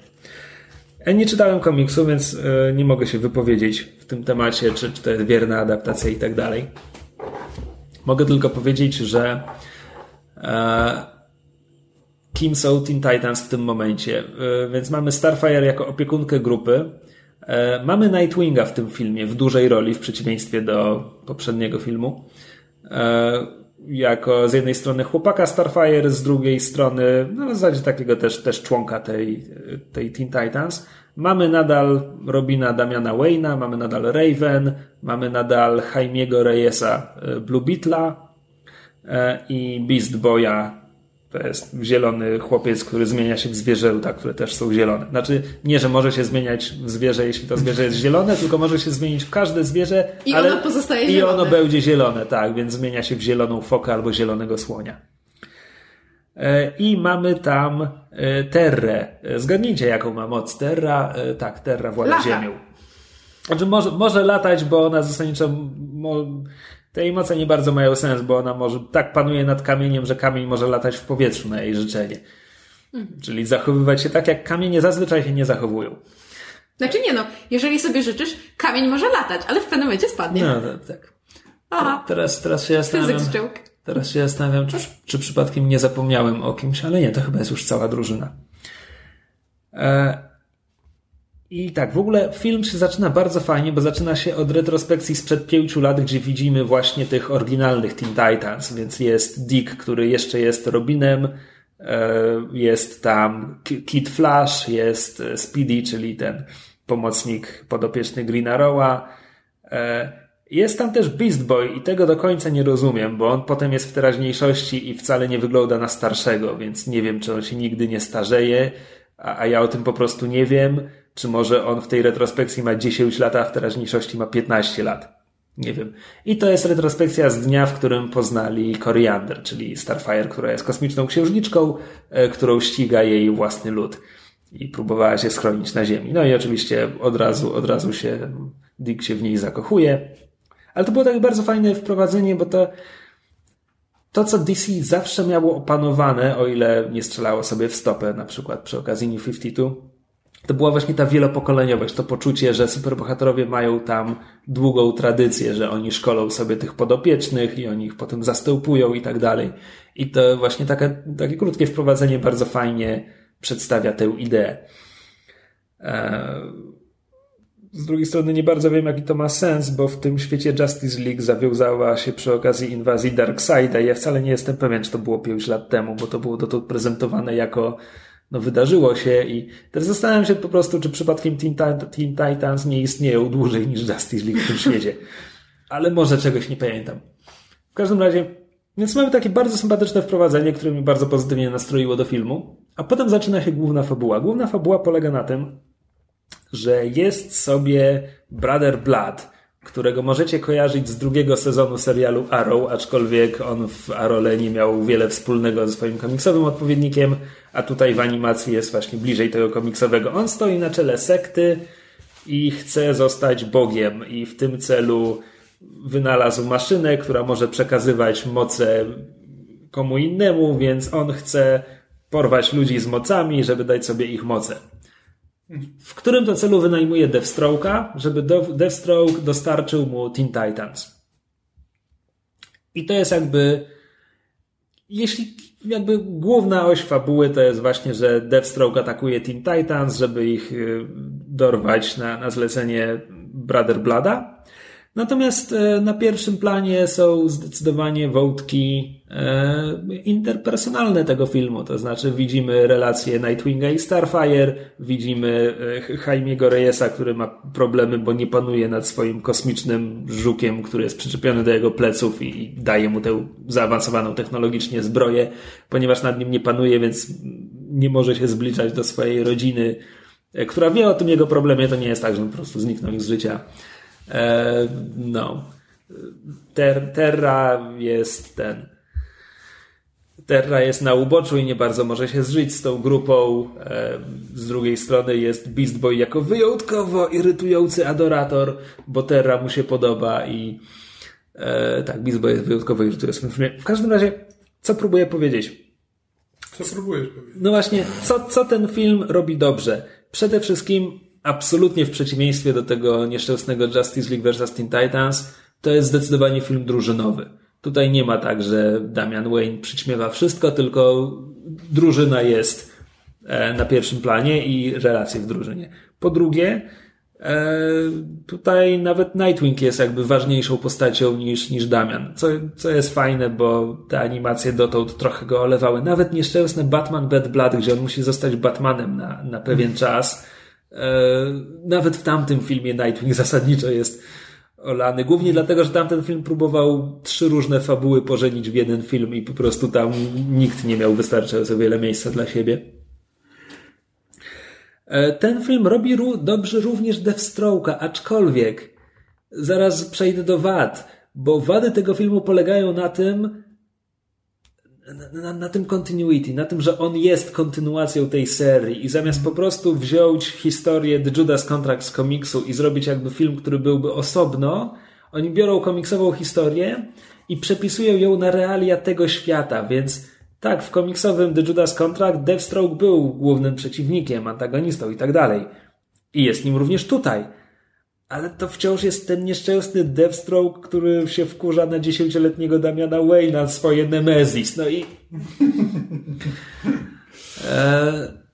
Ja nie czytałem komiksu, więc e, nie mogę się wypowiedzieć w tym temacie, czy, czy to jest wierna adaptacja i tak dalej. Mogę tylko powiedzieć, że e, kim są Teen Titans w tym momencie. E, więc mamy Starfire jako opiekunkę grupy. E, mamy Nightwinga w tym filmie w dużej roli w przeciwieństwie do poprzedniego filmu. E, jako z jednej strony chłopaka Starfire, z drugiej strony no w zasadzie takiego też, też członka tej, tej Teen Titans. Mamy nadal Robina Damiana Wayne'a, mamy nadal Raven, mamy nadal Jaimiego Reyesa Blue Beetla i Beast Boya To jest zielony chłopiec, który zmienia się w zwierzęta, które też są zielone. Znaczy, nie, że może się zmieniać w zwierzę, jeśli to zwierzę jest zielone, (laughs) tylko może się zmienić w każde zwierzę. I ale ono pozostaje I zielone. ono będzie zielone, tak, więc zmienia się w zieloną fokę albo zielonego słonia. E, I mamy tam e, Terrę. E, Zgadnijcie, jaką ma moc Terra. Tak, Terra włada Lata. ziemią. Znaczy może, może latać, bo ona zasadniczo te moce nie bardzo mają sens, bo ona może tak panuje nad kamieniem, że kamień może latać w powietrzu na jej życzenie. Czyli zachowywać się tak, jak kamienie zazwyczaj się nie zachowują. Znaczy nie no, jeżeli sobie życzysz, kamień może latać, ale w pewnym momencie spadnie. No, to- tak. Aha, Teraz, teraz się zastanawiam, teraz się zastanawiam czy, czy przypadkiem nie zapomniałem o kimś, ale nie, to chyba jest już cała drużyna. E, I tak, w ogóle film się zaczyna bardzo fajnie, bo zaczyna się od retrospekcji sprzed pięciu lat, gdzie widzimy właśnie tych oryginalnych Teen Titans, więc jest Dick, który jeszcze jest Robinem, e, jest tam Kid Flash, jest e, Speedy, czyli ten pomocnik podopieczny Green Arrowa, e, jest tam też Beast Boy i tego do końca nie rozumiem, bo on potem jest w teraźniejszości i wcale nie wygląda na starszego, więc nie wiem, czy on się nigdy nie starzeje, a, a ja o tym po prostu nie wiem, czy może on w tej retrospekcji ma 10 lat, a w teraźniejszości ma 15 lat. Nie wiem. I to jest retrospekcja z dnia, w którym poznali Koriander, czyli Starfire, która jest kosmiczną księżniczką, e, którą ściga jej własny lud. I próbowała się schronić na Ziemi. No i oczywiście od razu, od razu się Dick się w niej zakochuje. Ale to było takie bardzo fajne wprowadzenie, bo to, to co DC zawsze miało opanowane, o ile nie strzelało sobie w stopę, na przykład przy okazji New 52, to była właśnie ta wielopokoleniowość, to poczucie, że superbohaterowie mają tam długą tradycję, że oni szkolą sobie tych podopiecznych i oni ich potem zastępują i tak dalej. I to właśnie takie, takie krótkie wprowadzenie bardzo fajnie przedstawia tę ideę. Eee, z drugiej strony nie bardzo wiem, jaki to ma sens, bo w tym świecie Justice League zawiązała się przy okazji inwazji Darkseida ja wcale nie jestem pewien, czy to było 5 lat temu, bo to było dotąd prezentowane jako no wydarzyło się i teraz zastanawiam się po prostu, czy przypadkiem Teen, Teen Titans nie istnieją dłużej niż Justice League w tym świecie. Ale może czegoś nie pamiętam. W każdym razie, więc mamy takie bardzo sympatyczne wprowadzenie, które mnie bardzo pozytywnie nastroiło do filmu, a potem zaczyna się główna fabuła. Główna fabuła polega na tym, że jest sobie Brother Blood, którego możecie kojarzyć z drugiego sezonu serialu Arrow, aczkolwiek on w Arole nie miał wiele wspólnego ze swoim komiksowym odpowiednikiem, a tutaj w animacji jest właśnie bliżej tego komiksowego. On stoi na czele sekty i chce zostać Bogiem i w tym celu wynalazł maszynę, która może przekazywać moce komu innemu, więc on chce porwać ludzi z mocami, żeby dać sobie ich moce w którym to celu wynajmuje Deathstroke'a, żeby Deathstroke dostarczył mu Teen Titans. I to jest jakby jeśli jakby główna oś fabuły to jest właśnie, że Deathstroke atakuje Teen Titans, żeby ich y, dorwać na, na zlecenie Brother Blada. Natomiast e, na pierwszym planie są zdecydowanie wątki e, interpersonalne tego filmu. To znaczy widzimy relacje Nightwinga i Starfire, widzimy e, Jaimiego Reyesa, który ma problemy, bo nie panuje nad swoim kosmicznym żukiem, który jest przyczepiony do jego pleców i, daje mu tę zaawansowaną technologicznie zbroję, ponieważ nad nim nie panuje, więc nie może się zbliżać do swojej rodziny, która wie o tym jego problemie. To nie jest tak, że on po prostu zniknął z życia. E, no. Ter, Terra jest ten. Terra jest na uboczu i nie bardzo może się zżyć z tą grupą. E, z drugiej strony jest Beast Boy jako wyjątkowo irytujący adorator, bo Terra mu się podoba i e, tak, Beast Boy jest wyjątkowo irytujący w tym filmie. W każdym razie, co próbuję powiedzieć? Co próbujesz powiedzieć? No właśnie, co, co ten film robi dobrze? Przede wszystkim, absolutnie w przeciwieństwie do tego nieszczęsnego Justice League vs. Teen Titans, to jest zdecydowanie film drużynowy. Tutaj nie ma tak, że Damian Wayne przyćmiewa wszystko, tylko drużyna jest e, na pierwszym planie i relacje w drużynie. Po drugie, e, tutaj nawet Nightwing jest jakby ważniejszą postacią niż, niż Damian, co, co jest fajne, bo te animacje dotąd trochę go olewały. Nawet nieszczęsny Batman Bad Blood, gdzie on musi zostać Batmanem na, na pewien czas. E, nawet w tamtym filmie Nightwing (laughs) zasadniczo jest olany. Głównie dlatego, że tamten film próbował trzy różne fabuły pożenić w jeden film i po prostu tam nikt nie miał wystarczająco wiele miejsca dla siebie. E, ten film robi dobrze również Deathstroke'a, aczkolwiek zaraz przejdę do wad, bo wady tego filmu polegają na tym, na, na, na, tym continuity, na tym, że on jest kontynuacją tej serii i zamiast po prostu wziąć historię The Judas Contract z komiksu i zrobić jakby film, który byłby osobno, oni biorą komiksową historię i przepisują ją na realia tego świata, więc tak, w komiksowym The Judas Contract Deathstroke był głównym przeciwnikiem, antagonistą i tak dalej. I jest nim również tutaj. Ale to wciąż jest ten nieszczęsny Deathstroke, który się wkurza na dziesięcioletniego Damiana Wayne'a, swoje Nemesis. No i... (laughs) e...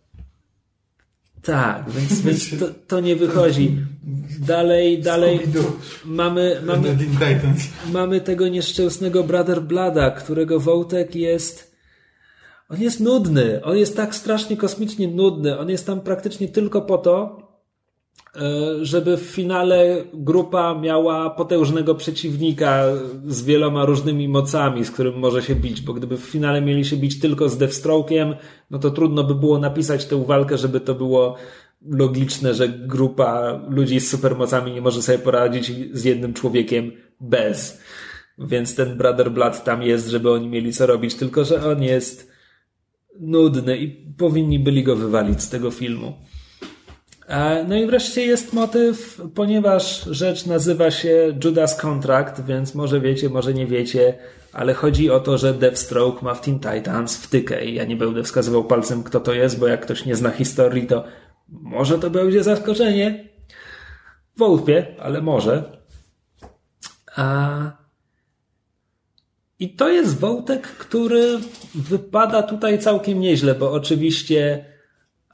Tak, więc, więc to, to, nie wychodzi. Dalej, dalej mamy, mamy, mamy tego nieszczęsnego Brother Blada, którego Wołtek jest on jest nudny. On jest tak strasznie kosmicznie nudny. On jest tam praktycznie tylko po to, żeby w finale grupa miała potężnego przeciwnika z wieloma różnymi mocami, z którym może się bić, bo gdyby w finale mieli się bić tylko z Deathstroke'iem, no to trudno by było napisać tę walkę, żeby to było logiczne, że grupa ludzi z supermocami nie może sobie poradzić z jednym człowiekiem bez. Więc ten Brother Blood tam jest, żeby oni mieli co robić, tylko że on jest nudny i powinni byli go wywalić z tego filmu. No i wreszcie jest motyw, ponieważ rzecz nazywa się Judas Contract, więc może wiecie, może nie wiecie, ale chodzi o to, że Deathstroke ma w Teen Titans wtykę i ja nie będę wskazywał palcem, kto to jest, bo jak ktoś nie zna historii, to może to będzie zaskoczenie. Wątpię, ale może. A i to jest wątek, który wypada tutaj całkiem nieźle, bo oczywiście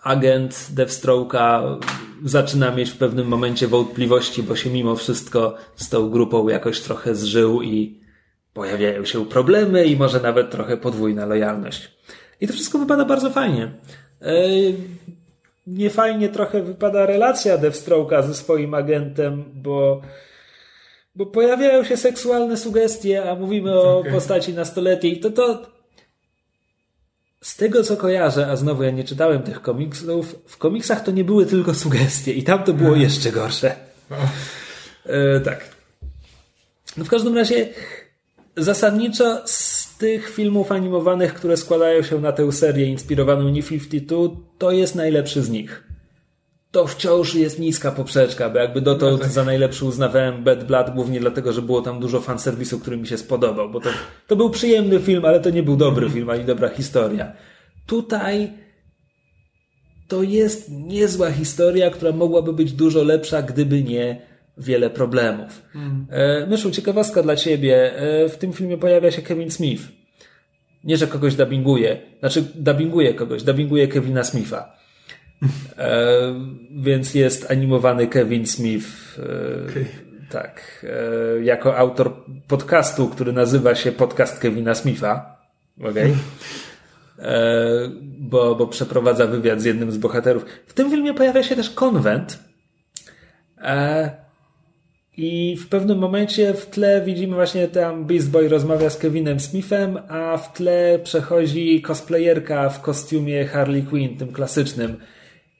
agent Deathstroke'a zaczyna mieć w pewnym momencie wątpliwości, bo się mimo wszystko z tą grupą jakoś trochę zżył i pojawiają się problemy i może nawet trochę podwójna lojalność. I to wszystko wypada bardzo fajnie. E, niefajnie trochę wypada relacja Deathstroke'a ze swoim agentem, bo bo pojawiają się seksualne sugestie, a mówimy o okay. postaci nastoletniej, to to z tego co kojarzę, a znowu ja nie czytałem tych komiksów, w komiksach to nie były tylko sugestie i tam to było hmm. jeszcze gorsze. E, tak. No w każdym razie zasadniczo z tych filmów animowanych, które składają się na tę serię inspirowaną New 52, to jest najlepszy z nich to wciąż jest niska poprzeczka, bo jakby dotąd no tak. za najlepszy uznawałem Bad Blood głównie dlatego, że było tam dużo fanserwisu, który mi się spodobał, bo to, to był przyjemny film, ale to nie był dobry film, ani dobra historia. Tutaj to jest niezła historia, która mogłaby być dużo lepsza, gdyby nie wiele problemów. Mm. Myszu, ciekawostka dla ciebie. E, w tym filmie pojawia się Kevin Smith. Nie, że kogoś dubbinguje. Znaczy, dubbinguje kogoś. Dubbinguje Kevina Smitha. E, więc jest animowany Kevin Smith. E, okay. Tak. E, jako autor podcastu, który nazywa się Podcast Kevina Smitha. Okay? E, bo, bo przeprowadza wywiad z jednym z bohaterów. W tym filmie pojawia się też konwent. E, i w pewnym momencie w tle widzimy właśnie tam Beast Boy rozmawia z Kevinem Smithem, a w tle przechodzi cosplayerka w kostiumie Harley Quinn, tym klasycznym.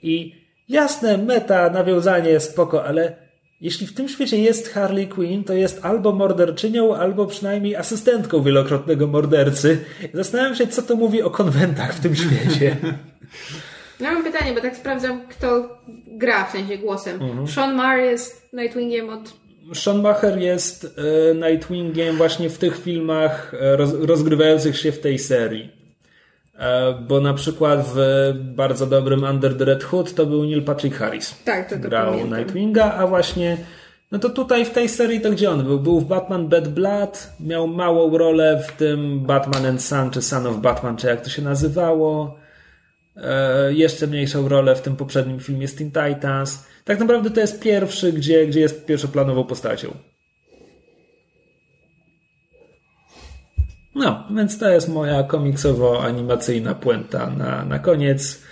I jasne, meta, nawiązanie, spoko, ale jeśli w tym świecie jest Harley Quinn, to jest albo morderczynią, albo przynajmniej asystentką wielokrotnego mordercy. Zastanawiam się, co to mówi o konwentach w tym świecie. (laughs) Ja mam pytanie, bo tak sprawdzam, kto gra w sensie głosem. Mhm. Sean Maher jest Nightwingiem od. Sean Maher jest e, Nightwingiem właśnie w tych filmach e, roz, rozgrywających się w tej serii. E, bo na przykład w bardzo dobrym Under the Red Hood to był Neil Patrick Harris. Tak, to, to Grał pamiętam. Nightwinga, a właśnie no to tutaj w tej serii to gdzie on był? Był w Batman Bad Blood, miał małą rolę w tym Batman and Son, czy Son of Batman, czy jak to się nazywało. E, jeszcze mniejszą rolę w tym poprzednim filmie Teen Titans. Tak naprawdę to jest pierwszy, gdzie, gdzie jest pierwszoplanową postacią. No, więc to jest moja komiksowo-animacyjna puenta na, na koniec.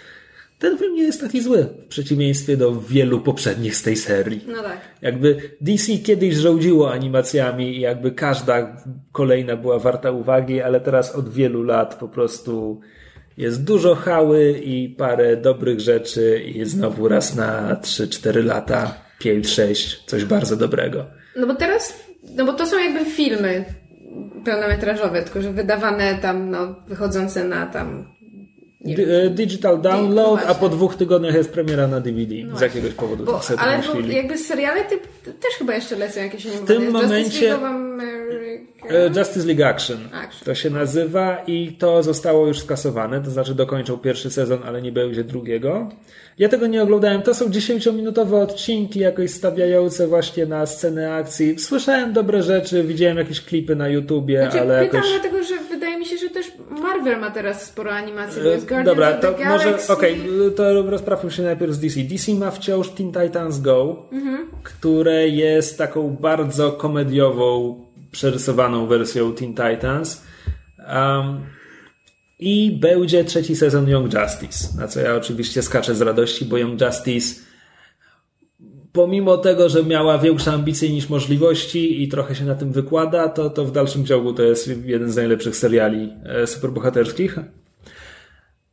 ten film nie jest taki zły, w przeciwieństwie do wielu poprzednich z tej serii. No tak. Jakby DC kiedyś żołdziło animacjami i jakby każda kolejna była warta uwagi, ale teraz od wielu lat po prostu jest dużo hały i parę dobrych rzeczy i znowu raz na 3-4 lata, 5-6, coś bardzo dobrego. No bo teraz, no bo to są jakby filmy pełnometrażowe, tylko że wydawane tam, no, wychodzące na tam D- e, Digital no download, a po dwóch tygodniach jest premiera na DVD. z jakiegoś powodu Bo, tak ale bo jakby seriale ty, też chyba jeszcze lecą jakieś animowane. tym Justice momencie- League of America. E, Justice League Action. Action. To się nazywa i to zostało już skasowane, to znaczy dokończył pierwszy sezon, ale nie będzie drugiego. Ja tego nie oglądałem. To są 10-minutowe odcinki, jakoś stawiające właśnie na scenę akcji. Słyszałem dobre rzeczy, widziałem jakieś klipy na YouTubie, Znaczy, ale pytam jakoś... dlatego, że wydaje mi się, że też Marvel ma teraz sporo animacji, bo jest Guardians Dobra, to może, okej, to rozprawmy się najpierw z DC. DC ma wciąż Teen Titans Go, które jest taką bardzo komediową, przerysowaną wersją Teen Titans. Um, I będzie trzeci sezon Young Justice, na co ja oczywiście skaczę z radości, bo Young Justice pomimo tego, że miała większe ambicje niż możliwości i trochę się na tym wykłada, to, to w dalszym ciągu to jest jeden z najlepszych seriali e, superbohaterskich.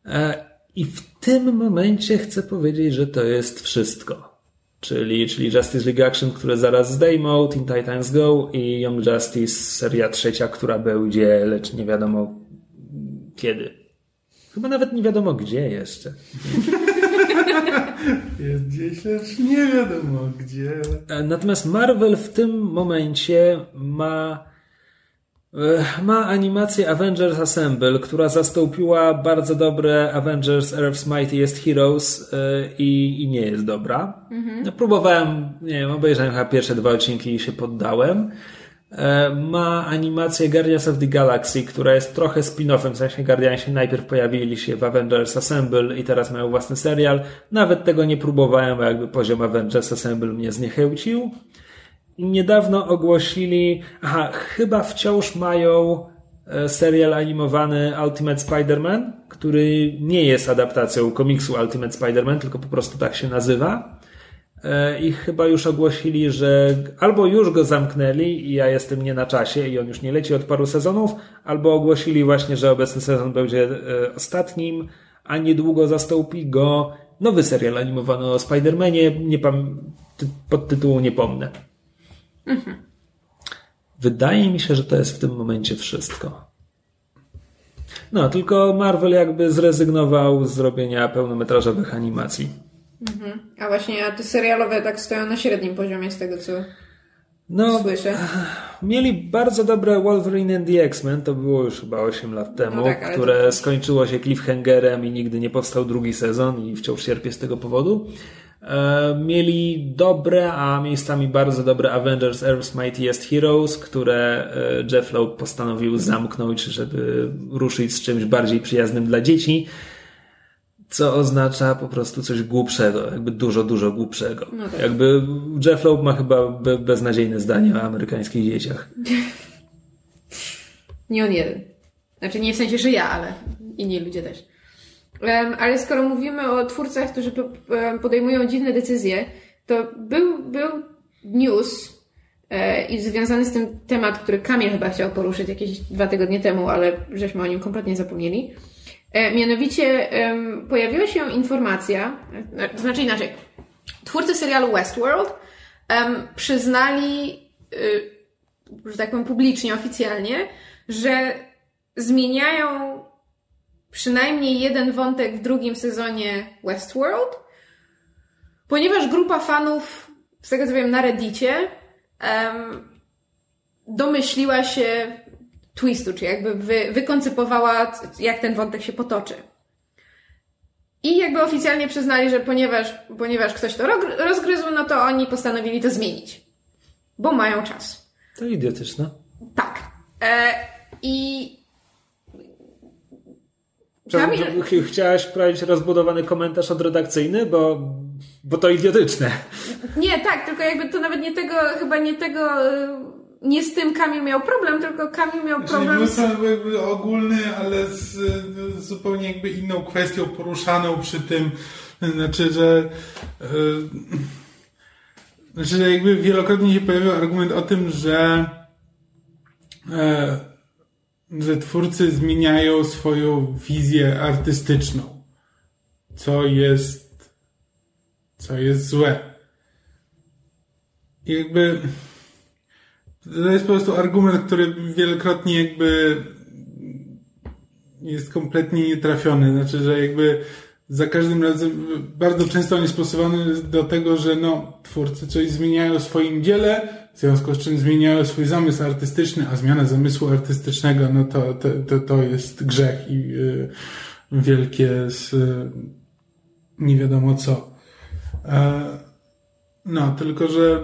E, I w tym momencie chcę powiedzieć, że to jest wszystko. Czyli, czyli Justice League Action, które zaraz zdejmą, Teen Titans Go i Young Justice, seria trzecia, która będzie, lecz nie wiadomo kiedy. Chyba nawet nie wiadomo gdzie jeszcze. (laughs) (laughs) Jest gdzieś, lecz nie wiadomo gdzie. E, Natomiast Marvel w tym momencie ma e, ma animację Avengers Assemble, która zastąpiła bardzo dobre Avengers Earth's Mightiest Heroes e, i, i nie jest dobra. No, próbowałem, nie wiem, obejrzałem chyba pierwsze dwa odcinki i się poddałem. E, Ma animację Guardians of the Galaxy, która jest trochę spin-offem, w sensie Guardiansi najpierw pojawili się w Avengers Assemble i teraz mają własny serial. Nawet tego nie próbowałem, bo jakby poziom Avengers Assemble mnie zniechęcił. Niedawno ogłosili, aha, chyba wciąż mają e, serial animowany Ultimate Spider-Man, który nie jest adaptacją komiksu Ultimate Spider-Man, tylko po prostu tak się nazywa. E, I chyba już ogłosili, że albo już go zamknęli i ja jestem nie na czasie i on już nie leci od paru sezonów, albo ogłosili właśnie, że obecny sezon będzie e, ostatnim, a niedługo zastąpi go nowy serial animowany o Spider-Manie, nie pam- ty- pod tytułu nie pomnę. Wydaje mi się, że to jest w tym momencie wszystko. No, tylko Marvel jakby zrezygnował z robienia pełnometrażowych animacji. A właśnie, a te serialowe tak stoją na średnim poziomie z tego, co No, słyszę. (sighs) mieli bardzo dobre Wolverine and the X-Men, to było już chyba 8 lat temu, No tak, które to- skończyło się cliffhangerem i nigdy nie powstał drugi sezon i wciąż cierpię z tego powodu. E, mieli dobre, a miejscami bardzo dobre Avengers Earth's Mightiest Heroes, które e, Jeff Loeb postanowił zamknąć, żeby ruszyć z czymś bardziej przyjaznym dla dzieci. Co oznacza po prostu coś głupszego, jakby dużo, dużo głupszego. No tak. Jakby Jeff Loeb ma chyba be, beznadziejne zdanie o amerykańskich dzieciach. (laughs) Nie on jeden. Znaczy nie w sensie, że ja, ale inni ludzie też. Em, ale skoro mówimy o twórcach, którzy po- podejmują dziwne decyzje, to był, był news e, i związany z tym temat, który Kamil chyba chciał poruszyć jakieś dwa tygodnie temu, ale żeśmy o nim kompletnie zapomnieli. E, mianowicie pojawiła się informacja, e, to znaczy inaczej, twórcy serialu Westworld przyznali y, że tak powiem publicznie, oficjalnie, że zmieniają przynajmniej jeden wątek w drugim sezonie Westworld, ponieważ grupa fanów, z tego co wiem, na Reddicie domyśliła się twistu, czy jakby wy, wykoncypowała, jak ten wątek się potoczy. I jakby oficjalnie przyznali, że ponieważ, ponieważ ktoś to rozgryzł, no to oni postanowili to zmienić. Bo mają czas. To idiotyczne. Tak. E, I. Kamil, ch- Chciałaś wprowadzić rozbudowany komentarz odredakcyjny, bo, bo to idiotyczne. nie, tak, tylko jakby to nawet nie tego, chyba nie tego, y, nie z tym Kamil miał problem, tylko Kamil miał Czyli problem był z... to jakby ogólny, ale z, z zupełnie jakby inną kwestią poruszaną przy tym. Znaczy, że e, znaczy, że jakby wielokrotnie się pojawiał argument o tym, że e, że twórcy zmieniają swoją wizję artystyczną, co jest co jest złe. I jakby to jest po prostu argument, który wielokrotnie jakby jest kompletnie nietrafiony. Znaczy, że jakby za każdym razem bardzo często on jest stosowany do tego, że no, twórcy coś zmieniają w swoim dziele, w związku z czym zmieniają swój zamysł artystyczny, a zmiana zamysłu artystycznego, no to, to, to, to jest grzech i y, wielkie z, y, nie wiadomo co. E, no, tylko że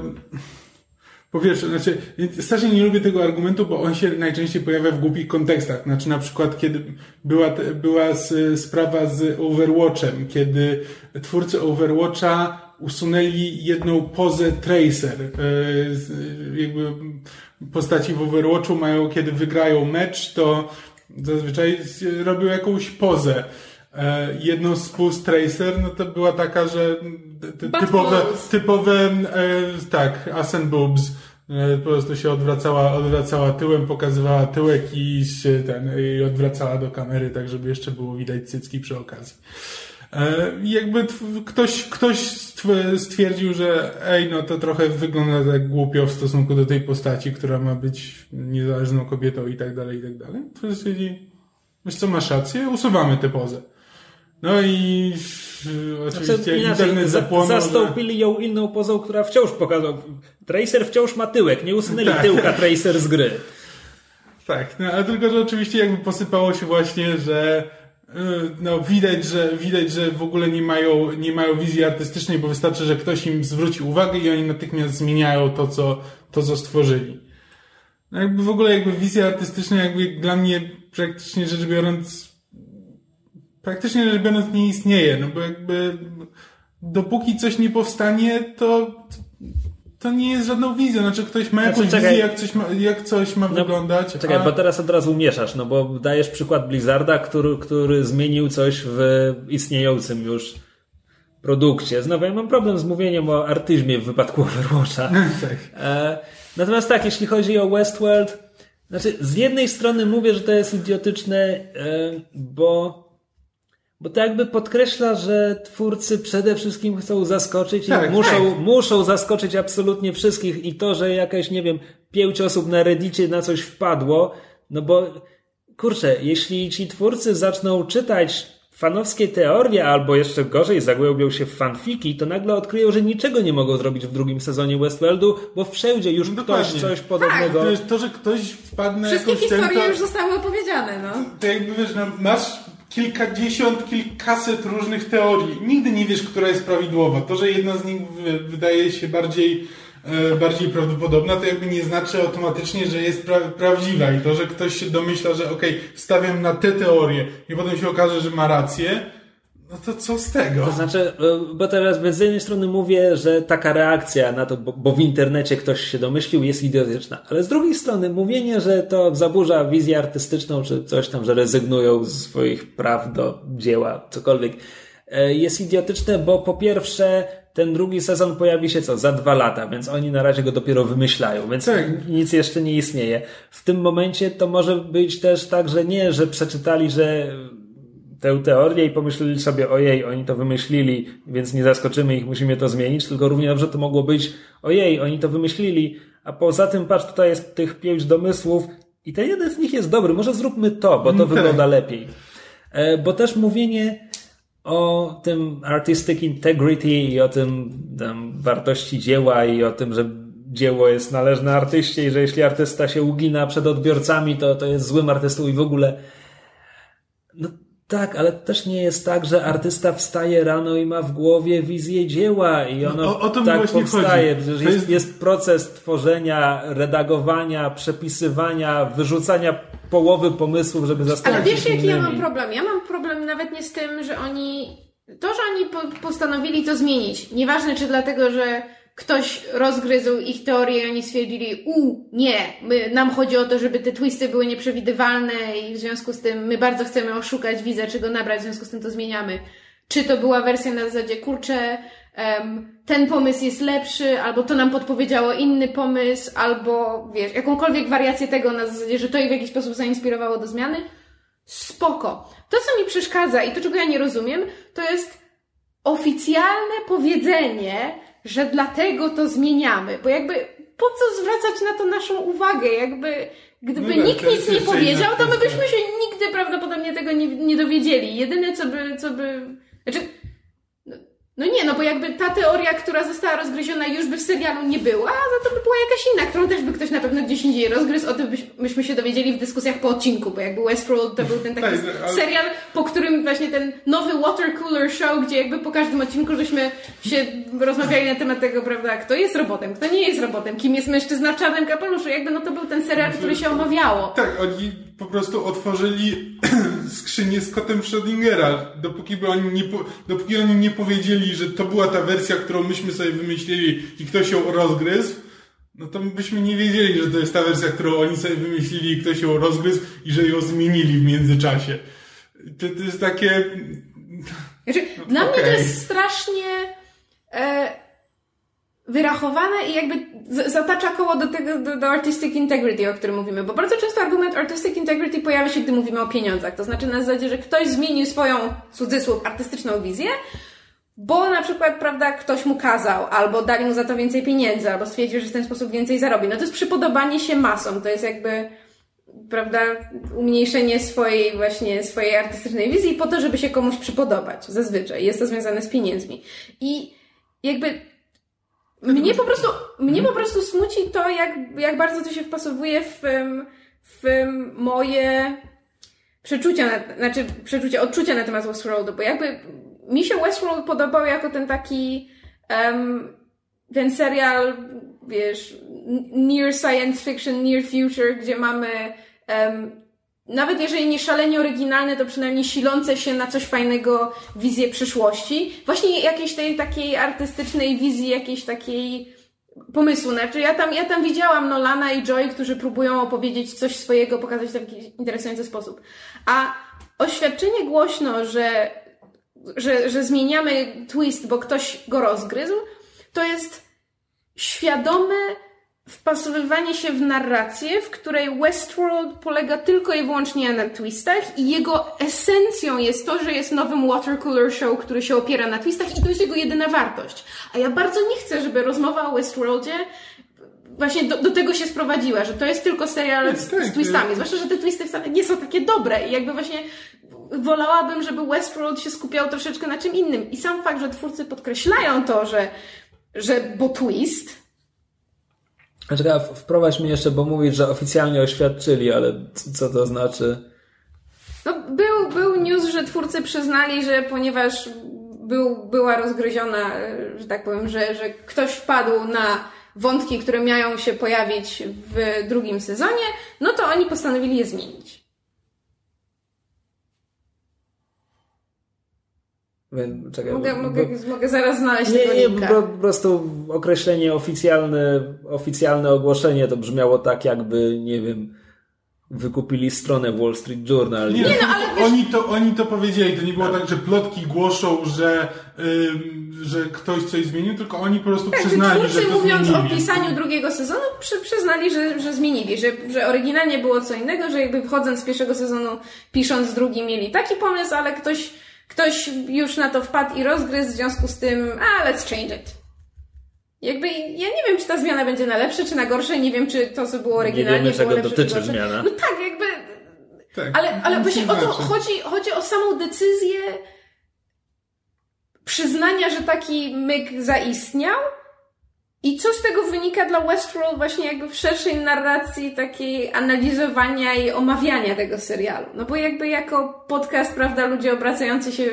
po pierwsze, znaczy, strasznie nie lubię tego argumentu, bo on się najczęściej pojawia w głupich kontekstach. Znaczy, na przykład, kiedy była, była z, sprawa z Overwatchem, kiedy twórcy Overwatcha usunęli jedną pozę Tracer. E, jakby postaci w Overwatchu mają, kiedy wygrają mecz, to zazwyczaj robią jakąś pozę. E, jedną z pust Tracer, no to była taka, że typowe, typowe, e, tak, ass and boobs. E, po prostu się odwracała, odwracała tyłem, pokazywała tyłek i się ten, i odwracała do kamery, tak żeby jeszcze było widać cycki przy okazji. jakby ktoś, ktoś stwierdził, że ej, no to trochę wygląda tak głupio w stosunku do tej postaci, która ma być niezależną kobietą i tak dalej, i tak dalej. To stwierdzi, wiesz co, masz rację, usuwamy tę pozę. No i oczywiście znaczy, internet zapłonął. Zastąpili ją inną pozą, która wciąż pokazał. Tracer wciąż ma tyłek, nie usunęli tak. tyłka Tracer z gry. Tak, no ale tylko, że oczywiście jakby posypało się właśnie, że y, no widać, że widać, że w ogóle nie mają, nie mają wizji artystycznej, bo wystarczy, że ktoś im zwróci uwagę i oni natychmiast zmieniają to, co, to, co stworzyli. No jakby w ogóle jakby wizja artystyczna jakby dla mnie praktycznie rzecz biorąc praktycznie rzecz biorąc nie istnieje, no bo jakby dopóki coś nie powstanie, to to nie jest żadną wizją. Znaczy ktoś ma jakąś znaczy, wizję, jak coś ma, jak coś ma no, wyglądać. Czekaj, a... bo teraz od razu mieszasz, no bo dajesz przykład Blizzarda, który, który zmienił coś w istniejącym już produkcie. Znowu ja mam problem z mówieniem o artyzmie w wypadku Overwatcha. (laughs) tak. E, natomiast tak, jeśli chodzi o Westworld, znaczy z jednej strony mówię, że to jest idiotyczne, e, bo bo to jakby podkreśla, że twórcy przede wszystkim chcą zaskoczyć tak, i muszą, tak. muszą zaskoczyć absolutnie wszystkich i to, że jakaś, nie wiem, pięć osób na reddicie na coś wpadło, no bo kurczę, jeśli ci twórcy zaczną czytać fanowskie teorie, albo jeszcze gorzej zagłębią się w fanfiki, to nagle odkryją, że niczego nie mogą zrobić w drugim sezonie Westworldu, bo wszędzie już no ktoś coś podobnego... Tak, to, to, że ktoś wpadnie Wszystkie historie już zostały opowiedziane, no. To jakby wiesz, no, masz kilkadziesiąt, kilkaset różnych teorii. Nigdy nie wiesz, która jest prawidłowa. To, że jedna z nich wydaje się bardziej, e, bardziej prawdopodobna, to jakby nie znaczy automatycznie, że jest pra prawdziwa. I to, że ktoś się domyśla, że okej, okay, stawiam na tę teorię i potem się okaże, że ma rację, no to co z tego? To znaczy, e, bo teraz z jednej strony mówię, że taka reakcja na to, bo, w internecie ktoś się domyślił, jest idiotyczna. Ale z drugiej strony mówienie, że to zaburza wizję artystyczną, czy coś tam, że rezygnują z swoich praw do dzieła, cokolwiek, e, jest idiotyczne, bo po pierwsze, ten drugi sezon pojawi się co? Za dwa lata, więc oni na razie go dopiero wymyślają, więc tak. nic jeszcze nie istnieje. W tym momencie to może być też tak, że nie, że przeczytali, że tę teorię i pomyśleli sobie, ojej, oni to wymyślili, więc nie zaskoczymy ich, musimy to zmienić, tylko równie dobrze to mogło być, ojej, oni to wymyślili, a poza tym, patrz, tutaj jest tych pięć domysłów i ten jeden z nich jest dobry, może zróbmy to, bo to okay. wygląda lepiej. E, bo też mówienie o tym artistic integrity i o tym tam, wartości dzieła i o tym, że dzieło jest należne artyście i że jeśli artysta się ugina przed odbiorcami, to, to jest złym artystą i w ogóle no, tak, ale też nie jest tak, że artysta wstaje rano i ma w głowie wizję dzieła i ono no, o, o tak powstaje. Jest, jest... jest proces tworzenia, redagowania, przepisywania, wyrzucania połowy pomysłów, żeby zastanowić się Ale wiesz, jaki ja mam problem? Ja mam problem nawet nie z tym, że oni... To, że oni postanowili to zmienić, nieważne czy dlatego, że ktoś rozgryzł ich teorię i oni stwierdzili, u, nie, my, nam chodzi o to, żeby te twisty były nieprzewidywalne i w związku z tym my bardzo chcemy oszukać widza, czy go nabrać, w związku z tym to zmieniamy. Czy to była wersja na zasadzie, kurczę, em, ten pomysł jest lepszy, albo to nam podpowiedziało inny pomysł, albo wiesz, jakąkolwiek wariację tego na zasadzie, że to ich w jakiś sposób zainspirowało do zmiany. Spoko. To, co mi przeszkadza i to, czego ja nie rozumiem, to jest oficjalne powiedzenie, że dlatego to zmieniamy, bo jakby po co zwracać na to naszą uwagę? Jakby gdyby No tak, nikt nic nie powiedział, to my byśmy się nigdy prawdopodobnie tego nie, nie dowiedzieli. Jedyne co by, co by, znaczy, no, nie, no bo jakby ta teoria, która została rozgryziona już by w serialu nie była, za to by była jakaś inna, którą też by ktoś na pewno gdzieś indziej rozgryzł, o tym byś, myśmy się dowiedzieli w dyskusjach po odcinku, bo jakby Westworld to był ten taki Tak, serial, po którym właśnie ten nowy water cooler show, gdzie jakby po każdym odcinku żeśmy się rozmawiali na temat tego, prawda, kto jest robotem, kto nie jest robotem, kim jest mężczyzna w czarnym kapeluszu, jakby no to był ten serial, który się omawiało. Tak, oni po prostu otworzyli (clears throat) skrzynię z kotem Schrödingera. Dopóki, by oni nie dopóki oni nie powiedzieli, że to była ta wersja, którą myśmy sobie wymyślili i ktoś ją rozgryzł, no to byśmy nie wiedzieli, że to jest ta wersja, którą oni sobie wymyślili i ktoś ją rozgryzł i że ją zmienili w międzyczasie. To, to jest takie... Znaczy, dla mnie to jest strasznie e, wyrachowane i jakby zatacza koło do tego, do, do artistic integrity, o którym mówimy, bo bardzo często argument artistic integrity pojawia się, gdy mówimy o pieniądzach. To znaczy na zasadzie, że ktoś zmienił swoją, cudzysłów, artystyczną wizję, bo na przykład, prawda, ktoś mu kazał, albo dali mu za to więcej pieniędzy, albo stwierdził, że w ten sposób więcej zarobi. No to jest przypodobanie się masom, to jest jakby prawda, umniejszenie swojej właśnie, swojej artystycznej wizji po to, żeby się komuś przypodobać. Zazwyczaj. Jest to związane z pieniędzmi. I jakby mnie po prostu, mnie po prostu smuci to, jak, jak bardzo to się wpasowuje w, w moje przeczucia, na, znaczy przeczucia, odczucia na temat Westworldu, bo jakby mi się Westworld podobał jako ten taki em, ten serial, wiesz, near science fiction, near future, gdzie mamy em, nawet jeżeli nie szalenie oryginalne, to przynajmniej silące się na coś fajnego wizję przyszłości. Właśnie jakiejś tej takiej artystycznej wizji, jakiejś takiej pomysłu. Znaczy ja tam, ja tam widziałam Nolana i Joy, którzy próbują opowiedzieć coś swojego, pokazać w jakiś interesujący sposób. A oświadczenie głośno, że, że, że zmieniamy twist, bo ktoś go rozgryzł, to jest świadome wpasowywanie się w narrację, w której Westworld polega tylko i wyłącznie na twistach i jego esencją jest to, że jest nowym watercooler show, który się opiera na twistach i to jest jego jedyna wartość. A ja bardzo nie chcę, żeby rozmowa o Westworldzie właśnie do, do tego się sprowadziła, że to jest tylko serial z, Tak, z twistami. Zwłaszcza, że te twisty wcale nie są takie dobre i jakby właśnie wolałabym, żeby Westworld się skupiał troszeczkę na czym innym. I sam fakt, że twórcy podkreślają to, że, że bo twist, Czekaj, Znaczy, wprowadź mnie jeszcze, bo mówisz, że oficjalnie oświadczyli, ale co to znaczy? No, był, był news, że twórcy przyznali, że ponieważ był, była rozgryziona, że tak powiem, że, że ktoś wpadł na wątki, które miają się pojawić w drugim sezonie, no to oni postanowili je zmienić. Czekaj, Mogę, bo- mogę, bo- mogę zaraz znaleźć Nie, tego nie, linka. po, po prostu określenie oficjalne, oficjalne ogłoszenie to brzmiało tak, jakby, nie wiem, wykupili stronę Wall Street Journal. Nie, no, ale wiesz- oni, to, oni to powiedzieli. To nie było tak, że plotki głoszą, że, ym, że ktoś coś zmienił, tylko oni po prostu Tak, że przyznali, że twórcy to mówiąc zmienili. o pisaniu drugiego sezonu przy, przyznali, że, że zmienili, że, że oryginalnie było co innego, że jakby wchodząc z pierwszego sezonu, pisząc drugi mieli taki pomysł, ale ktoś, ktoś już na to wpadł i rozgryzł, w związku z tym, a let's change it. Jakby ja nie wiem, czy ta zmiana będzie na lepsze, czy na gorsze, nie wiem, czy to, co było oryginalnie, wiemy, czego lepsze, dotyczy zmiana. No tak, jakby Tak, ale, ale nic właśnie nie o to chodzi, chodzi o samą decyzję przyznania, że taki myk zaistniał i co z tego wynika dla Westworld właśnie jakby w szerszej narracji takiej analizowania i omawiania tego serialu. No bo jakby jako podcast, prawda, ludzie obracający się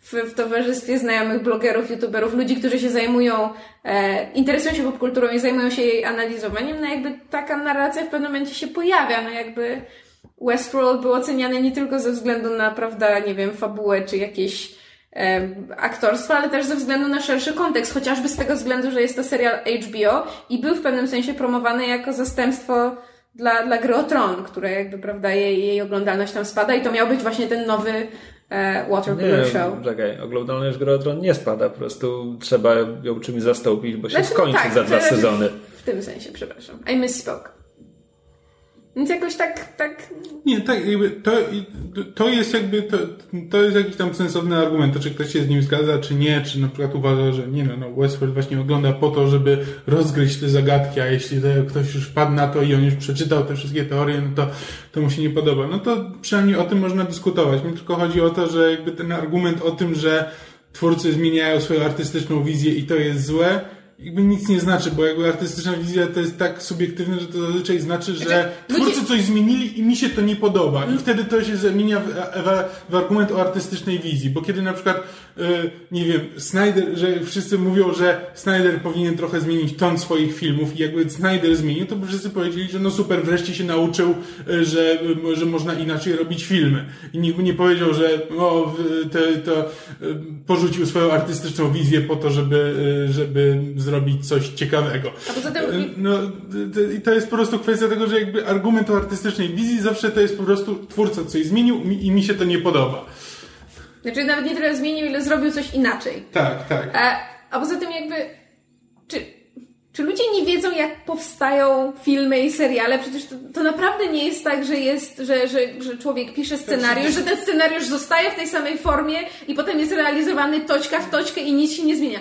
w, w towarzystwie znajomych blogerów, youtuberów, ludzi, którzy się zajmują, e, interesują się popkulturą i zajmują się jej analizowaniem, no jakby taka narracja w pewnym momencie się pojawia, no jakby Westworld był oceniany nie tylko ze względu na, prawda, nie wiem, fabułę czy jakieś aktorstwa, ale też ze względu na szerszy kontekst, chociażby z tego względu, że jest to serial HBO i był w pewnym sensie promowany jako zastępstwo dla, dla gry o Tron, które jakby, prawda, jej, jej oglądalność tam spada i to miał być właśnie ten nowy e, Show. czekaj, oglądalność gry o Tron nie spada, po prostu trzeba ją czymś zastąpić, bo się Znaczy, no skończy tak, za dwa sezony. W tym sensie, przepraszam. I misspoke. Więc jakoś tak, tak Nie, tak, jakby to, to jest jakby, to, to jest jakiś tam sensowny argument, to czy ktoś się z nim zgadza, czy nie, czy na przykład uważa, że nie no, no Westworld właśnie ogląda po to, żeby rozgryźć te zagadki, a jeśli to ktoś już wpadł na to i on już przeczytał te wszystkie teorie, no to, to mu się nie podoba. No to przynajmniej o tym można dyskutować. Mi tylko chodzi o to, że jakby ten argument o tym, że twórcy zmieniają swoją artystyczną wizję i to jest złe, jakby nic nie znaczy, bo jakby artystyczna wizja to jest tak subiektywne, że to zazwyczaj znaczy, że Znaczy, twórcy coś zmienili i mi się to nie podoba. I wtedy to się zamienia w, w, w argument o artystycznej wizji. Bo kiedy na przykład, nie wiem, Snyder, że wszyscy mówią, że Snyder powinien trochę zmienić ton swoich filmów i jakby Snyder zmienił, to by wszyscy powiedzieli, że no super, wreszcie się nauczył, y, że, y, że można inaczej robić filmy. I nikt by nie powiedział, że o, w- to, to y, porzucił swoją artystyczną wizję po to, żeby, y, żeby zrobić coś ciekawego. A poza tym- Y, no, to- i to jest po prostu kwestia tego, że jakby argument o artystycznej wizji zawsze to jest po prostu twórca coś zmienił mi- i mi się to nie podoba. Znaczy nawet nie tyle zmienił, ile zrobił coś inaczej. Tak, tak. A, a poza tym jakby, czy, czy ludzie nie wiedzą, jak powstają filmy i seriale? Przecież to, to naprawdę nie jest tak, że jest, że, że, że człowiek pisze scenariusz, że ten scenariusz zostaje w tej samej formie i potem jest realizowany toczka w toczkę i nic się nie zmienia.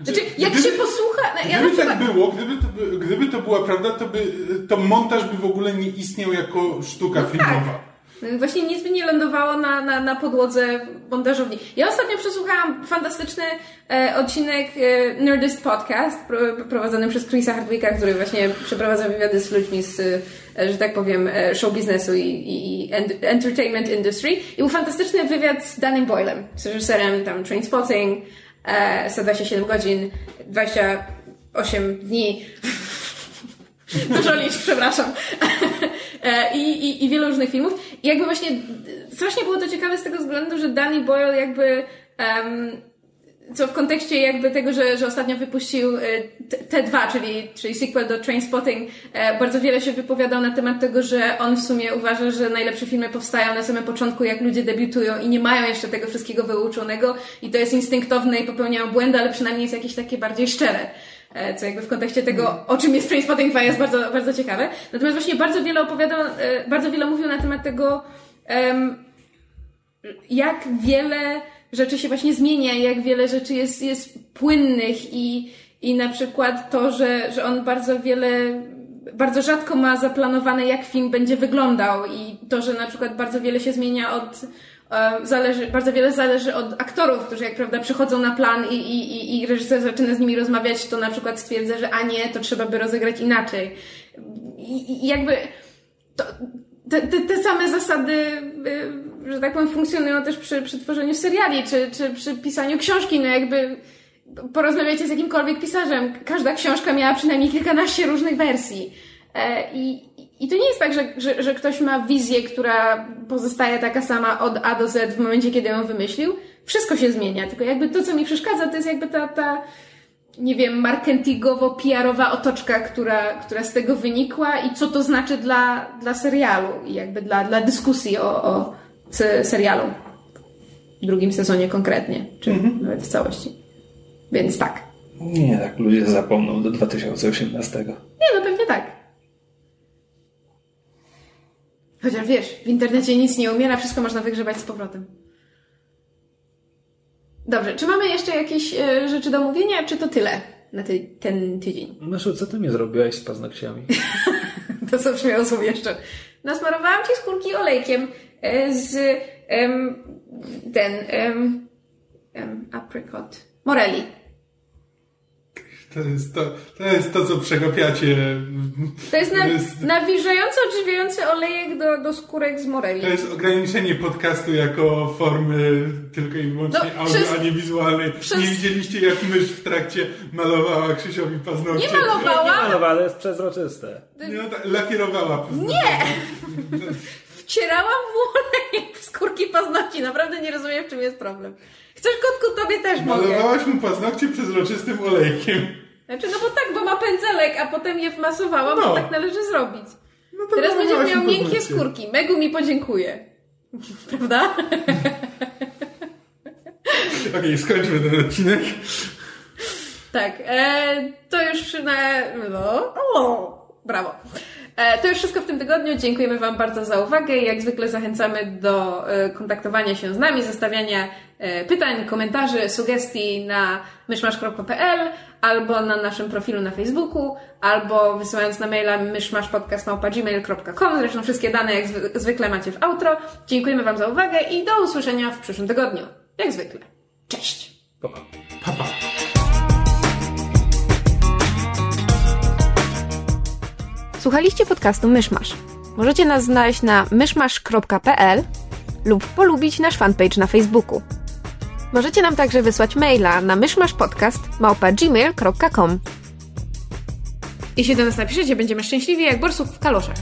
Znaczy, jak gdyby- się posłucha... no, Ja Gdyby przykład, tak było, gdyby to, by- gdyby to była prawda, to by to montaż by w ogóle nie istniał jako sztuka No tak. Właśnie nic by nie lądowało na, na, na podłodze montażowni. Ja ostatnio przesłuchałam fantastyczny e, odcinek e, Nerdist Podcast pro, prowadzony przez Chrisa Hardwicka, który właśnie przeprowadza wywiady z ludźmi z, e, że tak powiem, e, show biznesu i, i, i en- entertainment industry. I był fantastyczny wywiad z Danym Boylem, z reżyserem tam Trainspotting, e, 127 godzin, 28 dni. Dużo liczb, przepraszam. E, I, i, I wielu różnych filmów. I jakby właśnie strasznie było to ciekawe z tego względu, że Danny Boyle jakby em, co w kontekście jakby tego, że, że ostatnio wypuścił e, T- T2, czyli, czyli sequel do Trainspotting, e, bardzo wiele się wypowiadał na temat tego, że on w sumie uważa, że najlepsze filmy powstają na samym początku, jak ludzie debiutują i nie mają jeszcze tego wszystkiego wyuczonego i to jest instynktowne i popełniają błędy, ale przynajmniej jest jakieś takie bardziej szczere. E, Co jakby w kontekście tego, o czym jest Trainspotting 2 jest bardzo, bardzo ciekawe. Natomiast właśnie bardzo wiele opowiadał, e, bardzo wiele mówił na temat tego, jak wiele rzeczy się właśnie zmienia, jak wiele rzeczy jest, jest płynnych i, i na przykład to, że, że on bardzo wiele, bardzo rzadko ma zaplanowane, jak film będzie wyglądał i to, że na przykład bardzo wiele się zmienia od, zależy, bardzo wiele zależy od aktorów, którzy jak prawda przychodzą na plan i, i, i, reżyser zaczyna z nimi rozmawiać, to na przykład stwierdza, że a nie, to trzeba by rozegrać inaczej. I, jakby to, te, te, te same zasady, y, że tak powiem, funkcjonują też przy, przy tworzeniu seriali, czy, czy przy pisaniu książki. No jakby porozmawiajcie z jakimkolwiek pisarzem. Każda książka miała przynajmniej kilkanaście różnych wersji. E, I, i to nie jest tak, że, że, że ktoś ma wizję, która pozostaje taka sama od A do Z w momencie, kiedy ją wymyślił. Wszystko się zmienia, tylko jakby to, co mi przeszkadza, to jest jakby ta, ta nie wiem, marketingowo-PR-owa otoczka, która, która z tego wynikła i co to znaczy dla, dla serialu i jakby dla, dla dyskusji o, o se- serialu. W drugim sezonie konkretnie, czy nawet w całości. Więc tak. Nie, tak ludzie zapomną do 2018. Nie, no pewnie tak. Chociaż wiesz, w internecie nic nie umiera, wszystko można wygrzebać z powrotem. Dobrze, czy mamy jeszcze jakieś e, rzeczy do mówienia, czy to tyle na ty, ten tydzień? Myszu, co ty mi zrobiłaś z paznokciami? (laughs) To co brzmiało jeszcze. Nasmarowałam ci skórki olejkiem e, z em, ten apricot morelli. To jest to, to jest to, co przegapiacie. To jest, na, To jest, nawilżający, odżywiający olejek do, do skórek z morelli. to jest ograniczenie podcastu jako formy tylko i wyłącznie No, audio, przez- a nie wizualnej. przez- Nie widzieliście, jak mysz w trakcie malowała Krzysiowi paznokcie. Nie malowałam! Ale jest przezroczyste. Nie, no, tak, lakierowała paznokcie. Nie! Wcierałam w olejek w skórki paznokci. Naprawdę nie rozumiem, w czym jest problem. Chcesz kotku, tobie też mogę. Malowałaś mu paznokcie przezroczystym olejkiem. Znaczy, no bo tak, bo ma pędzelek, a potem je wmasowałam, No. bo tak należy zrobić. No Teraz będziesz malowałaś miał miękkie paznokcie. skórki. Megu mi podziękuje. (laughs) Prawda? (laughs) Okej, skończmy ten odcinek. Tak, e, to już na... No, o, brawo. E, to już wszystko w tym tygodniu. Dziękujemy Wam bardzo za uwagę. Jak zwykle zachęcamy do e, kontaktowania się z nami, zostawiania e, pytań, komentarzy, sugestii na myszmasz.pl albo na naszym profilu na Facebooku, albo wysyłając na maila myszmaszpodcast.gmail.com. Zresztą wszystkie dane jak zwy- zwykle macie w outro. Dziękujemy Wam za uwagę i do usłyszenia w przyszłym tygodniu. Jak zwykle. Cześć! Pa, pa. Papa. Słuchaliście podcastu Myszmasz. Możecie nas znaleźć na myszmasz.pl lub polubić nasz fanpage na Facebooku. Możecie nam także wysłać maila na myszmaszpodcast.gmail.com Jeśli do nas napiszecie, będziemy szczęśliwi jak borsuk w kaloszach.